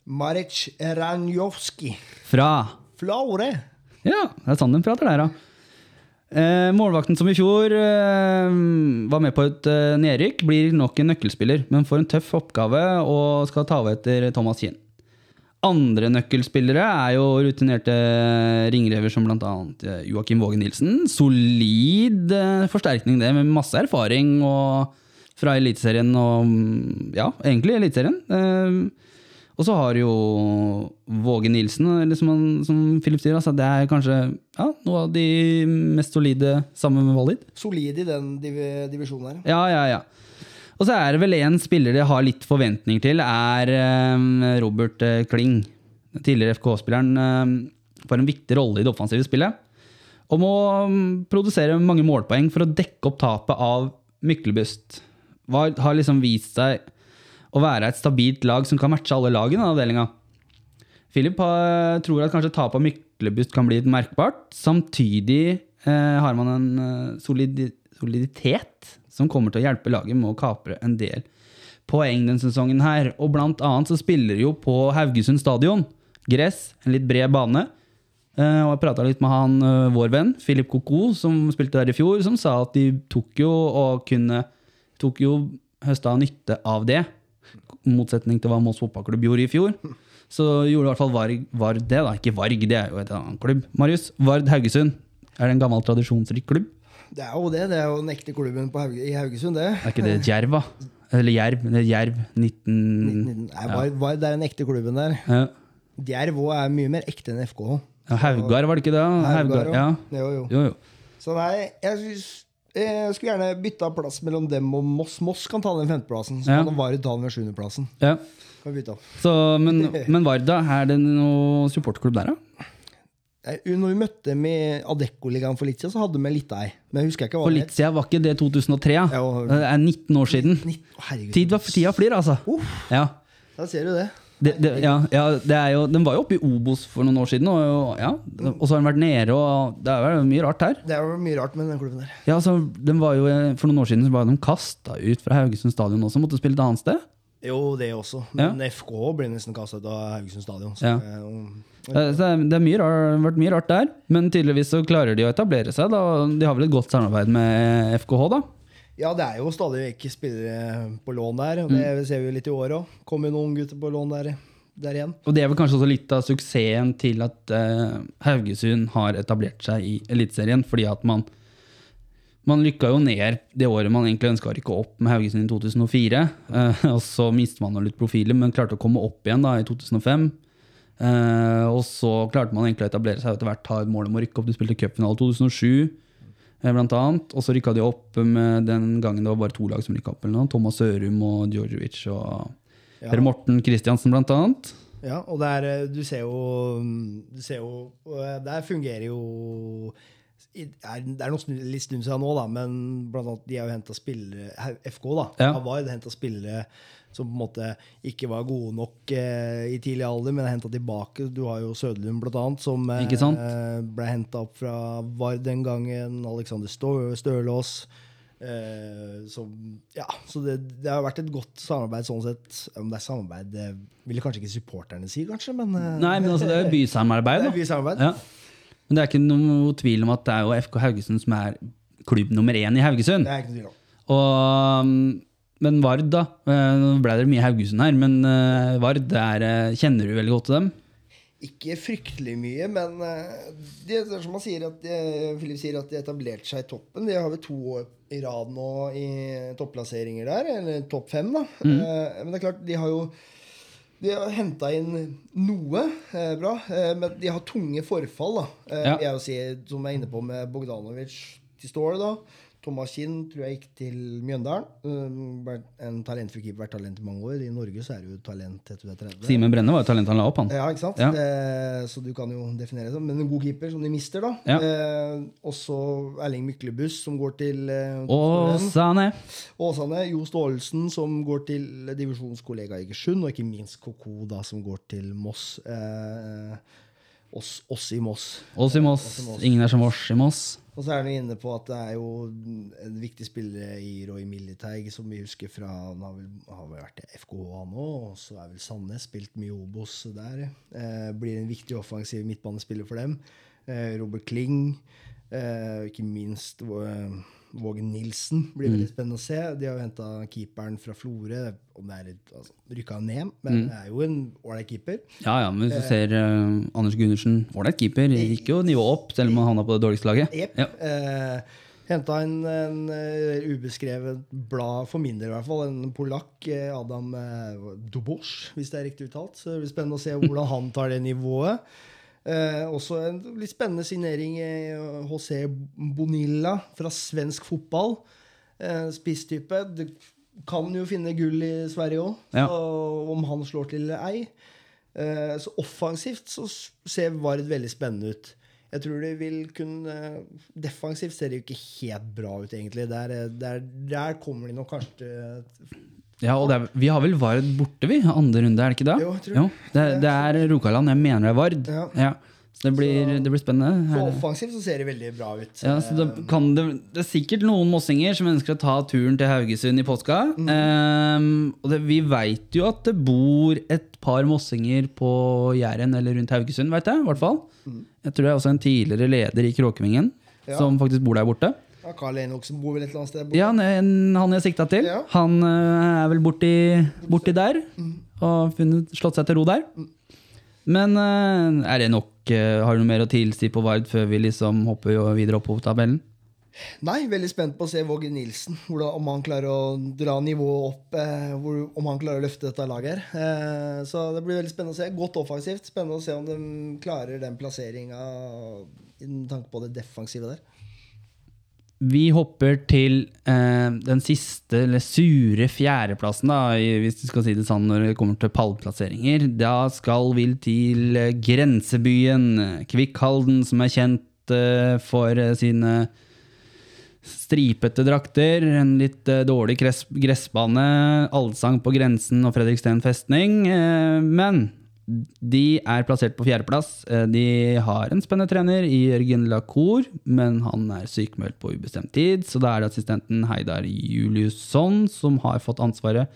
Speaker 2: Maric Ranjovskij.
Speaker 1: Fra
Speaker 2: Flaure.
Speaker 1: Ja, det er sånn de prater der, ja. Eh, målvakten som i fjor eh, var med på et eh, nedrykk, blir nok en nøkkelspiller, men får en tøff oppgave og skal ta over etter Thomas Kinn. Andre nøkkelspillere er jo rutinerte ringrever som bl.a. Joakim Våge Nilsen. Solid eh, forsterkning, det, med masse erfaring og fra Eliteserien og mm, Ja, egentlig Eliteserien. Eh, og så har jo Våge Nilsen, eller som, han, som Philip sier, altså, det er kanskje ja, noe av de mest solide sammen med Valid.
Speaker 2: Solid i den div divisjonen her.
Speaker 1: Ja, ja, ja. Og så er det vel en spiller de har litt forventninger til, er um, Robert eh, Kling. Tidligere FK-spilleren um, får en viktig rolle i det offensive spillet. Og må um, produsere mange målpoeng for å dekke opp tapet av Myklebust. Har liksom vist seg å være et stabilt lag som kan matche alle lagene i avdelinga. Philip har, tror at kanskje tapet av Myklebust kan bli litt merkbart. Samtidig eh, har man en eh, solidi soliditet som kommer til å hjelpe laget med å kapre en del poeng denne sesongen her. Og blant annet så spiller de jo på Haugesund stadion. Gress, en litt bred bane. Eh, og jeg prata litt med han, vår venn Philip Koko, som spilte der i fjor, som sa at de tok jo og kunne Tok jo høsta nytte av det. Motsetning til hva Moss fotballklubb gjorde i fjor. Så gjorde i hvert fall Varg, Vard det, da. Ikke Varg, det er jo et annet klubb. Marius, Vard Haugesund. Er det en gammel, tradisjonsrik klubb?
Speaker 2: Det er jo det. Det er jo den ekte klubben på Hauge, i Haugesund, det.
Speaker 1: Er ikke det Djerv, da? Eller Jerv. Det er Jerv 19...
Speaker 2: Nei, var, var, det er den ekte klubben der.
Speaker 1: Ja.
Speaker 2: Djerv òg er mye mer ekte enn FK.
Speaker 1: Ja, Haugar, var det ikke det?
Speaker 2: Haugar,
Speaker 1: ja.
Speaker 2: Jo, jo.
Speaker 1: Jo, jo.
Speaker 2: Så nei, jeg, synes, jeg skulle gjerne bytta plass mellom dem og Moss. Moss kan ta den femteplassen, så
Speaker 1: Ja.
Speaker 2: kan Vard ta den ved sjuendeplassen.
Speaker 1: Ja.
Speaker 2: Kan vi bytte.
Speaker 1: Så, men, men Varda, er det noen supportklubb der, da?
Speaker 2: Når vi møtte i Adecco-ligaen for litt siden, så hadde vi litt ei. Men jeg husker ikke hva
Speaker 1: For litt siden var ikke det 2003? Ja. Det er 19 år siden.
Speaker 2: 19, 19, herregud.
Speaker 1: Tid var tida flyr, altså. Ja.
Speaker 2: Da ser du det.
Speaker 1: Det, det, ja, ja, det er jo, den var jo oppe i Obos for noen år siden, og, ja, og så har den vært nede. og Det er jo mye rart her.
Speaker 2: Det er jo mye rart med den klubben der.
Speaker 1: Ja, så den var jo, For noen år siden så var de kasta ut fra Haugesund stadion også, måtte spille et annet sted.
Speaker 2: Jo, det også. Men FK ble nesten kasta ut av Haugesund stadion. Så,
Speaker 1: Ja.
Speaker 2: eh,
Speaker 1: Eh, Så det har det vært mye rart der, men tydeligvis så klarer de å etablere seg. da. De har vel et godt samarbeid med FKH, da?
Speaker 2: Ja, det er jo stadig vekk spillere på lån der. Og det ser vi jo litt i år òg. Kommer jo noen gutter på lån der, der igjen.
Speaker 1: Og det er vel kanskje også litt av suksessen til at uh, Haugesund har etablert seg i Eliteserien, fordi at man man lykka jo ned det året man egentlig ønska å rykke opp med Haugesund i 2004. Uh, og så mistet man litt profiler, men klarte å komme opp igjen da i 2005. Uh, og så klarte man egentlig å etablere seg etter hvert ta et mål om å rykke opp. Du spilte cupfinale i 2007, eh, blant annet. Og så rykka de opp med den gangen det var bare to lag som rykka opp. Eller noe. Thomas Sørum og Djordjevic og
Speaker 2: Ja.
Speaker 1: Per Morten Kristiansen, blant annet.
Speaker 2: Ja, og der, eh, du ser jo Du ser jo og Der fungerer jo Det er noe litt stund siden nå, da, men blant annet de har jo henta spillere FK da,
Speaker 1: Ja.
Speaker 2: har henta spillere som på en måte ikke var gode nok eh, i tidlig alder, men er henta tilbake. Du har jo Søderlund, blant annet, som eh, ble henta opp fra Vard den gangen. Alexander Stø- Stølås. Eh, så, ja, så det, det har vært et godt samarbeid sånn sett. Om det er samarbeid, det ville kanskje ikke supporterne si, kanskje, men eh,
Speaker 1: Nei, men altså, det er jo bysamarbeid. *laughs*
Speaker 2: det er bysamarbeid.
Speaker 1: Ja. Men det er ikke noe tvil om at det er jo FK Haugesund som er klubb nummer én i Haugesund.
Speaker 2: Det er ikke noe tvil om.
Speaker 1: Og, um, men Vard, da. Eh, Nå ble det mye Haugesund her, men eh, Vard, det er, eh, kjenner du veldig godt til dem?
Speaker 2: Ikke fryktelig mye, men det er som man sier at Philip sier at de etablerte seg i toppen. De har vel to år i rad nå i topplasseringer der, eller topp fem, da. Mm. Men det er klart, de har jo de har henta inn noe eh, bra, eh, men de har tunge forfall. da. Eh,
Speaker 1: Ja.
Speaker 2: Jeg vil si, som jeg er inne på med Bogdanovic til Ståle. da. Thomas Kinn tror jeg gikk til Mjøndalen. Eh, En talentfull keeper, vært talent i mange år. I Norge så er jo talent etter du er 30.
Speaker 1: Simen Brenne var jo talentet han la opp, han.
Speaker 2: Ja, ikke sant?
Speaker 1: Ja.
Speaker 2: Så du kan jo definere det sånn. Men en god keeper som de mister, da.
Speaker 1: Ja.
Speaker 2: Eh, også Erling Myklebuss, som går til eh, Åsane.
Speaker 1: Åsane.
Speaker 2: Åsane. Jo Staalesen, som går til divisjonskollega Egersund. Og ikke minst Koko, da, som går til Moss. Eh, oss, oss i Moss.
Speaker 1: Oss i Moss. Ingen er som oss i Moss.
Speaker 2: Og så er han inne på at det er jo en viktig spiller i Roy Militeig, som vi husker fra Han har vel, har vel vært i FKH nå, og så er vel Sandnes spilt mye Obos der. Eh, blir en viktig offensiv midtbanespiller for dem. Eh, Robert Kling, eh, ikke minst eh, Vågen Nilsen. Blir veldig spennende å se. De har jo henta keeperen fra Florø. Om det er et, altså, Rykka ned, men det er jo en ålreit keeper.
Speaker 1: Ja, ja, men hvis du ser uh, Anders Gundersen, ålreit keeper, gikk jo nivået opp, selv om han havna på det dårligste laget.
Speaker 2: Yep.
Speaker 1: Ja.
Speaker 2: Uh, Henta en, en eh, ubeskrevet blad, for min del i hvert fall, en polakk, eh, Adam uh, Dubosch, hvis det er riktig uttalt. Så det blir spennende å se hvordan han tar det nivået. Eh, også en litt spennende signering i HC Bonilla fra svensk fotball. Eh, spisstype. Du kan jo finne gull i Sverige òg,
Speaker 1: Ja.
Speaker 2: om han slår til eller ei. Eh, Så offensivt så ser Vard veldig spennende ut. Jeg tror de vil kunne Defensivt ser det jo ikke helt bra ut, egentlig. Der, der, der kommer de nok kanskje
Speaker 1: Ja, og det er, Vi har vel Vard borte, vi? Andre runde, er det ikke det?
Speaker 2: Jo, jeg
Speaker 1: Jo, det, det er Rokaland. Jeg mener det er Vard.
Speaker 2: Ja.
Speaker 1: Ja. Så det blir, det blir spennende. På
Speaker 2: offensivt så ser det veldig bra ut.
Speaker 1: Ja, så det, kan det, det er sikkert noen mossinger som ønsker å ta turen til Haugesund i påska.
Speaker 2: Mm.
Speaker 1: Um, og det, vi veit jo at det bor et par mossinger på Jæren eller rundt Haugesund, Vet jeg. i hvert fall. Jeg tror det er også en tidligere leder i Kråkevingen
Speaker 2: Mm. Ja.
Speaker 1: som faktisk bor der borte.
Speaker 2: Ja, Karl som bor vel et eller annet sted?
Speaker 1: Ja, Han jeg sikta til.
Speaker 2: Ja.
Speaker 1: Han eh, er vel borti, borti der og funnet, slått seg til ro der. Men eh, er det nok? eh, har du noe mer å tilsi på Vard før vi liksom hopper videre oppover tabellen?
Speaker 2: Nei, veldig spent på å se Våge Nilsen. Hvordan, om han klarer å dra nivået opp. Eh, hvor, om han klarer å løfte dette laget her. Eh, så det blir veldig spennende å se. Godt offensivt. Spennende å se om de klarer den plasseringa med tanke på det defensive der.
Speaker 1: Vi hopper til eh, den siste, eller sure fjerdeplassen, da, hvis du skal si det sånn når det kommer til pallplasseringer. Da skal vi til eh, grensebyen eh, Kvikkhalden, som er kjent eh, for eh, sine stripete drakter, en litt eh, dårlig gress gressbane, allsang på grensen og Fredriksten festning. men de er plassert på fjerdeplass. Eh, De har en spennende trener i Jørgen Lacour, men han er sykmeldt på ubestemt tid, så da er det assistenten Heidar Juliusson som har fått ansvaret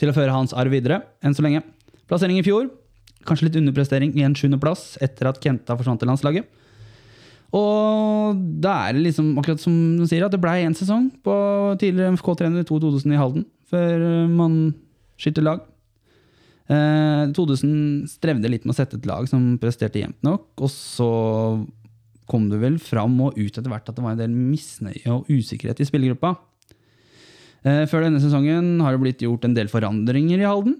Speaker 1: til å føre hans arv videre, enn så lenge. Plassering i fjor, kanskje litt underprestering i en sjuendeplass etter at Kenta forsvant til landslaget. Og da er det liksom akkurat som du sier, at det blei én sesong på tidligere MFK-trener 2000 i Halden, før eh, man skifter lag. Eh, 2000 strevde litt med å sette et lag som presterte jevnt nok, og så kom det vel fram og ut etter hvert at det var en del misnøye og usikkerhet i spillergruppa. Eh, før denne sesongen har det blitt gjort en del forandringer i Halden.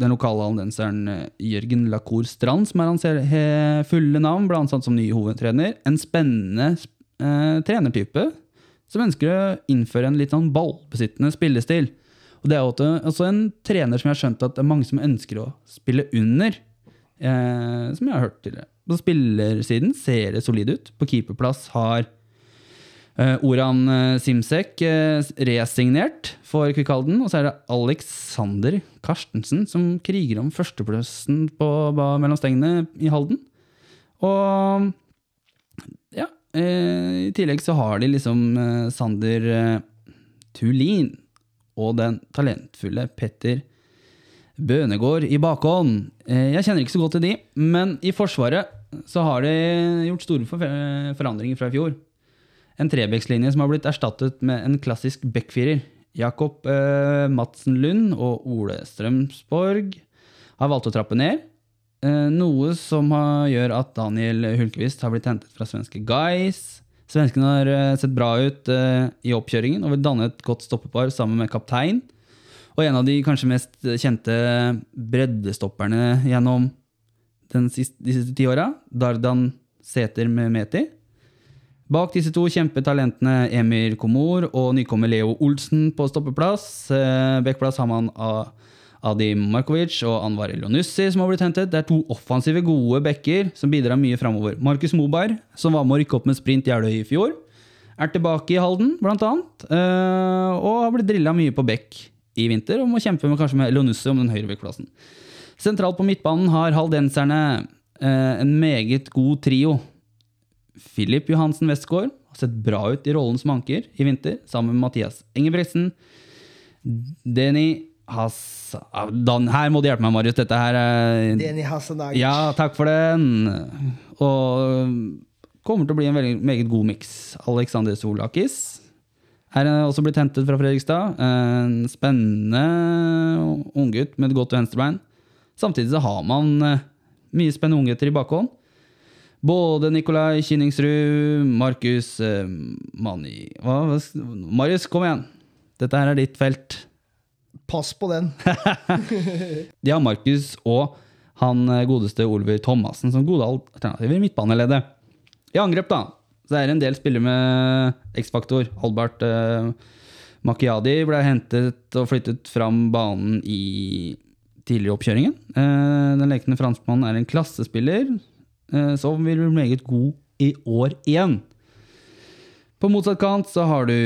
Speaker 1: Den lokale haldenseren eh, Jørgen Lacour Strand, som er hans fulle navn, ble ansatt som ny hovedtrener. En spennende eh, trenertype som ønsker å innføre en litt sånn ballbesittende spillestil. Og det er også, også en trener som jeg har skjønt at det er mange som ønsker å spille under. Eh, som jeg har hørt tidligere. På spillersiden ser det solid ut. På keeperplass har eh, Oran eh, Simsek eh, resignert for Kvikkhalden. Og så er det Alexander Karstensen som kriger om førsteplassen på, på mellom stengene i Halden. Og ja, eh, i tillegg så har de liksom eh, Sander Tulin og den talentfulle Petter Bønegård i bakhånd. Eh, jeg kjenner ikke så godt til de, men i Forsvaret så har de gjort store forandringer fra i fjor. En trebekslinje som har blitt erstattet med en klassisk backfirer. Jakob eh, Madsen Lund og Ole Strømsborg har valgt å trappe ned. Eh, noe som har, gjør at Daniel Hulkvist har blitt hentet fra svenske Guys. Svenskene har eh, sett bra ut eh, i oppkjøringen og vil danne et godt stoppepar sammen med kaptein. Og en av de kanskje mest kjente breddestopperne gjennom siste, de siste ti åra, Dardan Sæter med. Bak disse to kjemper talentene Emir Komor og nykommer Leo Olsen på stoppeplass. Bekkplass har man A- Adi Markovic og Anwar Elionussi som har blitt hentet. Det er to offensive, gode backer som bidrar mye framover. Markus Moberg, som var med å rykke opp med sprint Jeløy i fjor, er tilbake i Halden, blant annet. eh, Og har blitt drilla mye på bekk i vinter, og må kjempe med, kanskje med Elionussi om den høyre backplassen. Sentralt på midtbanen har haldenserne eh, en meget god trio. Filip Johansen Westgård har sett bra ut i rollen som anker i vinter, sammen med Mathias Engebretsen. Denny Hass... Ah, Dan, her må du hjelpe meg, Marius. Dette her er
Speaker 2: Deni Hasanagic.
Speaker 1: Ja, takk for den. Og kommer til å bli en veldig, meget god miks. Alexander Solakis her er også blitt hentet fra Fredrikstad. En spennende unggutt med et godt venstrebein. Samtidig så har man eh, mye spennende unggutter i bakhånd. Både Nikolai Kinningsrud, Markus eh, Mani Marius, kom igjen! Dette her er ditt felt.
Speaker 2: Pass på den. *laughs*
Speaker 1: De har Markus og han eh, godeste Oliver Thomassen som gode alternativer i midtbaneleddet. I angrep, da, så er det en del spillere med X-faktor. Albert eh, Makiadi ble hentet og flyttet fram banen i tidligere oppkjøringen. Eh, den lekende franskmannen er en klassespiller eh, som vil bli meget god i år igjen. På motsatt kant så har du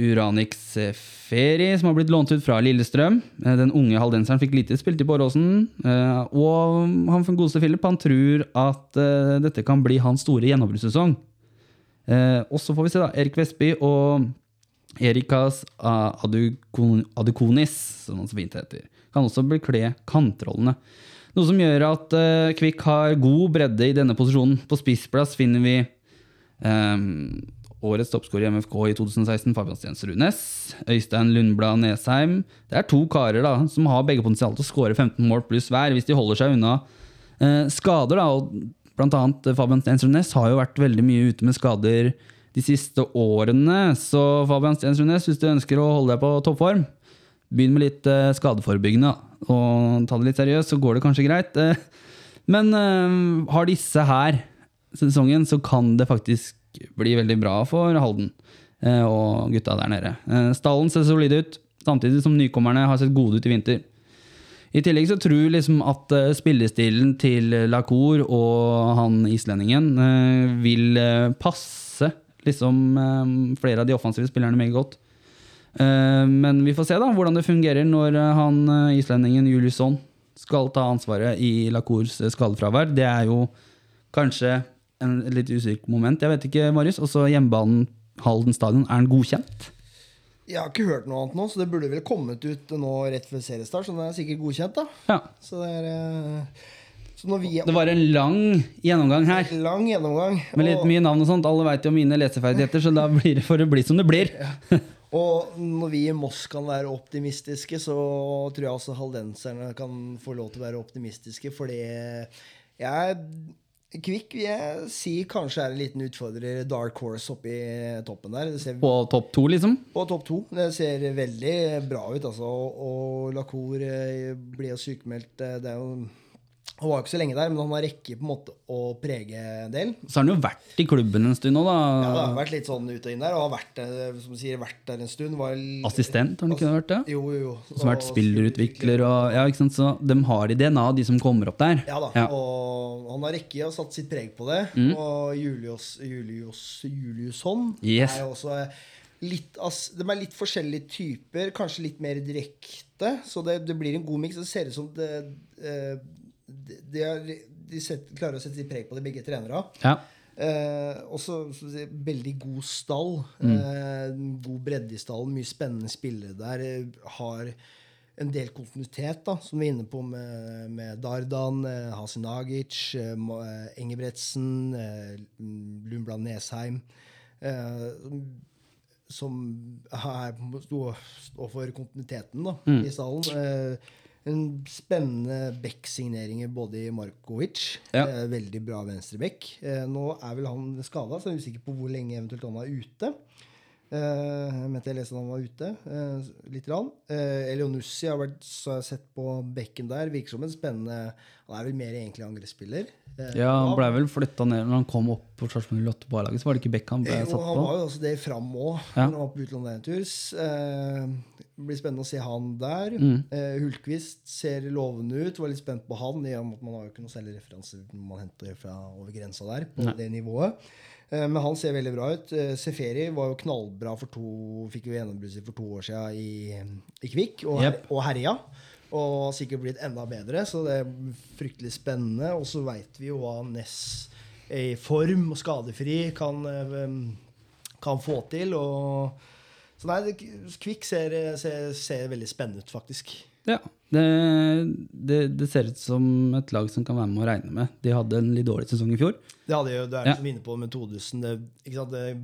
Speaker 1: Uranix Feri, som har blitt lånt ut fra Lillestrøm. Eh, Den unge haldenseren fikk lite spilt i Båråsen. eh, Og han for godeste Philip han tror at eh, dette kan bli hans store gjennombruddssesong. Og så får vi se, da. Erik Vestby og Erikas Adukonis, som han så fint heter, kan også bekle kantrollene. Noe som gjør at Kvikk har god bredde i denne posisjonen. På spissplass finner vi ehm, årets toppskårer i MFK i 2016, Fabian Stensrud Næss. Øystein Lundblad Nesheim. Det er to karer da, som har begge potensial til å skåre 15 mål pluss hver, hvis de holder seg unna eh, skader. da, og Blant annet eh, Fabian Stensrud Næss har jo vært veldig mye ute med skader de siste årene. Så Fabian Stensrudnes, hvis du ønsker å holde deg på toppform, begynn med litt eh, skadeforebyggende. Og ta det litt seriøst, så går det kanskje greit. Eh, men eh, har disse her sesongen, så kan det faktisk bli veldig bra for Halden eh, og gutta der nede. Eh, Stallen ser solid ut, samtidig som nykommerne har sett gode ut i vinter. I tillegg så tror jeg liksom at eh, spillestilen til Lacour og han islendingen vil passe liksom flere av de offensive spillerne meget godt. Men vi får se da hvordan det fungerer når han islendingen Juliusson skal ta ansvaret i Lacours skadefravær. Det er jo kanskje en litt usikker moment. Jeg vet ikke, Marius. Også hjemmebanen Halden stadion, er den godkjent?
Speaker 2: Jeg har ikke hørt noe annet nå, så det burde vel kommet ut nå rett før seriestart. Så den er sikkert godkjent, da.
Speaker 1: Ja.
Speaker 2: Så det er eh, Så vi
Speaker 1: Det var en lang gjennomgang her.
Speaker 2: Lang gjennomgang.
Speaker 1: Med litt
Speaker 2: og-
Speaker 1: mye navn og sånt. Alle veit jo mine leseferdigheter, så da blir det for å bli som det blir.
Speaker 2: Og når vi i Moss kan være optimistiske, så tror jeg også haldenserne kan få lov til å være optimistiske, fordi jeg Kvikk vil jeg si kanskje er en liten utfordrer Dark Horse oppi toppen der. Det ser, på,
Speaker 1: topp to, liksom.
Speaker 2: På topp to. Det ser veldig bra ut, altså. Og, og Lacour blir jo sykemeldt. eh, Det er jo Han var jo ikke så lenge der, men han har rekke på en måte å prege en del.
Speaker 1: Så har han jo vært i klubben en stund nå, da.
Speaker 2: Ja, det har vært litt sånn ut og inn der, og har vært, eh, som sier, vært der en stund. Var
Speaker 1: Assistent, har han ikke vært det?
Speaker 2: Jo, jo, jo.
Speaker 1: Som har vært spillerutvikler og Ja, ikke sant. Så de har i DNA, de som kommer opp der.
Speaker 2: Ja da,
Speaker 1: Ja.
Speaker 2: og han har rekke og satt sitt preg på det. Og Julius, Julius Juliusson
Speaker 1: Yes.
Speaker 2: er jo også litt De er litt forskjellige typer, kanskje litt mer direkte. Så det, det blir en god miks. Det ser ut som det, eh, de, er, de set, klarer å sette sitt preg på det, begge trenere.
Speaker 1: Ja.
Speaker 2: Eh, også så si, veldig god stall.
Speaker 1: Mm.
Speaker 2: Eh, god bredde i stallen. Mye spennende spillere der. eh, Har en del kontinuitet, da, som vi er inne på med, med Dardan, eh, Hasinagic, eh, eh, Engebretsen, Lundblad Nesheim. Som står står for kontinuiteten da,
Speaker 1: Mm.
Speaker 2: i stallen. En spennende back-signeringer både i Markovic.
Speaker 1: Ja.
Speaker 2: Eh, veldig bra venstreback. Eh, nå er vel han skada, så jeg er usikker på hvor lenge eventuelt han er ute. Eh, jeg mente jeg leste at han var ute Uh, litt. Rann. Uh, Elionussi har vært, så jeg sett på bekken der. Virker som en spennende Han er vel mer egentlig angrepsspiller. Uh,
Speaker 1: ja, han blei vel flytta ned når han kom opp på Sarpsborg 08 på A-laget. Så var det ikke bekk han ble
Speaker 2: satt
Speaker 1: satt
Speaker 2: han
Speaker 1: på.
Speaker 2: var jo også det fram òg,
Speaker 1: Ja.
Speaker 2: når han var på utlandet en tur. Eh, det blir spennende å se han der.
Speaker 1: Mm.
Speaker 2: Eh, Hultqvist ser lovende ut. Var litt spent på han, i og med at man har jo ikke noe særlig referanser når man henter fra over grensa der. på det nivået. Eh, men han ser veldig bra ut. Eh, Seferi var jo knallbra for to Fikk jo gjennombrudd for to år siden i, i Kvikk, og,
Speaker 1: yep.
Speaker 2: Og herja. Og har sikkert blitt enda bedre, så det er fryktelig spennende. Og så veit vi jo hva Ness i form og skadefri kan, eh, kan få til. Og, så nei, Kvikk ser, ser, ser veldig spennende ut, faktisk.
Speaker 1: Ja, det, det, det ser ut som et lag som kan være med å regne med. De hadde en litt dårlig sesong i fjor.
Speaker 2: Det hadde jo, det er
Speaker 1: Ja.
Speaker 2: som inne på med sant?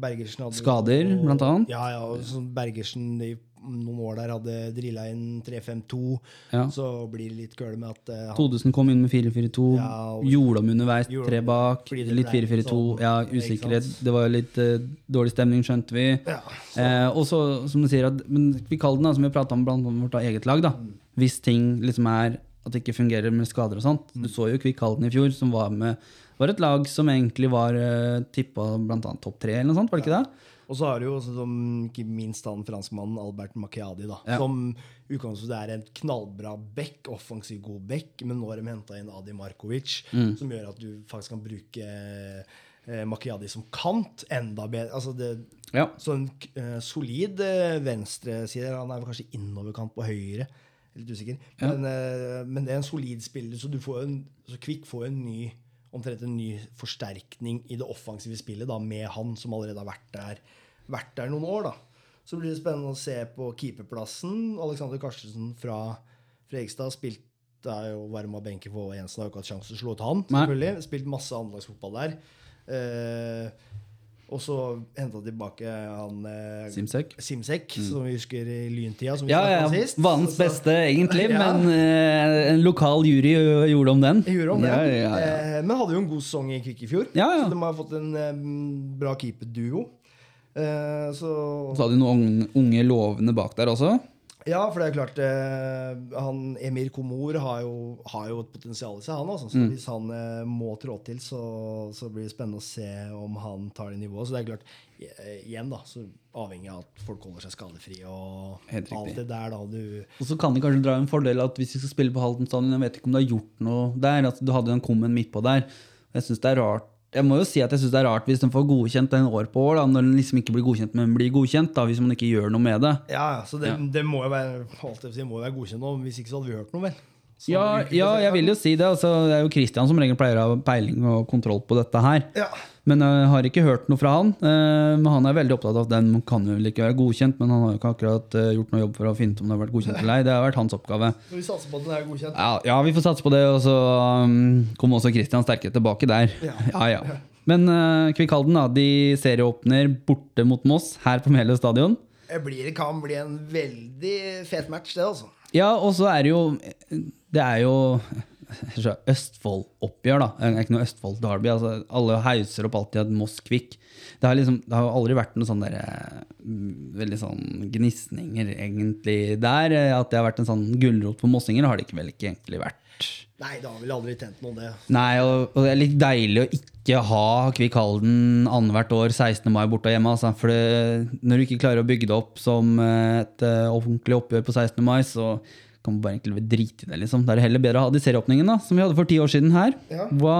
Speaker 2: Bergersen hadde
Speaker 1: Skader,
Speaker 2: og-
Speaker 1: blant annet.
Speaker 2: Ja, ja. Og Bergersen i noen år der hadde drilla inn 3-5-2.
Speaker 1: Ja.
Speaker 2: Så blir det litt køle med at uh,
Speaker 1: Todesen kom inn med 4-4-2.
Speaker 2: Ja,
Speaker 1: Gjorde om underveis, tre bak. Litt 4-4-2.
Speaker 2: sånn,
Speaker 1: Ja, usikkerhet. Det var jo litt uh, dårlig stemning, skjønte vi.
Speaker 2: Ja,
Speaker 1: Eh, og så, som du sier, at, men vi kaller den, da, som vi prata om blant vårt eget lag, da.
Speaker 2: Mm.
Speaker 1: Hvis ting liksom er at det ikke fungerer med skader og sånt.
Speaker 2: Mm.
Speaker 1: Du så jo Kvikk Halden i fjor, som var med var et lag som egentlig var uh, tippa blant annet topp tre, eller noe sånt, var det ikke det?
Speaker 2: Og så har du jo ikke minst han franskmannen Albert Macchiadi, da.
Speaker 1: Ja.
Speaker 2: Som utgangspunktet er en knallbra back, offensiv god back, men nå har de henta inn Adi Markovic,
Speaker 1: Mm.
Speaker 2: som gjør at du faktisk kan bruke eh, Macchiadi som kant enda bedre. Altså det,
Speaker 1: Ja.
Speaker 2: så en eh, solid eh, venstreside. Han er vel kanskje innoverkant på høyre. Litt usikker.
Speaker 1: Ja.
Speaker 2: Men, eh, men det er en solid spiller, så du får en, så Kvikk får en ny omtrent en ny forsterkning i det offensive spillet da, med han som allerede har vært der, vært der noen år. da. Så blir det spennende å se på keeperplassen. Alexander Karstensen fra Fregstad spilt det er jo varma benken for Jensen. Har jo ikke hatt sjanse til å slå ut han. Selvfølgelig. Spilt masse anlagsfotball der. Eh, og så henta tilbake han eh,
Speaker 1: Simsek.
Speaker 2: Simsek, som vi husker i lyntida. Som vi
Speaker 1: Ja, ja.
Speaker 2: sist.
Speaker 1: Vanens beste, egentlig, *laughs*
Speaker 2: Ja.
Speaker 1: men eh, en lokal jury gjorde om den.
Speaker 2: Gjorde om.
Speaker 1: Ja, ja, ja.
Speaker 2: Eh, men hadde jo en god sesong i Kvikk i fjor. Så de har fått en eh, bra keeperduo. Eh, så
Speaker 1: Så hadde de noen unge, unge lovende bak der også.
Speaker 2: Ja, for det er klart eh, han, Emir Komor har jo, har jo et potensial i seg, han. Altså. Så
Speaker 1: Mm.
Speaker 2: hvis han eh, må trå til, så, så blir det spennende å se om han tar det nivået. Så det er klart, eh, igjen da, så avhengig av at folk holder seg skadefri og alt det der da du
Speaker 1: Og så kan de kanskje dra en fordel at hvis de skal spille på Halden stadion Jeg vet ikke om du har gjort noe der. At du hadde den kummen midtpå der. Jeg synes det er rart Jeg må jo si at jeg synes det er rart hvis den får godkjent den år på år, da, når den liksom ikke blir godkjent, men blir godkjent, da, hvis man ikke gjør noe med det.
Speaker 2: Ja, så det,
Speaker 1: Ja.
Speaker 2: det må jo være, si, må være godkjent nå. Hvis ikke så hadde vi hørt noe, vel. Så
Speaker 1: Ja, ja, jeg vil jo si det. Altså, det er jo Christian som regel pleier å ha peiling og kontroll på dette her.
Speaker 2: Ja.
Speaker 1: Men jeg har ikke hørt noe fra han. Eh, Men han er veldig opptatt av at den kan vel ikke være godkjent, men han har jo ikke akkurat eh, gjort noe jobb for å finne ut om det har vært godkjent eller ei. Det har vært hans oppgave.
Speaker 2: Så vi satser på at den er godkjent.
Speaker 1: Ja, ja, vi får satse på det, og så kom kommer også Christian sterke tilbake der.
Speaker 2: Ja. *laughs*
Speaker 1: Ja. Men uh, Kvikkhalden da, de serieåpner borte mot Moss her på Meløy stadion.
Speaker 2: Det blir, kan bli en veldig fet match, det, altså.
Speaker 1: Ja, og så er det jo Det er jo Østfold-oppgjør, da. Det er ikke noe Østfold-derby. Altså, alle hauser opp alltid at Moss Kvikk. Det har, liksom, det har aldri vært noen sånn der, mm, veldig sånn gnisninger egentlig der. At det har vært en sånn gulrot for mossinger, har det ikke vel ikke egentlig vært.
Speaker 2: Nei, det har vel aldri tent noe, det.
Speaker 1: Nei, og, og det er litt deilig å ikke ha Kvikk Halden annethvert år 16. mai borte og hjemme. Altså, for det, når du ikke klarer å bygge det opp som et uh, offentlig oppgjør på 16. mai, så kan man bare egentlig drite i det. liksom. Da er det heller bedre å ha de serieåpningene da, som vi hadde for ti år siden her.
Speaker 2: Ja.
Speaker 1: Hva,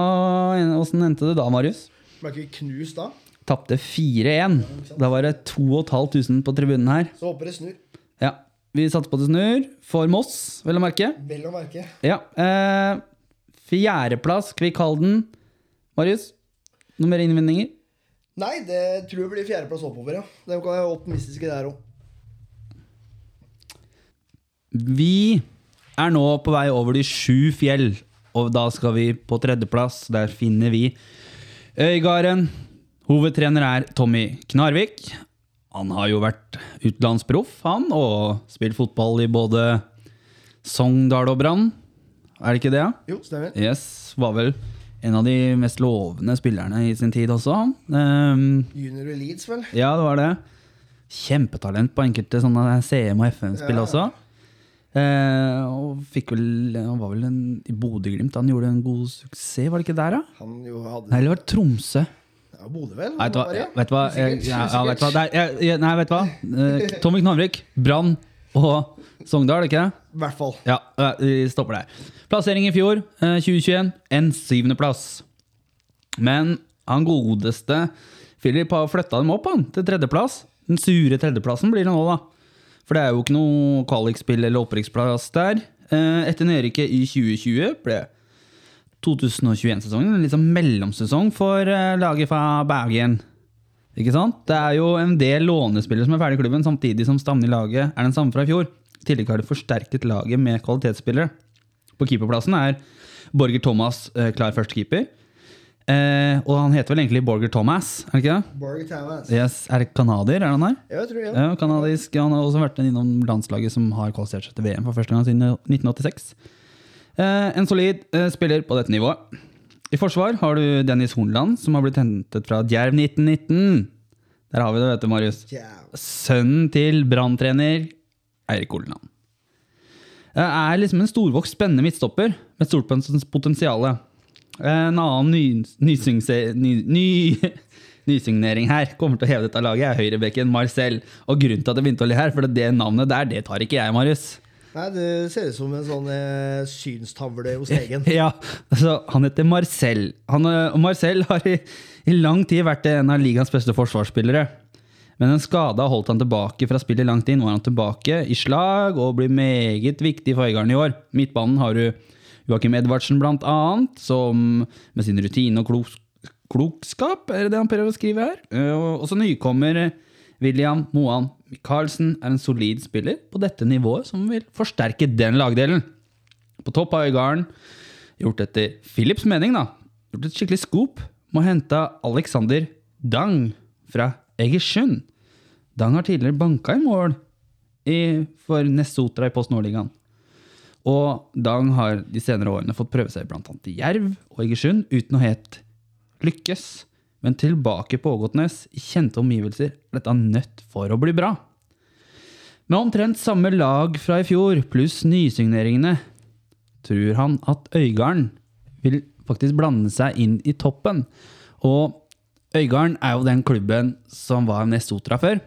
Speaker 1: hvordan endte det da, Marius?
Speaker 2: Ble ikke knust da?
Speaker 1: Tapte 4-1. Da var det 2500 på tribunen her.
Speaker 2: Så håper det snur.
Speaker 1: Ja, Vi satser på det snur. For Moss, vel å merke.
Speaker 2: Vel å merke.
Speaker 1: Ja. Eh, fjerdeplass, Kvikk Halden. Marius, noen mer innvendinger?
Speaker 2: Nei, det tror jeg blir fjerdeplass oppover, ja. De kan være optimistiske der òg.
Speaker 1: Vi er nå på vei over de sju fjell, og da skal vi på tredjeplass. Der finner vi Øygarden. Hovedtrener er Tommy Knarvik. Han har jo vært utenlandsproff, han, og spilt fotball i både Sogndal og Brann. Er det ikke det?
Speaker 2: Jo, stemmer.
Speaker 1: Yes, var vel en av de mest lovende spillerne i sin tid også. Ehm,
Speaker 2: Junior i Leeds, vel.
Speaker 1: ja, det var det. Kjempetalent på enkelte sånne CM- og FM-spill
Speaker 2: Ja.
Speaker 1: også. Eh, og fikk vel Han var vel en, i Bodø-Glimt. Han gjorde en god suksess, var det ikke der, da?
Speaker 2: Han jo hadde
Speaker 1: Nei, eller var det Tromsø?
Speaker 2: Ja, Bodø, vel?
Speaker 1: Vet du hva?
Speaker 2: Han.
Speaker 1: Vet hva?
Speaker 2: Usikkert,
Speaker 1: Ja, ja, vet hva? er- jeg- jeg- Nei, vet du hva? Eh, Tommy Knarvik, Brann og Sogndal, ikke det?
Speaker 2: I hvert fall.
Speaker 1: Ja, ja, vi stopper der. Plassering i fjor, eh, 2021, en syvendeplass. Men han godeste Philip har flytta dem opp han, til tredjeplass. Den sure tredjeplassen blir det nå, da. For det er jo ikke noe kvalikspill eller opprykksplass der. Eh, Etter nedrykket i 2020 ble 2021-sesongen en sånn mellomsesong for eh, laget fra Bergen. Ikke sant? Det er jo en del lånespillere som er ferdig i klubben, samtidig som stammen i laget er den samme fra i fjor. I tillegg har de forsterket laget med kvalitetsspillere. På keeperplassen er Borger Thomas eh, klar førstekeeper. Eh, og han heter vel egentlig Borger Thomas, er det ikke det?
Speaker 2: Borger Thomas.
Speaker 1: Yes, er det canadier, er han her?
Speaker 2: Ja, jeg tror jeg.
Speaker 1: Ja, kanadisk. Han har også vært innom landslaget som har kvalifisert seg til VM for første gang siden 1986. Eh, en solid eh, spiller på dette nivået. I forsvar har du Dennis Hornland, som har blitt hentet fra Djerv 1919. Der har vi det, vet du, Marius. Sønnen til branntrener Eirik Horneland. Er liksom en storvokst, spennende midtstopper med stort potensial. En annen ny, nysingse- ny, ny, *laughs* nysignering her kommer til å heve dette laget, er høyrebekken Marcel. Og grunnen til at jeg begynte å le her, for det, navnet der, det tar ikke jeg, Marius.
Speaker 2: Nei, det ser ut som en sånn eh, synstavle hos legen. *laughs*
Speaker 1: Ja, altså, han heter Marcel. Han, eh, og Marcel har i, i lang tid vært en av ligaens beste forsvarsspillere. Men en skade har holdt han tilbake fra spillet langt inn. Nå er han tilbake i slag og blir meget viktig for Øygarden i år. Midtbanen har du Joakim Edvardsen blant annet, som med sin rutine og klok klokskap, er det det han prøver å skrive her? Eh, Og også nykommer William Moan Michaelsen er en solid spiller på dette nivået som vil forsterke den lagdelen. På topp av Øygarden gjort etter Philips mening, da. Gjort et skikkelig scoop med å hente Alexander Dang fra Egersund. Dang har tidligere banka i mål i, for Nessotra i Post Nordligaen. Og Dang har de senere årene fått prøve seg annet i Jerv og Egersund uten å helt lykkes. men tilbake på Ågotnes i kjente omgivelser er dette nødt for å bli bra. Med omtrent samme lag fra i fjor, pluss nysigneringene, tror han at Øygarden vil faktisk blande seg inn i toppen. Og Øygarden er jo den klubben som var Nesotra før.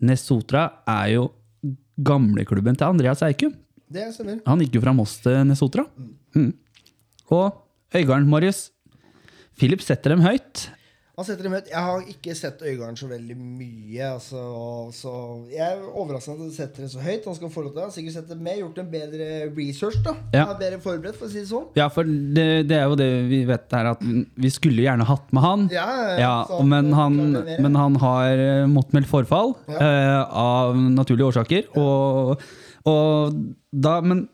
Speaker 1: Nesotra er jo gamleklubben til Andreas Eikum.
Speaker 2: Det stemmer.
Speaker 1: Han gikk jo fra Moss til Nesotra. Mm. Og Øygarden, Marius. Philip setter dem høyt.
Speaker 2: Han setter dem høyt. Jeg har ikke sett Øygarden så veldig mye. Altså, så jeg er overrasket at han setter det så høyt. Han skal få lov til det. Sikkert sett dem med, gjort en bedre research. da
Speaker 1: Ja.
Speaker 2: Han er bedre forberedt, for å si det sånn.
Speaker 1: Ja, for det, det er jo det vi vet her, at vi skulle gjerne hatt med han.
Speaker 2: Ja, ja,
Speaker 1: Ja, men, han, men han har eh, måttet melde forfall
Speaker 2: Ja.
Speaker 1: uh, av naturlige årsaker. Og, og da, men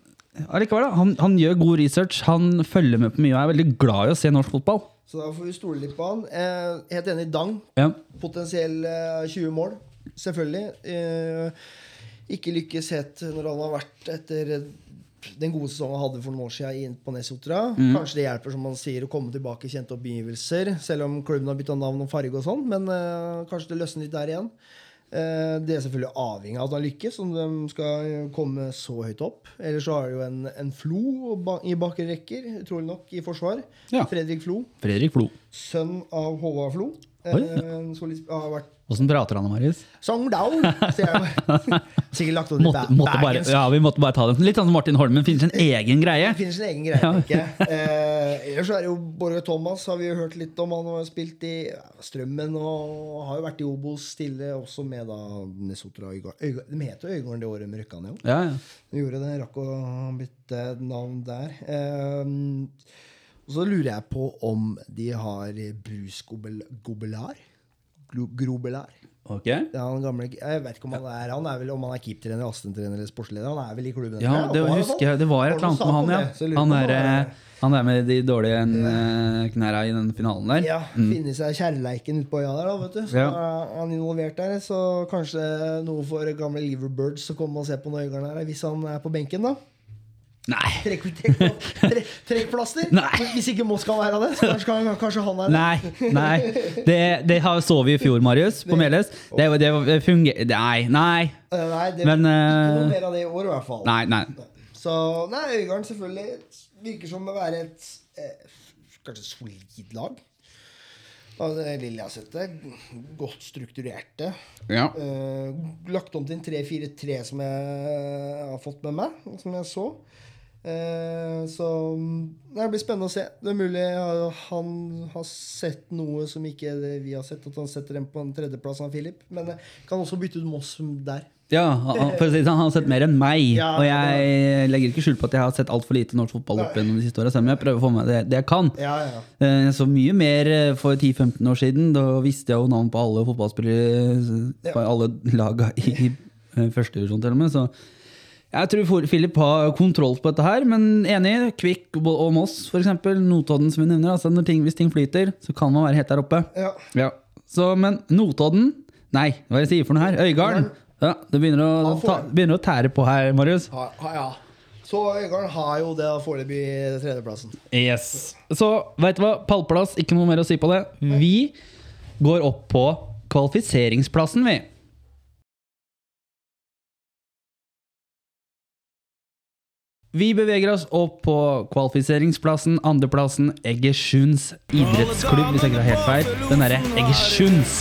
Speaker 1: allikevel, da. Han, han gjør god research, han følger med på mye og er veldig glad i å se norsk fotball.
Speaker 2: Så da får vi stole litt på han. Eh, helt enig. Dang.
Speaker 1: Ja.
Speaker 2: Potensiell eh, 20 mål. Selvfølgelig. Eh, ikke lykkes helt når han har vært etter den gode sesongen han hadde for noen år siden på Nesotra. Kanskje det hjelper som man sier, å komme tilbake i kjente omgivelser, selv om klubben har bytta navn og farge og sånn. Men eh, kanskje det løsner litt der igjen. Eh, det er selvfølgelig avhengig av at han lykkes, om de skal komme så høyt opp. Ellers så har de jo en, en Flo i bakre rekker, utrolig nok, i forsvar.
Speaker 1: Ja.
Speaker 2: Fredrik Flo.
Speaker 1: Fredrik Flo.
Speaker 2: Sønn av Håvard Flo.
Speaker 1: Oi,
Speaker 2: ja. så har vært
Speaker 1: Åssen prater han om Marius?
Speaker 2: Songdal, sier jeg. *laughs* Sikkert lagt opp
Speaker 1: Måtte, måtte bare, ja, vi måtte bare ta den. Litt sånn som Martin Holmen finner sin egen greie.
Speaker 2: Finner sin egen greie, tenker jeg. Eh, ellers så er det jo Borge Thomas, har vi jo hørt litt om. Han har spilt i Strømmen og har jo vært i Obos stille, også med da Nesotra og Øygarden. De heter jo Øygarden det året de rykka ned, jo.
Speaker 1: Ja, ja.
Speaker 2: De gjorde det, rakk å bytte navn der. Eh, og så lurer jeg på om de har Bruce Gobelar? Glo- Okay. Gamle, jeg vet ikke om han er Han er vel om han er keeptrener, assistenttrener eller sportsleder. Han er vel i klubben?
Speaker 1: Ja, det
Speaker 2: Var
Speaker 1: husker jeg. Det var et eller annet med han, ja. Han er,
Speaker 2: han
Speaker 1: eh, er med de dårlige eh, knæra i den finalen der.
Speaker 2: Ja, finne seg kjærleiken utpå øya der, da, vet du. Så
Speaker 1: Ja.
Speaker 2: er han involvert der. Så kanskje noe for gamle Liverbirds å komme og se på Nøygarden er hvis han er på benken, da.
Speaker 1: Nei.
Speaker 2: Trekk, trekk, trekk, trekkplaster.
Speaker 1: Nei.
Speaker 2: Hvis ikke Moss kan være det, så kanskje, kan- kanskje han er det.
Speaker 1: Nei, nei. Det, det har- så vi i fjor, Marius, på Meløs. Det, det fungerer Nei, nei.
Speaker 2: Eh, Nei, det
Speaker 1: Men,
Speaker 2: ikke
Speaker 1: eh,
Speaker 2: noe mer av det i år, i hvert fall.
Speaker 1: Nei, nei.
Speaker 2: Så nei, Øygarden selvfølgelig virker som å være et eh, kanskje solid lag. Av det lille jeg har sett det. Godt strukturerte.
Speaker 1: Ja.
Speaker 2: Uh, lagt om til en 3-4-3 som jeg har fått med meg, som jeg så. Eh, så det blir spennende å se. Det er mulig eh, han har sett noe som ikke vi har sett, at han setter dem på en tredjeplass av Philip. Men jeg kan også bytte ut Moss der.
Speaker 1: Ja, han- si sånn, han har sett mer enn meg.
Speaker 2: Ja,
Speaker 1: og jeg legger ikke skjul på at jeg har sett altfor lite norsk fotball opp gjennom de siste åra, jeg prøver å få med det, det jeg kan.
Speaker 2: Ja, ja.
Speaker 1: Eh, så mye mer eh, for 10-15 år siden. Da visste jeg jo navn på alle fotballspillere på alle laga i eh, første divisjon, til og med. Så jeg tror Filip Philip har kontroll på dette her, men enig. Kvikk og Moss, f.eks. Notodden, som vi nevner. Altså når ting, hvis ting flyter, så kan man være helt der oppe.
Speaker 2: ja.
Speaker 1: Ja. Så, men Notodden Nei, hva er det jeg sier for noe her? Øygarden. Ja, det begynner å, ta, begynner å tære på her, Marius.
Speaker 2: Ha, ha, ja. Så Øygarden har jo det foreløpig tredjeplassen.
Speaker 1: Yes. Så veit du hva? Pallplass, ikke noe mer å si på det. Vi går opp på kvalifiseringsplassen, vi. Vi beveger oss opp på kvalifiseringsplassen. Andreplassen Egersunds idrettsklubb, hvis jeg ikke har helt feil. Den derre Egersunds.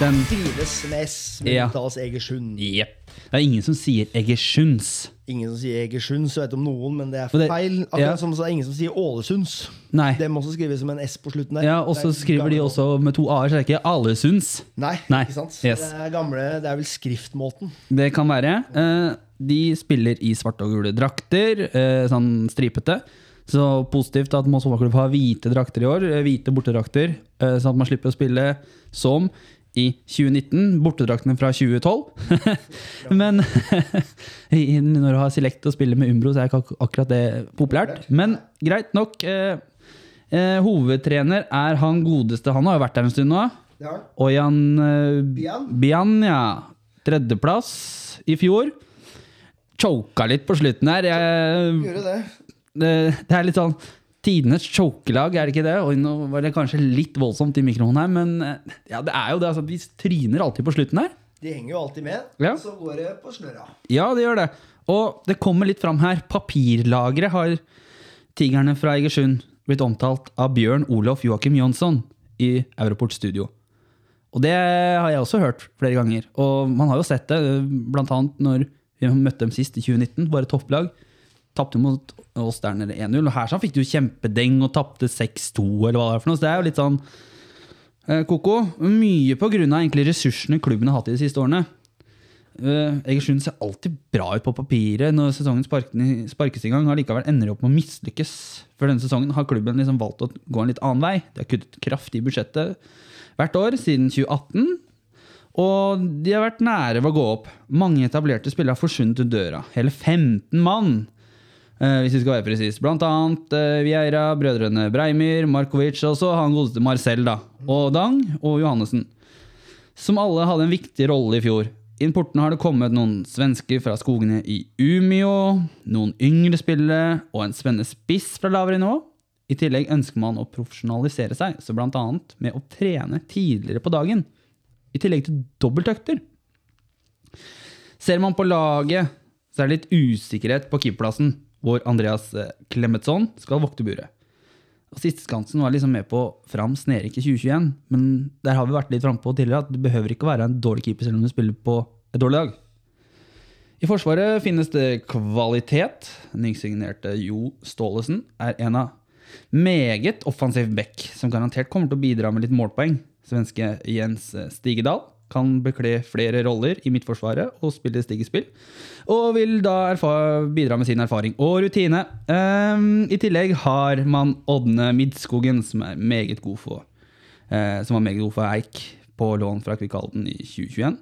Speaker 1: Den
Speaker 2: Trives med S, men
Speaker 1: Ja.
Speaker 2: uttales Egersund.
Speaker 1: Jepp. Det er ingen som sier Egersunds.
Speaker 2: Ingen som sier Egersunds, jeg vet om noen, men det er feil. Akkurat
Speaker 1: ja.
Speaker 2: som det er ingen som sier Ålesunds.
Speaker 1: Nei.
Speaker 2: Det må også skrives som en S på slutten der.
Speaker 1: Ja, Og så
Speaker 2: er
Speaker 1: skriver de også med to a-er, så det er ikke Alesunds.
Speaker 2: Nei,
Speaker 1: Nei,
Speaker 2: ikke sant?
Speaker 1: yes.
Speaker 2: Det er gamle, det er vel skriftmåten.
Speaker 1: Det kan være. Eh, De spiller i svarte og gule drakter, eh, sånn stripete. Så positivt at Moss fotballklubb har hvite drakter i år. eh, Hvite bortedrakter, eh, sånn at man slipper å spille som i 2019. Bortedraktene fra 2012. *laughs* Men *laughs* når du har Select og spiller med Umbro, så er ikke akkurat det populært. Men greit nok. eh, eh, Hovedtrener er han godeste. Han har jo vært der en stund nå. Ojan?
Speaker 2: Bian,
Speaker 1: ja. Tredjeplass i fjor. Choka litt på slutten her. Jeg,
Speaker 2: Gjøre det.
Speaker 1: det, det er litt sånn Tidenes chokelag, er det ikke det? Oi, nå var det kanskje litt voldsomt i mikrofonen her, men eh, ja, det er jo det. Altså, de tryner alltid på slutten her.
Speaker 2: De henger jo alltid med,
Speaker 1: Ja.
Speaker 2: så går det på snørra.
Speaker 1: Ja, det gjør det. Og det kommer litt fram her. Papirlageret har Tigrene fra Egersund blitt omtalt av Bjørn Olof Joakim Jonsson i Europort Studio. Og det har jeg også hørt flere ganger. Og man har jo sett det, blant annet når vi møtte dem sist i 2019, bare topplag. Tapte mot oss der nede 1-0. Og her sånn fikk de jo kjempedeng og tapte 6-2, eller hva det er for noe. Så det er jo litt sånn eh, Koko. Mye på grunn av ressursene klubben har hatt i de siste årene. Uh, Egersund ser alltid bra ut på papiret når sesongen sparkes i gang. Har likevel ender opp med å mislykkes. For denne sesongen har klubben liksom valgt å gå en litt annen vei. De har kuttet kraftig i budsjettet hvert år siden 2018. Og de har vært nære ved å gå opp. Mange etablerte spillere har forsvunnet ut døra. Hele 15 mann, eh, hvis vi skal være presis. Blant annet uh, Vieira, brødrene Breimyr, Markovic og så han godeste Marcel, da. Og Dang og Johannessen. Som alle hadde en viktig rolle i fjor. I portene har det kommet noen svensker fra skogene i Umeå, noen yngre spillere og en spennende spiss fra lavere nivå. I tillegg ønsker man å profesjonalisere seg, så annet med å trene tidligere på dagen. I tillegg til dobbeltøkter. Ser man på laget, så er det litt usikkerhet på keeperplassen, hvor Andreas eh, Clemetsson skal vokte buret. Sisteskansen var liksom med på fram Snerik i 2021, men der har vi vært litt frampå tidligere at du behøver ikke å være en dårlig keeper selv om du spiller på et dårlig lag. I Forsvaret finnes det kvalitet. Nysignerte Jo Staalesen er en av meget offensiv back, som garantert kommer til å bidra med litt målpoeng. Svenske Jens Stigedal kan bekle flere roller i Midtforsvaret og spille stigespill. Og vil da bidra med sin erfaring og rutine. Um, I tillegg har man Ådne Midtskogen, som er meget god for uh, Som var meget god for Eik på lån fra Kvikalden i 2021.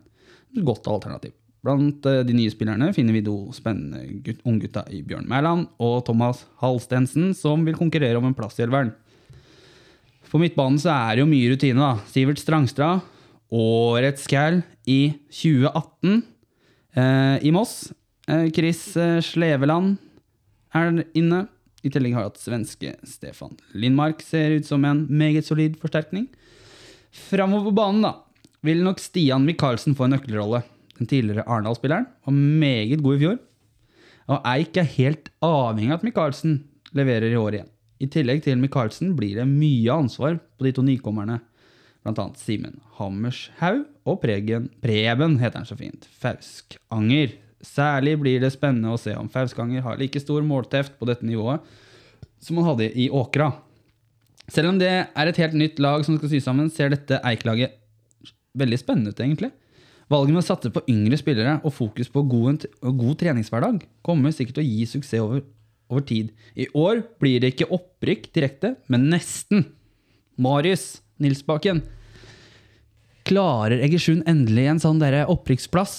Speaker 1: Et godt alternativ. Blant eh, de nye spillerne finner vi to spennende gutt, unggutta i Bjørn Mæland og Thomas Halstensen, som vil konkurrere om en plass i elveren. På midtbanen så er det jo mye rutine, da. Sivert Strangstra årets cal i 2018 eh, i Moss. Eh, Chris eh, Sleveland er inne. I tillegg har vi hatt svenske Stefan Lindmark ser ut som en meget solid forsterkning. Framover på banen da, vil nok Stian Michaelsen få en nøkkelrolle. Den tidligere Arendal-spilleren var meget god i fjor. Og Eik er helt avhengig av at Michaelsen leverer i år igjen. I tillegg til Michaelsen blir det mye ansvar på de to nykommerne. Blant annet Simen Hammershaug og Pregen, Preben, heter han så fint, Fauskanger. Særlig blir det spennende å se om Fauskanger har like stor målteft på dette nivået som han hadde i Åkra. Selv om det er et helt nytt lag som skal sy sammen, ser dette Eik-laget veldig spennende ut, egentlig. Valget med å satse på yngre spillere og fokus på god, god treningshverdag kommer sikkert til å gi suksess over, over tid. I år blir det ikke opprykk direkte, men nesten. Marius Nilsbakken. Klarer Egersund endelig en sånn der opprykksplass?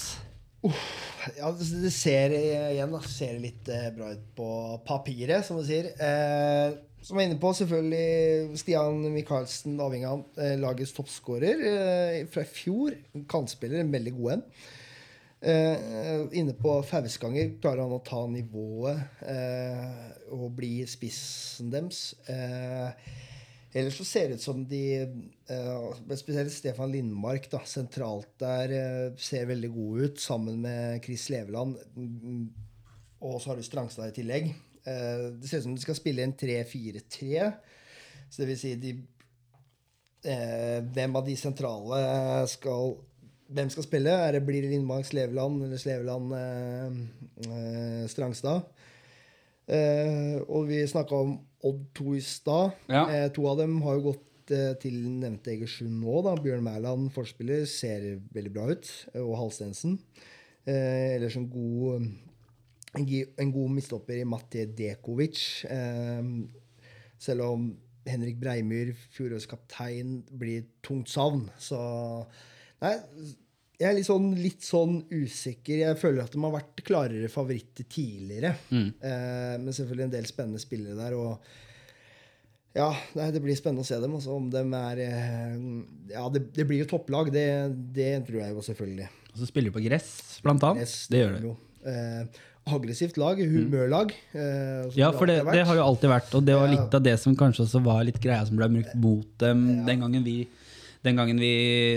Speaker 2: Ja, det ser igjen da, ser litt eh, bra ut på papiret, som du sier. Eh, som jeg er inne på, selvfølgelig Stian Michaelsen, avhengig av eh, lagets toppskårer eh, fra i fjor. Kantspiller, en veldig god en. Eh, inne på Fausganger klarer han å ta nivået eh, og bli spissen deres. Eh, Ellers så ser det ut som de eh, Spesielt Stefan Lindmark da, sentralt der eh, ser veldig god ut, sammen med Chris Leveland. Mm, Og så har du Strangstad i tillegg. Eh, det ser ut som de skal spille en 3-4-3. Så det vil si de Hvem av de sentrale skal Hvem skal spille? Er det, blir det Lindmark Sleveland eller Sleveland eh, eh, Strangstad? Eh, og vi snakka om Odd to i stad.
Speaker 1: Ja.
Speaker 2: Eh, to av dem har jo gått eh, til nevnte Egersund nå. da. Bjørn Mæland, forspiller, ser veldig bra ut. eh, Og Halstensen. Eh, ellers en god, en, god midtstopper i Matti Dekovic. Eh, selv om Henrik Breimyr, fjorårets kaptein, blir tungt savn. Så Nei, jeg er litt sånn, litt sånn usikker. Jeg føler at de har vært klarere favoritter tidligere. Eh, men selvfølgelig en del spennende spillere der. Og ja, nei, det blir spennende å se dem. Også, om de er eh, Ja, det, det blir jo topplag. Det, det tror jeg jo selvfølgelig.
Speaker 1: Og så spiller de på gress, blant annet.
Speaker 2: Gress,
Speaker 1: Det gjør
Speaker 2: du. Eh, aggressivt lag, humørlag. Mm.
Speaker 1: Ja, for det, det har jo alltid vært, og det var litt av det som kanskje også var litt greia som ble brukt mot dem den gangen vi den gangen vi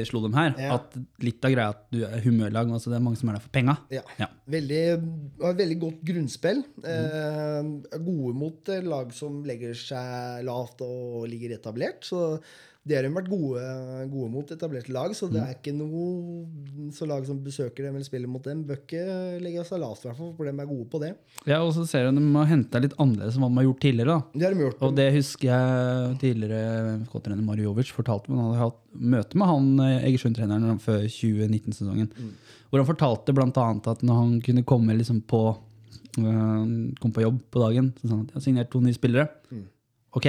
Speaker 1: slo dem her.
Speaker 2: Ja.
Speaker 1: At litt av greia at du er humørlag, altså det er mange som er der for penga.
Speaker 2: Ja.
Speaker 1: Ja.
Speaker 2: Veldig, har veldig godt grunnspill.
Speaker 1: Mm.
Speaker 2: Eh, gode mot lag som legger seg lavt og ligger etablert. Så det har de vært gode, gode mot etablerte lag. Så
Speaker 1: Mm.
Speaker 2: det er ikke noe Så lag som besøker dem eller spiller mot dem, bør ikke legge seg lavt, i hvert fall, for de er gode på det.
Speaker 1: Ja, og så ser du de har henta litt annerledes enn hva de har gjort tidligere. da.
Speaker 2: Det har de gjort.
Speaker 1: Og det husker jeg tidligere FK-trener Marjovic fortalte meg. Han hadde hatt møte med han eh, Egersund-treneren før 2019-sesongen. Hvor han fortalte bl.a. at når han kunne komme liksom på øh, kom på jobb på dagen, så sa han at jeg har signert to nye spillere. Ok,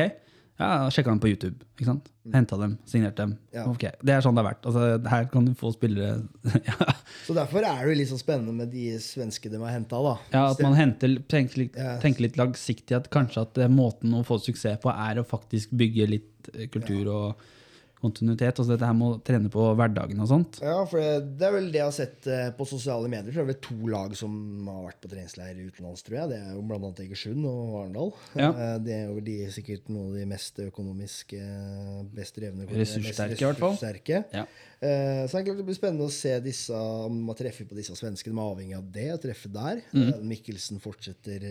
Speaker 1: ja, sjekka dem på YouTube. ikke sant? Henta dem, signert dem.
Speaker 2: Ja.
Speaker 1: Ok, Det er sånn det har vært. Altså, her kan du få spillere *laughs* ja,
Speaker 2: Så derfor er det litt så spennende med de svenske de har henta,
Speaker 1: ja, At man henter, tenker, litt, tenker litt langsiktig. At kanskje at måten å få suksess på er å faktisk bygge litt eh, kultur og kontinuitet. Altså dette her med å trene på hverdagen og sånt.
Speaker 2: Ja, for det, det er vel det jeg har sett eh, på sosiale medier. Så er det vel to lag som har vært på treningsleir utenlands, tror jeg. Det er jo bl.a. Egersund og Arendal.
Speaker 1: Ja.
Speaker 2: Eh, Det er jo de, sikkert noen av de mest økonomisk eh, best drevne
Speaker 1: Ressurssterke, i hvert fall. Ja.
Speaker 2: Så det er klart det blir spennende å se disse, om man treffer på disse svenskene. De er avhengig av det, å treffe der.
Speaker 1: Mm.
Speaker 2: Mikkelsen fortsetter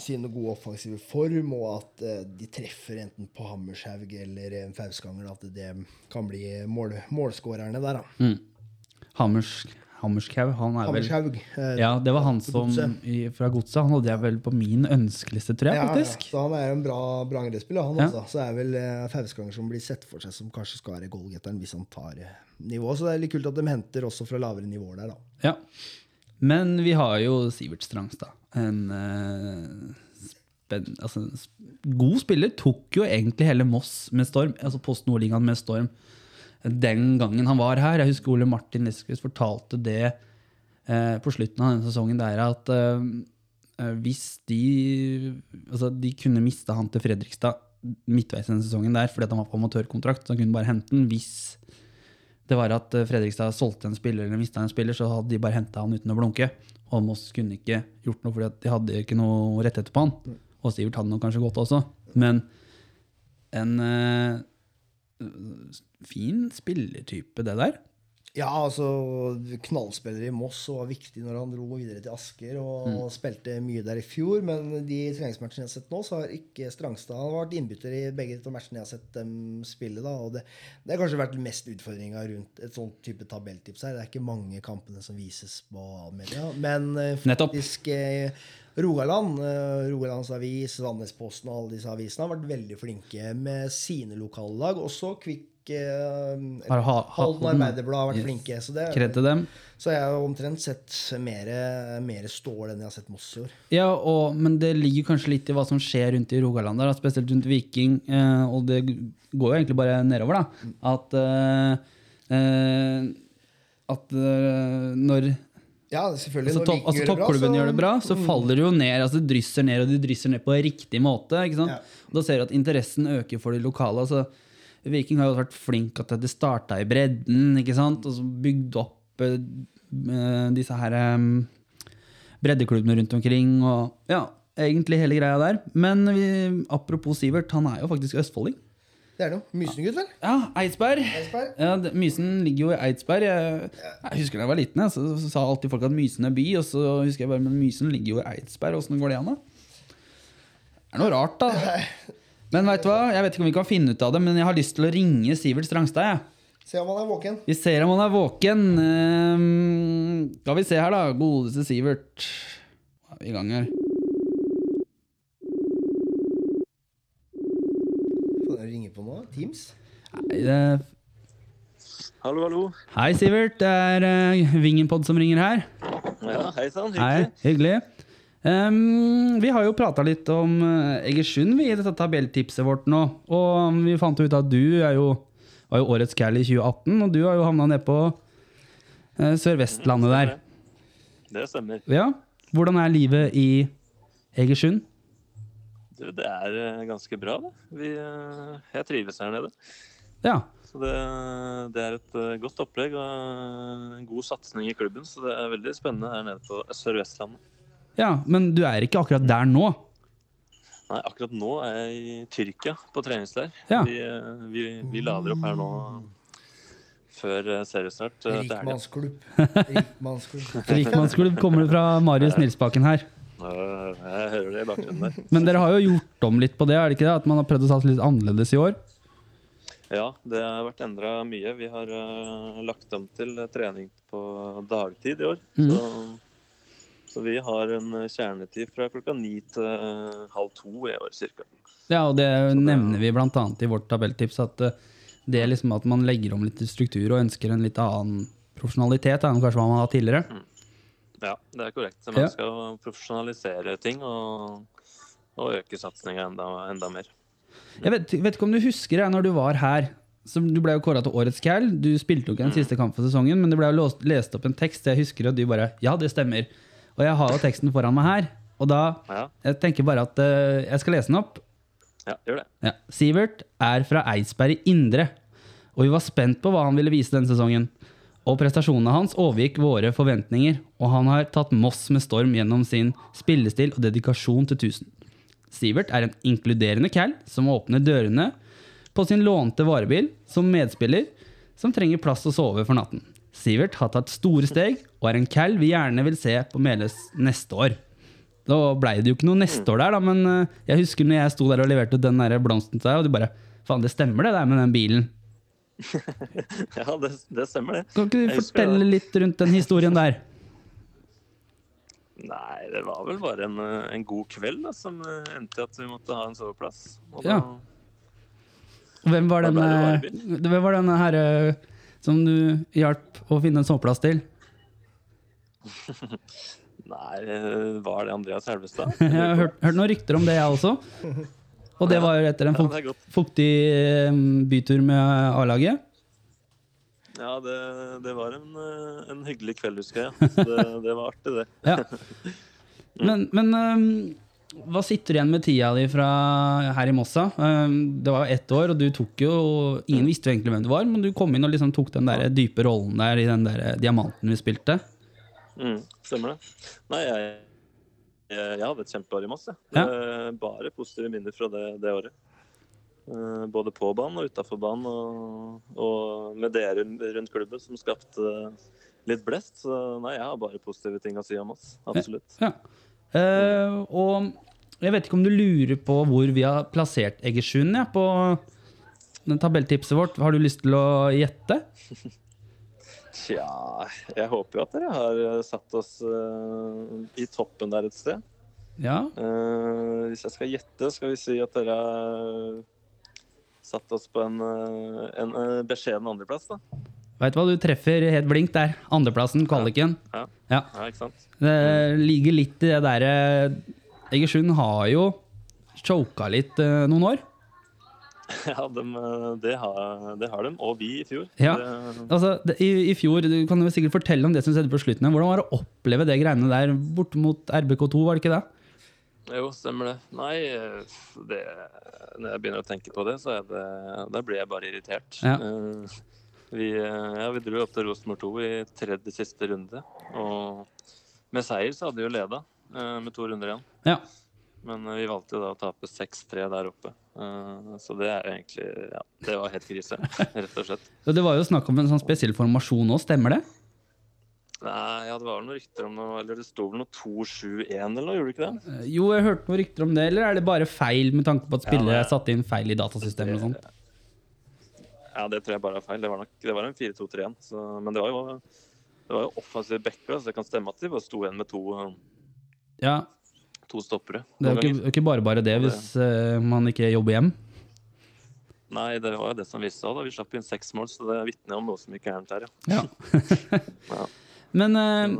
Speaker 2: eh, eh, sin gode offensive form, og at uh, de treffer enten på Hammershaug eller en Fauskanger. At det kan bli mål, målskårerne der, da.
Speaker 1: Hammers, Hammerskau, han er vel
Speaker 2: Hammershaug. eh,
Speaker 1: Ja, det var han som i, fra Godset. Han hadde jeg vel på min ønskeliste, tror jeg,
Speaker 2: Ja, ja, så han er jo en bra, bra angrepsspiller, han
Speaker 1: Ja.
Speaker 2: også. Så er vel uh, Fauskanger som blir sett for seg som kanskje skal være goalgetteren hvis han tar uh, nivå. Så det er litt kult at de henter også fra lavere nivåer der, da.
Speaker 1: Ja. Men vi har jo Sivert Strangstad. En eh, spenn, altså, god spiller. Tok jo egentlig hele Moss med storm. Altså Post Nordligaen med storm. Den gangen han var her. Jeg husker Ole Martin Leskvist fortalte det eh, på slutten av denne sesongen. Der at eh, hvis de Altså, de kunne mista han til Fredrikstad midtveis i denne sesongen der fordi han var på amatørkontrakt. Så han kunne bare hente den hvis det var at Fredrikstad solgte en spiller eller mista en spiller, så hadde de bare henta han uten å blunke. Og Moss kunne ikke gjort noe, fordi de hadde ikke noe rettigheter på han. Og Sivert hadde nok kanskje gått også. Men en eh, fin spillertype, det der.
Speaker 2: Ja, altså knallspiller i Moss og var viktig når han dro videre til Asker og spilte mye der i fjor. Men de treningsmatchene jeg har sett nå, så har ikke Strangstad Han har vært innbytter i begge de matchene jeg har sett dem spille. da, og Det, det har kanskje vært mest utfordringa rundt et sånt type tabelltips her. Det er ikke mange kampene som vises på media. Men eh,
Speaker 1: Nettopp.
Speaker 2: faktisk eh, Rogaland, eh, Rogalands Avis, Sandnesposten og alle disse avisene har vært veldig flinke med sine lokallag. Også Kvikk
Speaker 1: Har ha- ha-
Speaker 2: Halden Arbeiderblad har vært flinke. Så, det,
Speaker 1: dem.
Speaker 2: så jeg har omtrent sett mer, mer stål enn jeg har sett Moss i år.
Speaker 1: Ja, og, men det ligger kanskje litt i hva som skjer rundt i Rogaland, der, spesielt rundt Viking. Eh, og det går jo egentlig bare nedover, da. At, eh, eh, at når
Speaker 2: Ja, selvfølgelig.
Speaker 1: altså, topp, altså, toppklubben gjør det bra, så faller det jo ned. altså Det drysser ned, og de drysser ned på riktig måte. ikke sant?
Speaker 2: Ja.
Speaker 1: Da ser du at interessen øker for de lokale. altså Viking har jo vært flink at det starta i bredden, ikke sant? og så bygd opp eh, disse her um, breddeklubbene rundt omkring. og ja, Egentlig hele greia der. Men vi, apropos Sivert, han er jo faktisk østfolding.
Speaker 2: Det er noe. Mysengutt, vel?
Speaker 1: Ja, Eidsberg.
Speaker 2: Eidsberg.
Speaker 1: Ja, det, Mysen ligger jo i Eidsberg. Jeg, jeg husker da jeg var liten, jeg, så, så sa alltid folk at Mysen er by. Og så husker jeg bare, men Mysen ligger jo i Eidsberg. Åssen går det an, da? Det er noe rart, da. Men vet du hva? Jeg vet ikke om vi kan finne ut av det, men jeg har lyst til å ringe Sivert Strangstad. jeg.
Speaker 2: Se om han er våken.
Speaker 1: Vi ser om han er våken. Ehm, skal vi se her, da. Godeste Sivert. Hva er vi i gang her?
Speaker 2: Kan jeg ringe på nå? Teams?
Speaker 1: Nei, det...
Speaker 5: Hallo, hallo.
Speaker 1: Hei, Sivert. Det er uh, Vingenpod som ringer her.
Speaker 5: Ja, hei sann.
Speaker 1: Hei,
Speaker 5: Hyggelig.
Speaker 1: Ehm, vi har jo prata litt om eh, Egersund vi, i dette tabelltipset vårt nå. Og vi fant ut at du er jo, var jo årets cal i 2018, og du har jo havna nedpå på eh, Sør-Vestlandet der.
Speaker 5: Det stemmer.
Speaker 1: Ja, Hvordan er livet i Egersund?
Speaker 5: Du, det er eh, ganske bra, det. Vi, jeg trives her nede.
Speaker 1: Ja.
Speaker 4: Så det, det er et godt opplegg og en god satsing i klubben. Så det er veldig spennende her nede på Sør-Vestlandet.
Speaker 1: Ja. Men du er ikke akkurat der nå?
Speaker 4: Nei, akkurat nå er jeg i Tyrkia på treningsleir.
Speaker 1: Ja.
Speaker 4: Vi, eh, vi, vi lader opp her nå før eh, seriestart. eh.
Speaker 2: Rikmannsklubb. Rikmannsklubb. *laughs*
Speaker 1: Rikmannsklubb kommer det fra Marius Nilsbakken her.
Speaker 4: Jeg hører det i bakgrunnen der.
Speaker 1: Men dere har jo gjort om litt på det, er det ikke det? At man har prøvd å satse litt annerledes i år?
Speaker 4: Ja, det har vært endra mye. Vi har lagt om til trening på dagtid i år.
Speaker 1: Mm.
Speaker 4: Så, så vi har en eh, kjernetid fra klokka ni til eh, halv to i år cirka.
Speaker 1: Ja, og det
Speaker 4: det-
Speaker 1: nevner vi bl.a. i vårt tabelltips. At eh, det liksom at man legger om litt struktur og ønsker en litt annen profesjonalitet enn kanskje hva man har hatt tidligere.
Speaker 4: Ja, det er korrekt. Så Man
Speaker 1: Ja.
Speaker 4: skal profesjonalisere ting og, og øke satsinga enda, enda mer.
Speaker 1: Jeg vet, vet ikke om du husker det, når du var her. Så du ble jo kåra til Årets Cal. Du spilte jo ikke den siste kampen for sesongen, men det ble jo låst, lest opp en tekst. Jeg husker at du bare Ja, det stemmer. Og jeg har jo teksten foran meg her. Og da
Speaker 4: Ja,
Speaker 1: Jeg tenker bare at uh, jeg skal lese den opp.
Speaker 4: ja gjør det.
Speaker 1: Ja. Sivert er fra Eidsberg i Indre, og vi var spent på hva han ville vise denne sesongen. Og prestasjonene hans overgikk våre forventninger, og han har tatt Moss med storm gjennom sin spillestil og dedikasjon til 1000. Sivert er en inkluderende cal som åpner dørene på sin lånte varebil som medspiller som trenger plass å sove for natten. Sivert har tatt store steg og er en cal vi gjerne vil se på Meløs neste år. Da blei det jo ikke noe neste år der, da, men eh, jeg husker når jeg sto der og leverte den der blomsten til deg, og du bare Faen, det stemmer det der med den bilen. *laughs*
Speaker 4: Ja, det, det stemmer, det.
Speaker 1: Kan ikke du fortelle litt rundt den historien der? *laughs*
Speaker 4: Nei, det var vel bare en, eh, en god kveld da, som eh, endte i at vi måtte ha en soveplass. Og
Speaker 1: Ja.
Speaker 4: da,
Speaker 1: Hvem var
Speaker 4: denne,
Speaker 1: hvem var denne her eh, som du hjalp å finne en soveplass til?
Speaker 4: Nei, hva var det Andreas Helvestad? *laughs*
Speaker 1: Jeg har hørt, hørt noen rykter om det, jeg også. Og det var jo etter en fukt,
Speaker 4: er
Speaker 1: fuktig eh, bytur med A-laget.
Speaker 4: Ja, det, det var en, eh, en hyggelig kveld, husker jeg. Så *laughs* det, det var artig, det.
Speaker 1: Ja. *laughs* Men, men um, hva sitter du igjen med tida di fra her i Mossa? Um, Det var jo ett år, og du tok jo Ingen visste jo egentlig hvem du var, men du kom inn og liksom tok den der dype rollen der i den der diamanten vi spilte.
Speaker 4: Mm, stemmer det. Nei, jeg, jeg, hadde et kjempeår i Moss.
Speaker 1: Ja.
Speaker 4: Eh, Bare positive minner fra det, det året. Eh, Både på banen og utafor banen, og, og med dere rundt klubben som skapte litt blest. Så nei, jeg har bare positive ting å si om oss. Absolutt.
Speaker 1: Ja. Uh, og jeg vet ikke om du lurer på hvor vi har plassert Egersund ja, på den tabelltipset vårt. Har du lyst til å gjette? *laughs*
Speaker 4: Tja, jeg håper jo at dere har eh, satt oss uh, i toppen der et sted.
Speaker 1: Ja.
Speaker 4: Uh, hvis jeg skal gjette, skal vi si at dere har satt oss på en, en beskjeden andreplass, da.
Speaker 1: Veit hva, du treffer helt blink der. Andreplassen, kvaliken.
Speaker 4: Ja.
Speaker 1: Ja.
Speaker 4: Ja, ikke sant?
Speaker 1: Det ligger litt i det derre Egersund har jo choka litt uh, noen år. *laughs*
Speaker 4: Ja, dem, eh, det, har, det har de. og vi i fjor.
Speaker 1: Ja. Altså, det, i, I fjor, du kan jo sikkert fortelle om det som skjedde på slutten. Hvordan var det å oppleve det greiene der bort mot RBK2, var det ikke det?
Speaker 4: jo, stemmer det. Nei, det, når jeg begynner å tenke på det, så er det, da blir jeg bare irritert.
Speaker 1: Ja.
Speaker 4: Eh, Vi, eh, ja, vi dro opp til Rosenborg 2 i tredje siste runde. Og med seier så hadde vi jo leda med to runder igjen.
Speaker 1: Ja.
Speaker 4: Men eh, vi valgte da å tape 6-3 der oppe. Eh, Så det er egentlig Ja, det var helt krise, *laughs* rett og slett.
Speaker 1: Så det var jo snakk om en sånn spesiell formasjon òg, stemmer det?
Speaker 4: Nei, ja, det var noen rykter om noe Eller det sto vel noe 2-7-1 eller noe, gjorde det ikke det?
Speaker 1: Eh, Jo, jeg hørte noen rykter om det, eller er det bare feil med tanke på at spillere
Speaker 4: ja,
Speaker 1: er satt inn feil i datasystemet og sånt?
Speaker 4: Ja, det tror jeg bare er feil. Det var, nok, det var en 4-2-3-1. Men det var jo det var jo offensive backer, så det kan stemme at de bare sto igjen med to,
Speaker 1: Ja,
Speaker 4: to stoppere.
Speaker 1: det er jo ikke, ikke bare bare det hvis det... man ikke jobber hjem.
Speaker 4: Nei, det var jo det som viste seg. da. Vi slapp inn seks mål, så det vitner om noe som ikke er gærent her, ja.
Speaker 1: Ja. *laughs*
Speaker 4: Ja. *laughs*
Speaker 1: Men eh,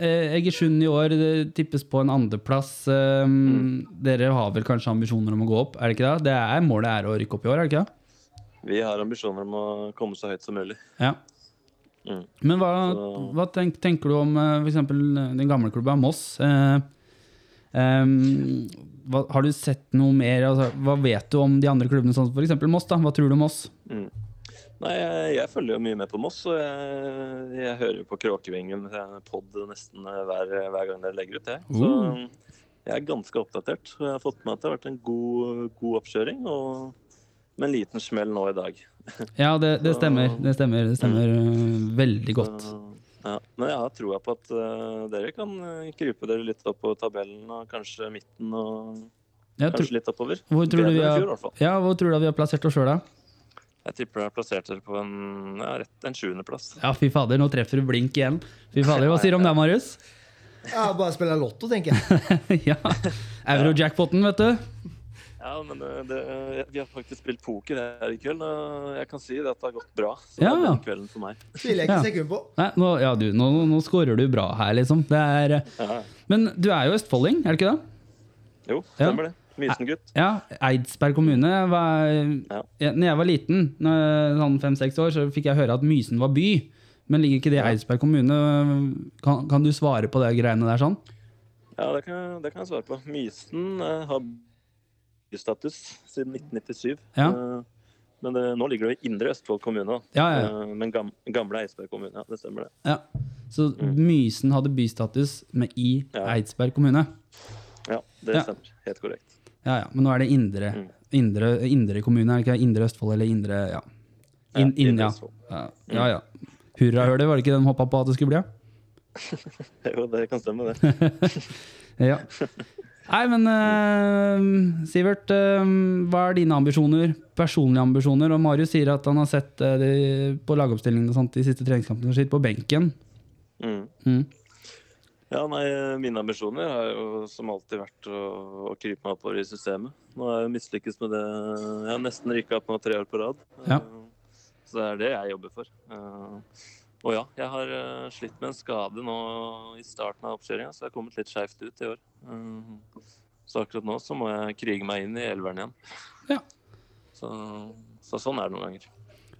Speaker 1: eh, Egersund i år det tippes på en andreplass. Eh,
Speaker 4: Mm.
Speaker 1: Dere har vel kanskje ambisjoner om å gå opp, er det ikke det? det er, målet er å rykke opp i år, er det ikke det?
Speaker 4: Vi har ambisjoner om å komme så høyt som mulig.
Speaker 1: Ja.
Speaker 4: Mm.
Speaker 1: Men hva, hva tenk, tenker du om f.eks. for eksempel den gamle klubben Moss? Eh, em, hva, har du sett noe mer? Altså, hva vet du om de andre klubbene, sånn f.eks. Moss? da? Hva tror du om Moss?
Speaker 4: Mm. Nei, jeg, jeg følger jo mye med på Moss, og jeg, jeg hører jo på Kråkevingen pod nesten hver, hver gang dere legger ut det. Så
Speaker 1: Uh.
Speaker 4: jeg er ganske oppdatert. Jeg har fått med at det har vært en god, god oppkjøring, og med en liten smell nå i dag.
Speaker 1: Ja, det, det *laughs* stemmer. Det stemmer, det stemmer mm. veldig godt.
Speaker 4: Så, ja. Men jeg har troa på at uh, dere kan eh, krype dere litt opp på tabellen, og kanskje midten, og
Speaker 1: Jeg tror,
Speaker 4: kanskje litt oppover.
Speaker 1: hvor, tror du vi har,
Speaker 4: fjor, i hvert fall.
Speaker 1: ja, hvor tror du vi har plassert oss sjøl, da?
Speaker 4: Jeg tipper jeg har plassert dere på en, ja, rett en sjuendeplass.
Speaker 1: Ja, fy fader, nå treffer du blink igjen. Fy fader, Hva sier du om det, Marius?
Speaker 2: Ja, bare spille lotto, tenker jeg. *laughs*
Speaker 1: ja. Euro-jackpoten, vet du.
Speaker 4: Ja, men eh, det, vi har faktisk spilt poker her i kveld, og jeg kan si det at det har gått bra. Så
Speaker 1: Ja.
Speaker 4: det er den kvelden for meg.
Speaker 2: Tviler jeg ikke
Speaker 1: Ja.
Speaker 2: sekund på.
Speaker 1: Nei, nå, ja, du, nå, nå scorer du bra her, liksom. Det er,
Speaker 4: Ja.
Speaker 1: men du er jo østfolding, er du ikke det?
Speaker 4: Jo, stemmer det. Mysengutt.
Speaker 1: Ja, Eidsberg kommune var,
Speaker 4: Ja.
Speaker 1: ja, Når jeg var liten, sånn fem-seks år, så fikk jeg høre at Mysen var by. Men ligger ikke det i Eidsberg kommune? Kan, kan du svare på det greiene der sånn?
Speaker 4: Ja, det kan, det kan jeg svare på. Mysen eh, har bystatus siden 1997.
Speaker 1: Ja.
Speaker 4: Eh, men det, nå ligger det i Indre Østfold kommune.
Speaker 1: Ja, ja.
Speaker 4: Eh, men gam, gamle Eidsberg kommune. Ja, det stemmer det.
Speaker 1: Ja. Så Mysen hadde bystatus med i. Eidsberg kommune?
Speaker 4: Ja, det stemmer. Helt korrekt.
Speaker 1: Ja, ja. Men nå er det indre,
Speaker 4: Mm.
Speaker 1: indre, indre kommune, er det ikke? Indre Østfold eller indre Ja. In,
Speaker 4: Ja, Indre
Speaker 1: ja.
Speaker 4: Østfold.
Speaker 1: ja. ja, ja. Hurrahølet, var det ikke den hoppa på at det skulle bli? *laughs*
Speaker 4: Jo, det kan stemme, det. *laughs*
Speaker 1: Ja. *laughs* Nei, men uh, Sivert, uh, hva er dine ambisjoner? Personlige ambisjoner? Og Marius sier at han har sett uh, de, på lagoppstillingen og sånt, de siste treningskampene sitt på benken.
Speaker 4: Mm.
Speaker 1: Mm.
Speaker 4: Ja, nei, Mine ambisjoner har jo som alltid vært å, å krype meg oppover i systemet. Nå har jeg mislykkes med det. Jeg har nesten rykka opp nå tre år på rad.
Speaker 1: Ja.
Speaker 4: Så det er det jeg jobber for. Og ja, jeg har eh, slitt med en skade nå i starten av oppkjøringa, så jeg har kommet litt skeivt ut i år. Eh, Så akkurat nå så må jeg krige meg inn i elveren igjen.
Speaker 1: Ja.
Speaker 4: Så, så sånn er det noen ganger.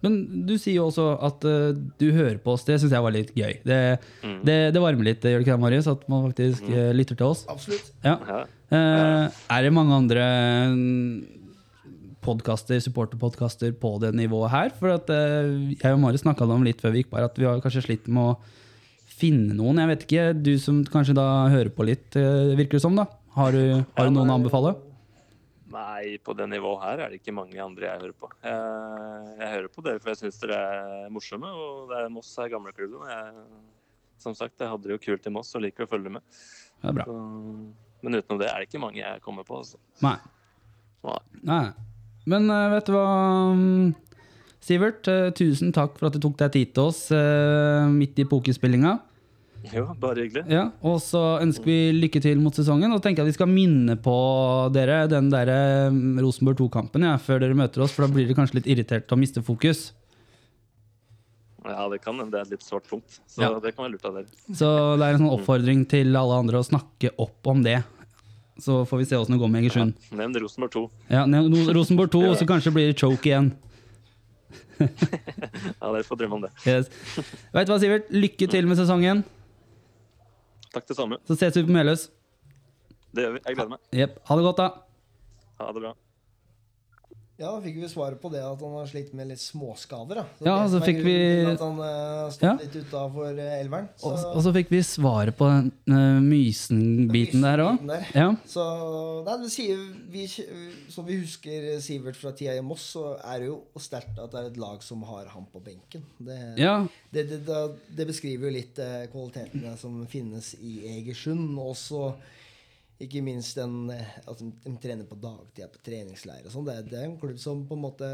Speaker 1: Men du sier jo også at uh, du hører på oss. Det syns jeg var litt gøy. Det,
Speaker 4: Mm.
Speaker 1: det, det varmer litt, gjør det ikke det, Marius? At man faktisk mm. lytter til oss.
Speaker 2: Absolutt.
Speaker 1: Ja.
Speaker 4: Ja.
Speaker 1: Uh, er det mange andre podkaster, supporterpodkaster på det nivået her? For at eh, jeg og Mari snakka om litt før vi gikk bare at vi har kanskje slitt med å finne noen. Jeg vet ikke, du som kanskje da hører på litt, eh, virker det som, da. Har du, har du noen å anbefale?
Speaker 4: Nei, på det nivået her er det ikke mange andre jeg hører på. Jeg, jeg hører på dere for jeg syns dere er morsomme, og det er Moss er gamleklubben. Jeg, som sagt, jeg hadde det jo kult i Moss og liker å følge med.
Speaker 1: Det er bra.
Speaker 4: Så, men utenom det er det ikke mange jeg kommer på. Altså.
Speaker 1: Nei.
Speaker 4: Nei.
Speaker 1: Nei. Men eh, vet du hva, mm, Sivert? eh, tusen takk for at du tok deg tid til oss eh, midt i pokerspillinga.
Speaker 4: Jo, bare hyggelig.
Speaker 1: Ja, og så ønsker vi lykke til mot sesongen. Og tenker at vi skal minne på dere den der Rosenborg 2-kampen ja, før dere møter oss, for da blir dere kanskje litt irritert og mister fokus.
Speaker 4: Ja, det kan hende det er et litt svart punkt, så
Speaker 1: Ja.
Speaker 4: det kan være lurt av dere.
Speaker 1: Så det er en sånn oppfordring til alle andre å snakke opp om det. Så får vi se åssen det går med Egersund.
Speaker 4: Nevn Rosenborg 2.
Speaker 1: Ja, nevn Rosenborg 2, *laughs* og så kanskje blir det choke igjen. *laughs*
Speaker 4: Ja, dere får drømme om det.
Speaker 1: Yes. Vet du hva, Sivert? Lykke til med sesongen.
Speaker 4: Takk det samme.
Speaker 1: Så ses vi på Meløs.
Speaker 4: Det gjør vi. Jeg gleder meg.
Speaker 1: Yep. Ha det godt, da.
Speaker 4: Ha det bra.
Speaker 2: Ja, da fikk vi svaret på det at han har slitt med litt småskader. Da. Er
Speaker 1: Ja, så fikk vi-
Speaker 2: At han uh, stått
Speaker 1: Ja.
Speaker 2: litt utafor elveren. Så,
Speaker 1: Og, og så fikk vi svaret på den uh, Mysen-biten der òg. Ja.
Speaker 2: så nei, det sier vi, Som vi husker Sivert fra tida i Moss, så er det jo sterkt at det er et lag som har han på benken. Det,
Speaker 1: ja.
Speaker 2: det, det, det beskriver jo litt uh, kvalitetene som finnes i Egersund. Også ikke minst den, eh, at de, de trener på dagtid på treningsleir og sånn. Det, det er en klubb som på en måte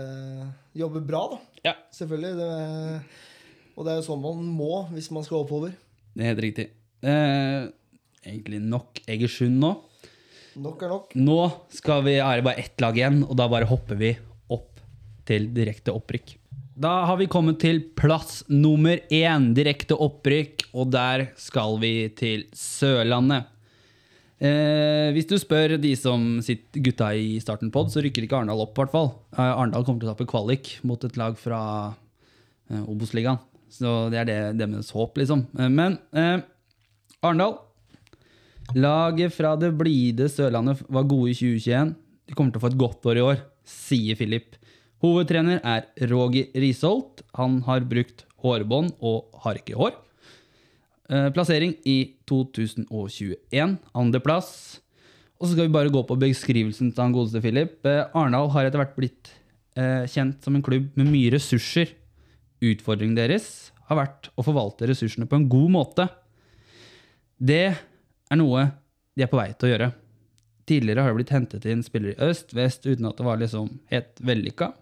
Speaker 2: jobber bra, da.
Speaker 1: Ja.
Speaker 2: Selvfølgelig. Det, og det er jo sånn man må hvis man skal oppover.
Speaker 1: Det er helt riktig. Eh, egentlig nok Egersund nå.
Speaker 2: Nok er nok.
Speaker 1: Nå skal vi, er det bare ett lag igjen, og da bare hopper vi opp til direkte opprykk. Da har vi kommet til plass nummer én, direkte opprykk, og der skal vi til Sørlandet. Eh, hvis du spør de som sitter gutta i starten pod, så rykker ikke Arendal opp, hvert fall. Eh, Arendal kommer til å tape kvalik mot et lag fra eh, Obos-ligaen. Så det er det deres håp, liksom. Eh, men eh, Arendal Laget fra det blide Sørlandet var gode i 2021. De kommer til å få et godt år i år, sier Filip. Hovedtrener er Roger Risholt. Han har brukt hårbånd og har ikke hår. Eh, Plassering i 2021. Andreplass. Og så skal vi bare gå på beskrivelsen til han godeste Philip. Eh, Arendal har etter hvert blitt eh, kjent som en klubb med mye ressurser. Utfordringen deres har vært å forvalte ressursene på en god måte. Det er noe de er på vei til å gjøre. Tidligere har det blitt hentet inn spillere i øst, vest, uten at det var liksom helt vellykka.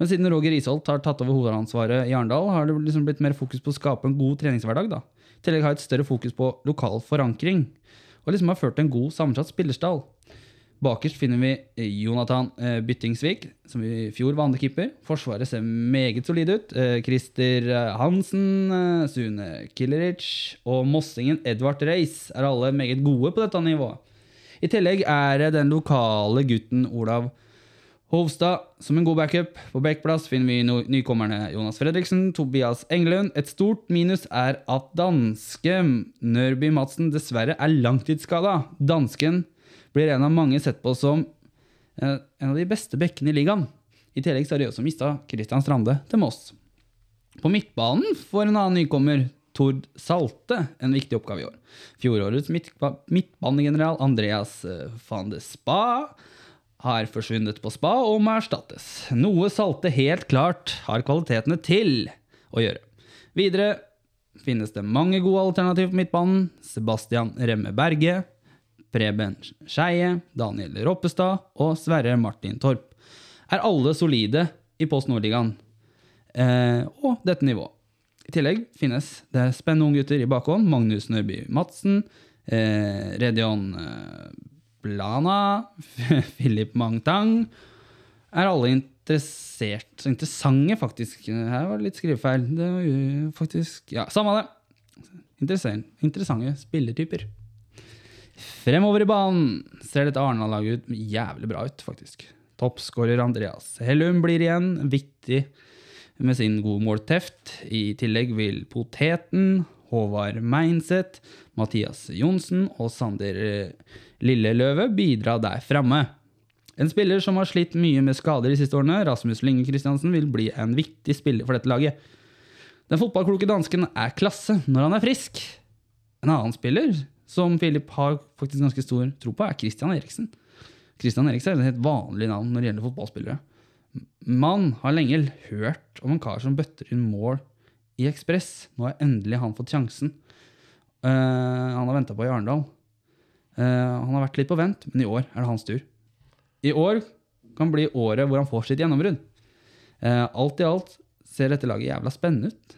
Speaker 1: Men siden Roger Isholt har tatt over hovedansvaret i Arendal, har det liksom blitt mer fokus på å skape en god treningshverdag. da. Tillegg har et større fokus på lokal forankring, og liksom har ført til en god sammensatt spillerstall. Bakerst finner vi Jonathan eh, Byttingsvik, som i fjor var andrekeeper. Forsvaret ser meget solid ut. Eh, Christer eh, Hansen, eh, Sune Killeric og mossingen Edvard Reis er alle meget gode på dette nivået. I tillegg er det den lokale gutten Olav Hovstad som en god backup. På backplass finner vi nykommerne Jonas Fredriksen, Tobias Englund. Et stort minus er at danske Nørby Madsen dessverre er langtidsskada. Dansken blir en av mange sett på som eh, en av de beste bekkene i ligaen. I tillegg så har de også mista Christian Strande til Moss. På midtbanen får en annen nykommer, Tord Salte, en viktig oppgave i år. Fjorårets midtba midtbanegeneral Andreas eh, van de Spa har forsvunnet på spa og må erstattes. Noe Salte helt klart har kvalitetene til å gjøre. Videre finnes det mange gode alternativer på midtbanen. Sebastian Remme Berge, Preben Skeie, Daniel Roppestad og Sverre Martin Torp er alle solide i Post Nordligaen eh, og dette nivået. I tillegg finnes det spennende unggutter i bakhånd. Magnus Nørby Madsen, eh, Redion eh, Blana, *laughs* Philip Mangtang er alle interessert, så interessante, faktisk. Her var det litt skrivefeil. Det var jo faktisk Ja, samme det. Interessant. Interessante spillertyper. Fremover i banen ser dette Arendal-laget ut jævlig bra ut, faktisk. Toppskårer Andreas Hellum blir igjen viktig med sin gode målteft. I tillegg vil Poteten, Håvard Meinseth, Mathias Johnsen og Sander Lilleløve bidra der framme. En spiller som har slitt mye med skader de siste årene, Rasmus Linge Kristiansen, vil bli en viktig spiller for dette laget. Den fotballkloke dansken er klasse når han er frisk. En annen spiller som Filip har faktisk ganske stor tro på, er Christian Eriksen. Christian Eriksen er et helt vanlig navn når det gjelder fotballspillere. Man har lenge hørt om en kar som bøtter inn mål i Ekspress. Nå har endelig han fått sjansen. Eh, han har venta på i Arendal. Uh, han har vært litt på vent, men i år er det hans tur. I år kan bli året hvor han får sitt gjennombrudd. Uh, alt i alt ser dette laget jævla spennende ut.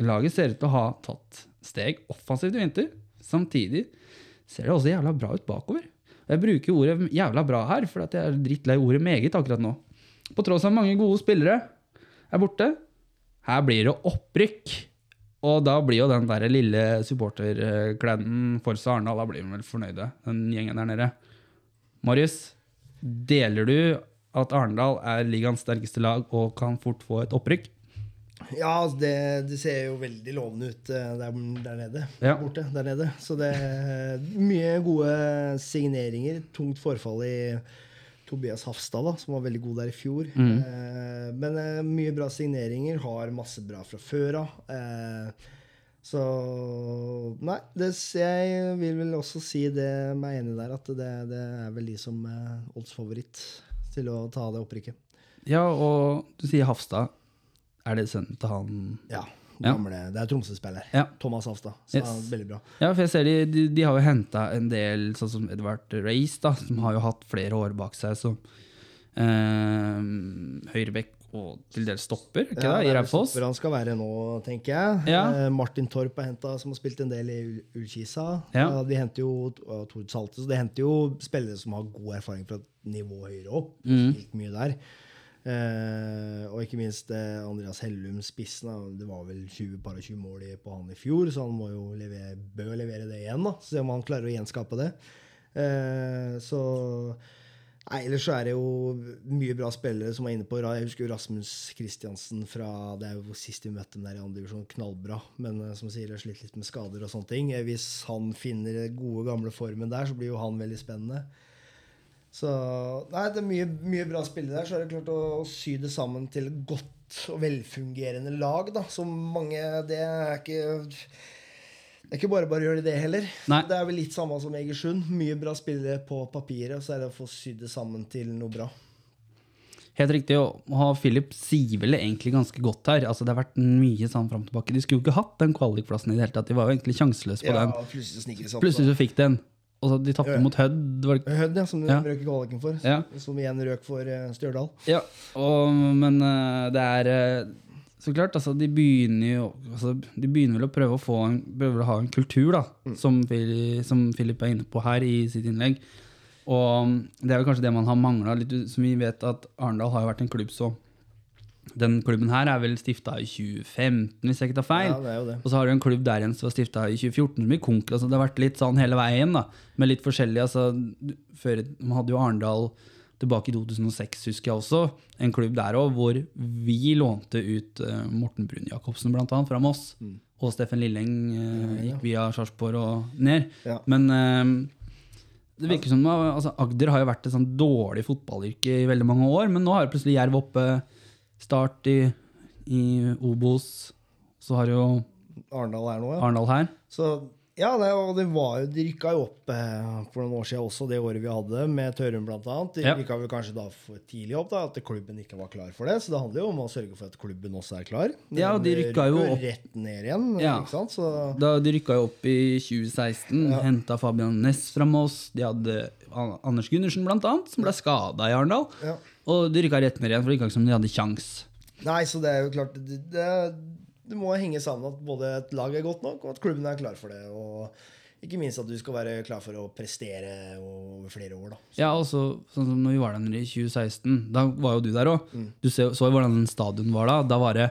Speaker 1: Laget ser ut til å ha tatt steg offensivt i vinter. Samtidig ser det også jævla bra ut bakover. Og jeg bruker ordet jævla bra her, for jeg er drittlei ordet meget akkurat nå. På tross av mange gode spillere er borte. Her blir det opprykk. Og da blir jo den der lille supporterkleden Forsa Arendal da blir de vel fornøyde, den gjengen der nede. Marius, deler du at Arendal er ligaens sterkeste lag og kan fort få et opprykk?
Speaker 2: Ja, altså, det, det ser jo veldig lovende ut eh, der, der nede.
Speaker 1: Ja.
Speaker 2: Borte, der nede. Så det er mye gode signeringer. Tungt forfall i Tobias Hafstad, da, som var veldig god der i fjor. Eh, men eh, mye bra signeringer. Har masse bra fra før av. Eh, så Nei, det, jeg vil vel også si det meg enig der, at det, det er vel de som er oddsfavoritt til å ta det opprykket.
Speaker 1: Ja, og du sier Hafstad. Er det sønnen til han
Speaker 2: Ja.
Speaker 1: Ja.
Speaker 2: Gamle, Det er Tromsø-spiller.
Speaker 1: Ja.
Speaker 2: Thomas Hafstad. Så
Speaker 1: Yes.
Speaker 2: veldig bra.
Speaker 1: Ja, for jeg ser de, de, de har jo henta en del, sånn som Edvard Race, da, som har jo hatt flere år bak seg som eh, høyrebekk og til dels stopper, ikke
Speaker 2: Ja,
Speaker 1: det, i Raufoss?
Speaker 2: han skal være nå, tenker jeg.
Speaker 1: Ja.
Speaker 2: Eh, Martin Torp er henta, som har spilt en del i Ul- Ullkisa.
Speaker 1: Ja.
Speaker 2: de henter jo og Tord Salte, så de henter jo spillere som har god erfaring fra et nivå høyere opp.
Speaker 1: Mm.
Speaker 2: Spilt mye der. Eh, og ikke minst eh, Andreas Hellum, spissen. Det var vel 20, bare 20 mål på han i fjor, så han må jo levere, bør levere det igjen. da, Se om han klarer å gjenskape det. Eh, så Nei, Ellers så er det jo mye bra spillere som er inne på. Jeg husker jo Rasmus Kristiansen fra Det er jo sist vi møtte dem der i andre divisjon. Knallbra. Men eh, som sier, har slitt litt med skader og sånne ting. Eh, Hvis han finner gode, gamle formen der, så blir jo han veldig spennende. Så Nei, det er mye, mye bra spillere der. Så er det klart å, å sy det sammen til et godt og velfungerende lag, da. Som mange Det er ikke det er ikke bare bare å gjøre det heller.
Speaker 1: Nei.
Speaker 2: Det er vel litt samme som Egersund. Mye bra spillere på papiret, og så er det å få sydd det sammen til noe bra.
Speaker 1: Helt riktig. Og ha Philip sier vel egentlig ganske godt her. Altså, det har vært mye sånn fram og tilbake. De skulle jo ikke hatt den kvalikplassen i det hele tatt. De var jo egentlig sjanseløse på
Speaker 2: Ja,
Speaker 1: den.
Speaker 2: plutselig så, opp.
Speaker 1: Plutselig så fikk de en. Og så de tapte mot Hødd.
Speaker 2: Hødd, ja, som de
Speaker 1: Ja.
Speaker 2: røk i kvaliken for.
Speaker 1: Ja.
Speaker 2: Som igjen røk for eh, Stjørdal.
Speaker 1: Ja, og, men eh, det er eh, så klart, altså, de begynner jo altså, De begynner vel å prøve å få en, prøve å ha en kultur, da, som, som Philip er inne på her i sitt innlegg. Og um, det er vel kanskje det man har mangla litt. Som vi vet at Arendal har jo vært en klubb så Den klubben her er vel stifta i 2015, hvis jeg ikke tar feil.
Speaker 2: Ja, det er jo det.
Speaker 1: Og så har du en klubb der igjen som var stifta i 2014, som i konk. Altså det har vært litt sånn hele veien, da. Med litt forskjellig. Altså, før, man hadde jo Arendal tilbake i 2006, husker jeg også. En klubb der òg, hvor vi lånte ut uh, Morten Brun-Jacobsen, blant annet, fra Moss.
Speaker 2: Mm.
Speaker 1: Og Steffen Lilleng uh, gikk via Sarpsborg og ned.
Speaker 2: Ja.
Speaker 1: Men uh, det virker som altså, Agder har jo vært et sånn dårlig fotballyrke i veldig mange år, men nå har plutselig Jerv oppe. Start i, i Obos. Så har jo
Speaker 2: Arendal her nå, ja.
Speaker 1: Arndal her.
Speaker 2: Så ja, det, og det var jo, de rykka jo opp eh, for noen år siden også, det året vi hadde, med Tørum annet. De
Speaker 1: Ja.
Speaker 2: rykka vel kanskje da for tidlig opp, da, at klubben ikke var klar for det. Så det handler jo om å sørge for at klubben også er klar.
Speaker 1: Ja, og de rykka jo opp.
Speaker 2: rett ned igjen,
Speaker 1: Ja.
Speaker 2: ikke sant? Så
Speaker 1: Da de rykka jo opp i 2016,
Speaker 2: Ja.
Speaker 1: henta Fabian Næss fra Moss. De hadde Anders Gundersen, annet, som ble skada i Arendal.
Speaker 2: ja.
Speaker 1: Og de rykka rett ned igjen, for det virka ikke som de hadde kjangs.
Speaker 2: Nei, så det er jo klart Det, det, det må henge sammen at både et lag er godt nok, og at klubben er klar for det. Og ikke minst at du skal være klar for å prestere over flere år, da.
Speaker 1: Ja, også, sånn som når vi var der nede i 2016, da var jo du der òg.
Speaker 2: Mm.
Speaker 1: Du så, så jo hvordan stadion var da. Da var det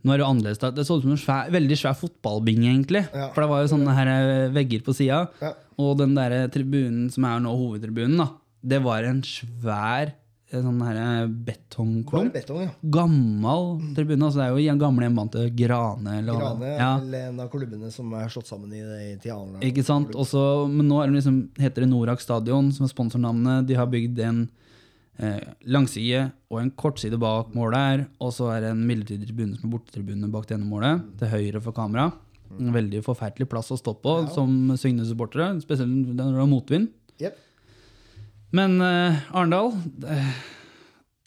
Speaker 1: nå er det jo annerledes. Det så ut som en svær, veldig svær fotballbinge, egentlig.
Speaker 2: Ja.
Speaker 1: For det var jo sånne her eh, vegger på sida.
Speaker 2: Ja.
Speaker 1: Og den der tribunen som er nå hovedtribunen, da, det var en svær sånn her
Speaker 2: Bare
Speaker 1: betongklump.
Speaker 2: betong, ja.
Speaker 1: Gammel tribune. altså Det er jo en gamle hjemmebanen til Grane. Eller.
Speaker 2: Grane
Speaker 1: ja,
Speaker 2: eller en av klubbene som er slått sammen i, i, Tiana.
Speaker 1: ikke sant? Også, men nå det liksom, heter det Norak stadion, som er sponsornavnet. De har bygd en eh, langside og en kortside bak målet her. Og så er det en midlertidig tribune som er bortetribune bak det ene målet, til høyre for kamera. En veldig forferdelig plass å stå på som Søgne-supportere, spesielt når det er motvind.
Speaker 2: Jep.
Speaker 1: Men uh, Arendal det,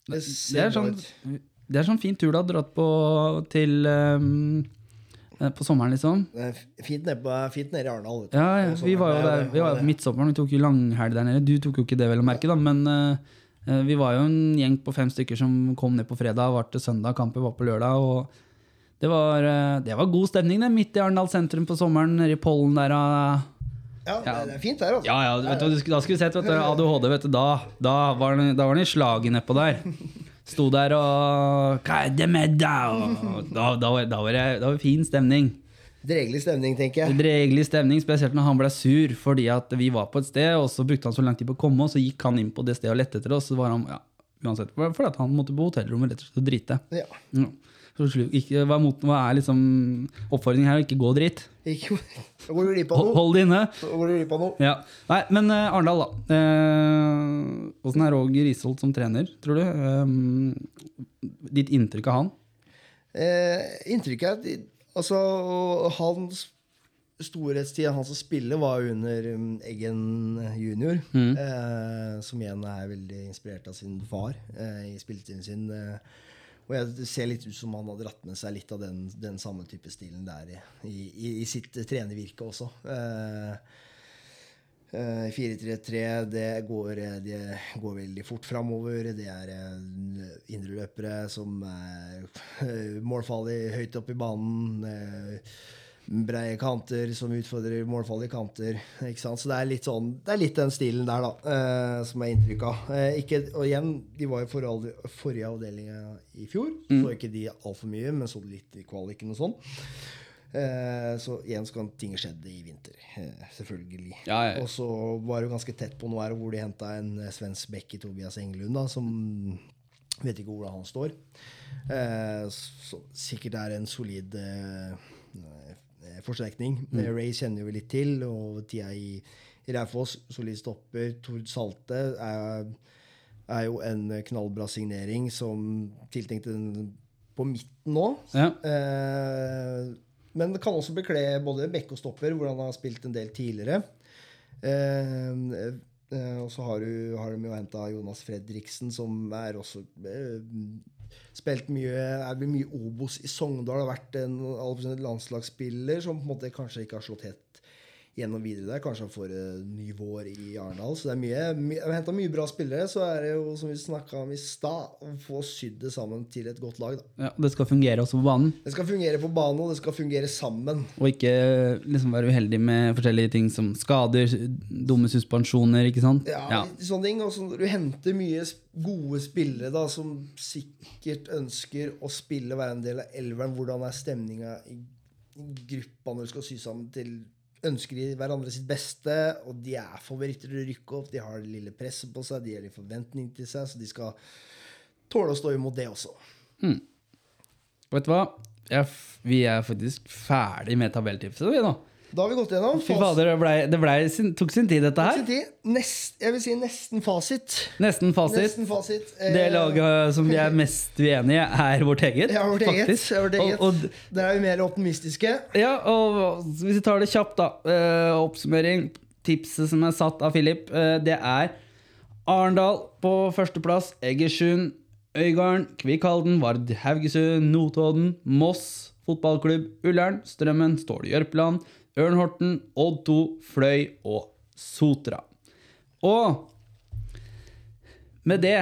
Speaker 2: Det
Speaker 1: det, er sånn, det er sånn fin tur du har dratt på til eh, På sommeren, liksom.
Speaker 2: Fint nede, fint nede i Arendal.
Speaker 1: Ja, ja, vi var jo der
Speaker 2: er-
Speaker 1: Vi var midtsommeren, vi tok jo langhelg der nede. Du tok jo ikke det, vel å merke, da, men eh, vi var jo en gjeng på fem stykker som kom ned på fredag, var til søndag, kampen var på lørdag. og det var, det var god stemning, det, midt i Arendal sentrum på sommeren, nede i Pollen der. ah.
Speaker 2: Ja,
Speaker 1: Ja.
Speaker 2: det er fint der, altså.
Speaker 1: Ja, ja, vet du, da skulle du sett vet du, ADHD, vet du, da, da var den da var den i slaget nedpå der. Sto der og Hva er det med deg? Da, da, var- da, var det, da var det fin stemning.
Speaker 2: Dregelig stemning, tenker jeg.
Speaker 1: Dregelig stemning, spesielt når han ble sur fordi at vi var på et sted, og så brukte han så lang tid på å komme, og så gikk han inn på det stedet og lette etter oss. Så var han, ja, uansett, fordi at han måtte på hotellrommet rett og slett og drite.
Speaker 2: Ja.
Speaker 1: Ja. Så ikke, hva, mot, hva er liksom oppfordringen her? Ikke gå og drit.
Speaker 2: Ikke, går du glipp av noe.
Speaker 1: hold det inne.
Speaker 2: Går du glipp av noe.
Speaker 1: Ja. Nei, men uh, Arendal, da. Åssen er Roger Isholt som trener, tror du? Eh, ditt inntrykk av han?
Speaker 2: Uh, inntrykket er at altså, hans storhetstid, han som spiller, var under um, Eggen junior.
Speaker 1: Mm.
Speaker 2: Uh, som igjen er veldig inspirert av sin far i spilletiden sin. Eh, og jeg, det ser litt ut som han har dratt med seg litt av den, den samme type stilen der i, i, i sitt trenervirke også. Eh, Eh, 4-3-3, det går, eh, det går veldig fort framover. Det er indre indreløpere som er eh, målfarlig høyt oppe i banen. eh, Breie kanter som utfordrer målfarlige kanter. Ikke sant? Så det er litt sånn Det er litt den stilen der, da, eh, som er inntrykk av. Eh, ikke, og igjen, de var i forrige, forrige avdeling i fjor. Så ikke de altfor mye, men så litt i kvaliken og sånn. Eh, så igjen så kan ting skjedde i vinter. Eh, selvfølgelig.
Speaker 1: Ja, ja.
Speaker 2: Og så var det jo ganske tett på noe her hvor de henta en eh, svensk bekk i Tobias Engelund, da, som vet ikke hvordan han står. Eh, så sikkert er en solid eh, eh, forsterkning.
Speaker 1: Mm.
Speaker 2: Eh, Ray kjenner vi litt til, og tida i, Raufoss, solid stopper. Tord Salte er, er jo en knallbra signering som tiltenkte den på midten nå.
Speaker 1: Ja.
Speaker 2: Eh, men kan også bekle både bekk og stopper, hvor han har spilt en del tidligere. Eh, eh, og så har, du, har de jo henta Jonas Fredriksen, som er også eh, Spilt mye er mye Obos i Sogndal. Har vært en landslagsspiller som på en måte kanskje ikke har slått helt gjennom videre der. Kanskje han får en ny vår i Arendal. Så det er mye, my, henta mye bra spillere. Så er det jo, som vi snakka om i stad, å få sydd det sammen til et godt lag. da
Speaker 1: ja. Det skal fungere også på banen,
Speaker 2: Det skal fungere på banen, og det skal fungere sammen.
Speaker 1: og ikke liksom være uheldig med forskjellige ting som skader, dumme suspensjoner, ikke sant?
Speaker 2: Ja, ja. sånne ting. Og så når du henter mye gode spillere da, som sikkert ønsker å spille, være en del av elveren, hvordan er stemninga i, i gruppa når du skal sy sammen til Ønsker de hverandre sitt beste, og de er favoritter til å rykke opp. De har det lille presset på seg, de har litt forventning til seg, så de skal tåle å stå imot det også.
Speaker 1: Vet du hva? Jeg, vi er faktisk ferdig med tabelltipset, vi nå.
Speaker 2: Da har vi gått gjennom.
Speaker 1: Fy fader, det, ble, det ble, tok sin tid, dette her.
Speaker 2: Sin tid. Nest, jeg vil si nesten fasit.
Speaker 1: Nesten fasit.
Speaker 2: Nesten fasit. Eh,
Speaker 1: Det laget som vi er mest uenige i, er vårt eget.
Speaker 2: Ja, vårt eget.
Speaker 1: faktisk.
Speaker 2: Vårt eget.
Speaker 1: Og, og,
Speaker 2: Der er vi mer optimistiske.
Speaker 1: ja, og hvis vi tar det kjapt, da. eh, oppsummering. Tipset som er satt av Philip, eh, det er Arendal på førsteplass. Egersund, Øygarden, Kvikkhalden, Vard Haugesund, Notodden, Moss fotballklubb, Ullern, Strømmen, Ståle Jørpeland, Ørnhorten, Odd 2, Fløy og Sotra. Og med det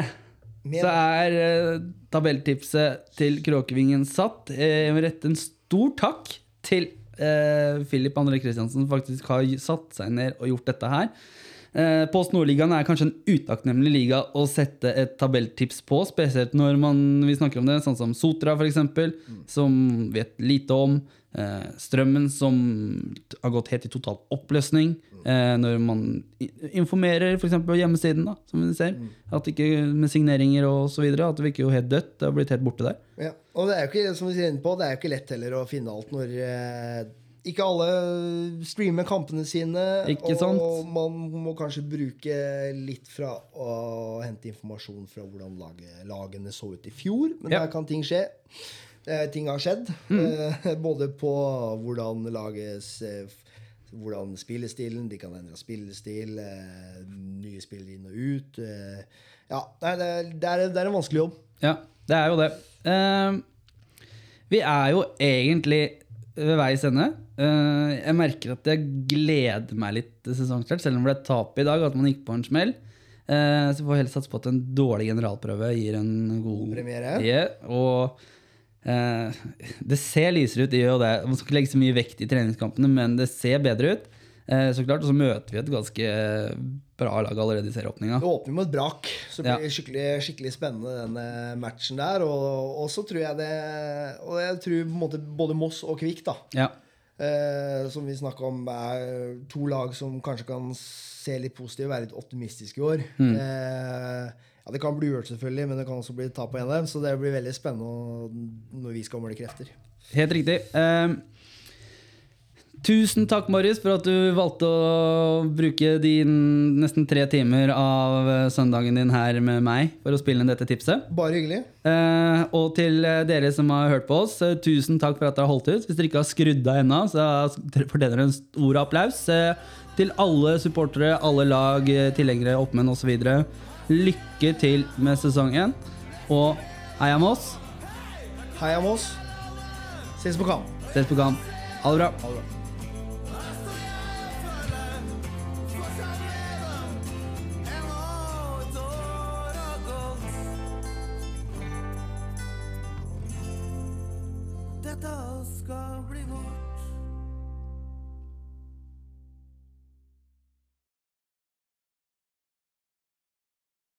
Speaker 1: så er eh, tabelltipset til Kråkevingen satt. Eh, Jeg vil rette en stor takk til eh, Philip André Kristiansen, som faktisk har satt seg ned og gjort dette her. Eh, Post Nordligaen er kanskje en utakknemlig liga å sette et tabelltips på, spesielt når man, vi snakker om det, sånn som Sotra f.eks., som vet lite om. Eh, Strømmen, som har gått helt i total oppløsning. Eh, når man informerer f.eks. på hjemmesiden, da, som vi ser. At ikke med signeringer videre, at det virker jo helt dødt. Det har blitt helt borte der.
Speaker 2: Ja. Og det er jo ikke som vi sier på, det er jo ikke lett heller å finne alt når eh, ikke alle streamer kampene sine. Og man må kanskje bruke litt fra å hente informasjon fra hvordan lagene så ut i fjor. Men
Speaker 1: Ja.
Speaker 2: der kan ting skje. Eh, ting har skjedd. Eh, *laughs* både på hvordan lages eh, hvordan spillestilen De kan endre spillestil. Nye spillere inn og ut. Ja, det, er, det, er, det er en vanskelig jobb.
Speaker 1: Ja, det er jo det. Eh, vi er jo egentlig ved veis ende. Eh, jeg merker at jeg gleder meg litt til sesongstart, selv om det ble tap i dag, at man gikk på en smell. Eh, så vi får heller satse på at en dårlig generalprøve gir en god
Speaker 2: Premiere.
Speaker 1: Yeah, og det ser lysere ut, det gjør det. Man skal ikke legge så mye vekt i treningskampene, men det ser bedre ut. Eh, så klart, Og så møter vi et ganske bra lag allerede i serieåpninga.
Speaker 2: Det åpner med et brak, så det
Speaker 1: Ja.
Speaker 2: blir skikkelig, skikkelig spennende denne matchen der. Og, og så tror jeg det Og jeg tror på en måte både Moss og Kvikk, da,
Speaker 1: Ja.
Speaker 2: eh, som vi snakka om, er to lag som kanskje kan se litt positive, være litt optimistiske i år.
Speaker 1: Mm.
Speaker 2: Eh, ja, Det kan bli uavgjort, selvfølgelig, men det kan også bli tap på dem. Så det blir veldig spennende når vi skal måle krefter.
Speaker 1: Helt riktig. Eh, tusen takk, Marius, for at du valgte å bruke din nesten tre timer av eh, søndagen din her med meg for å spille inn dette tipset.
Speaker 2: Bare hyggelig.
Speaker 1: Eh, og til eh, dere som har hørt på oss, eh, tusen takk for at dere har holdt ut. Hvis dere ikke har skrudd av ennå, så fortjener dere en stor applaus. Eh, til alle supportere, alle lag, tilhengere, oppmenn osv. Lykke til med sesongen. Og heia Moss.
Speaker 2: Heia Moss. Ses på kamp.
Speaker 1: Ses på kamp. Ha det bra.
Speaker 2: Ha det bra.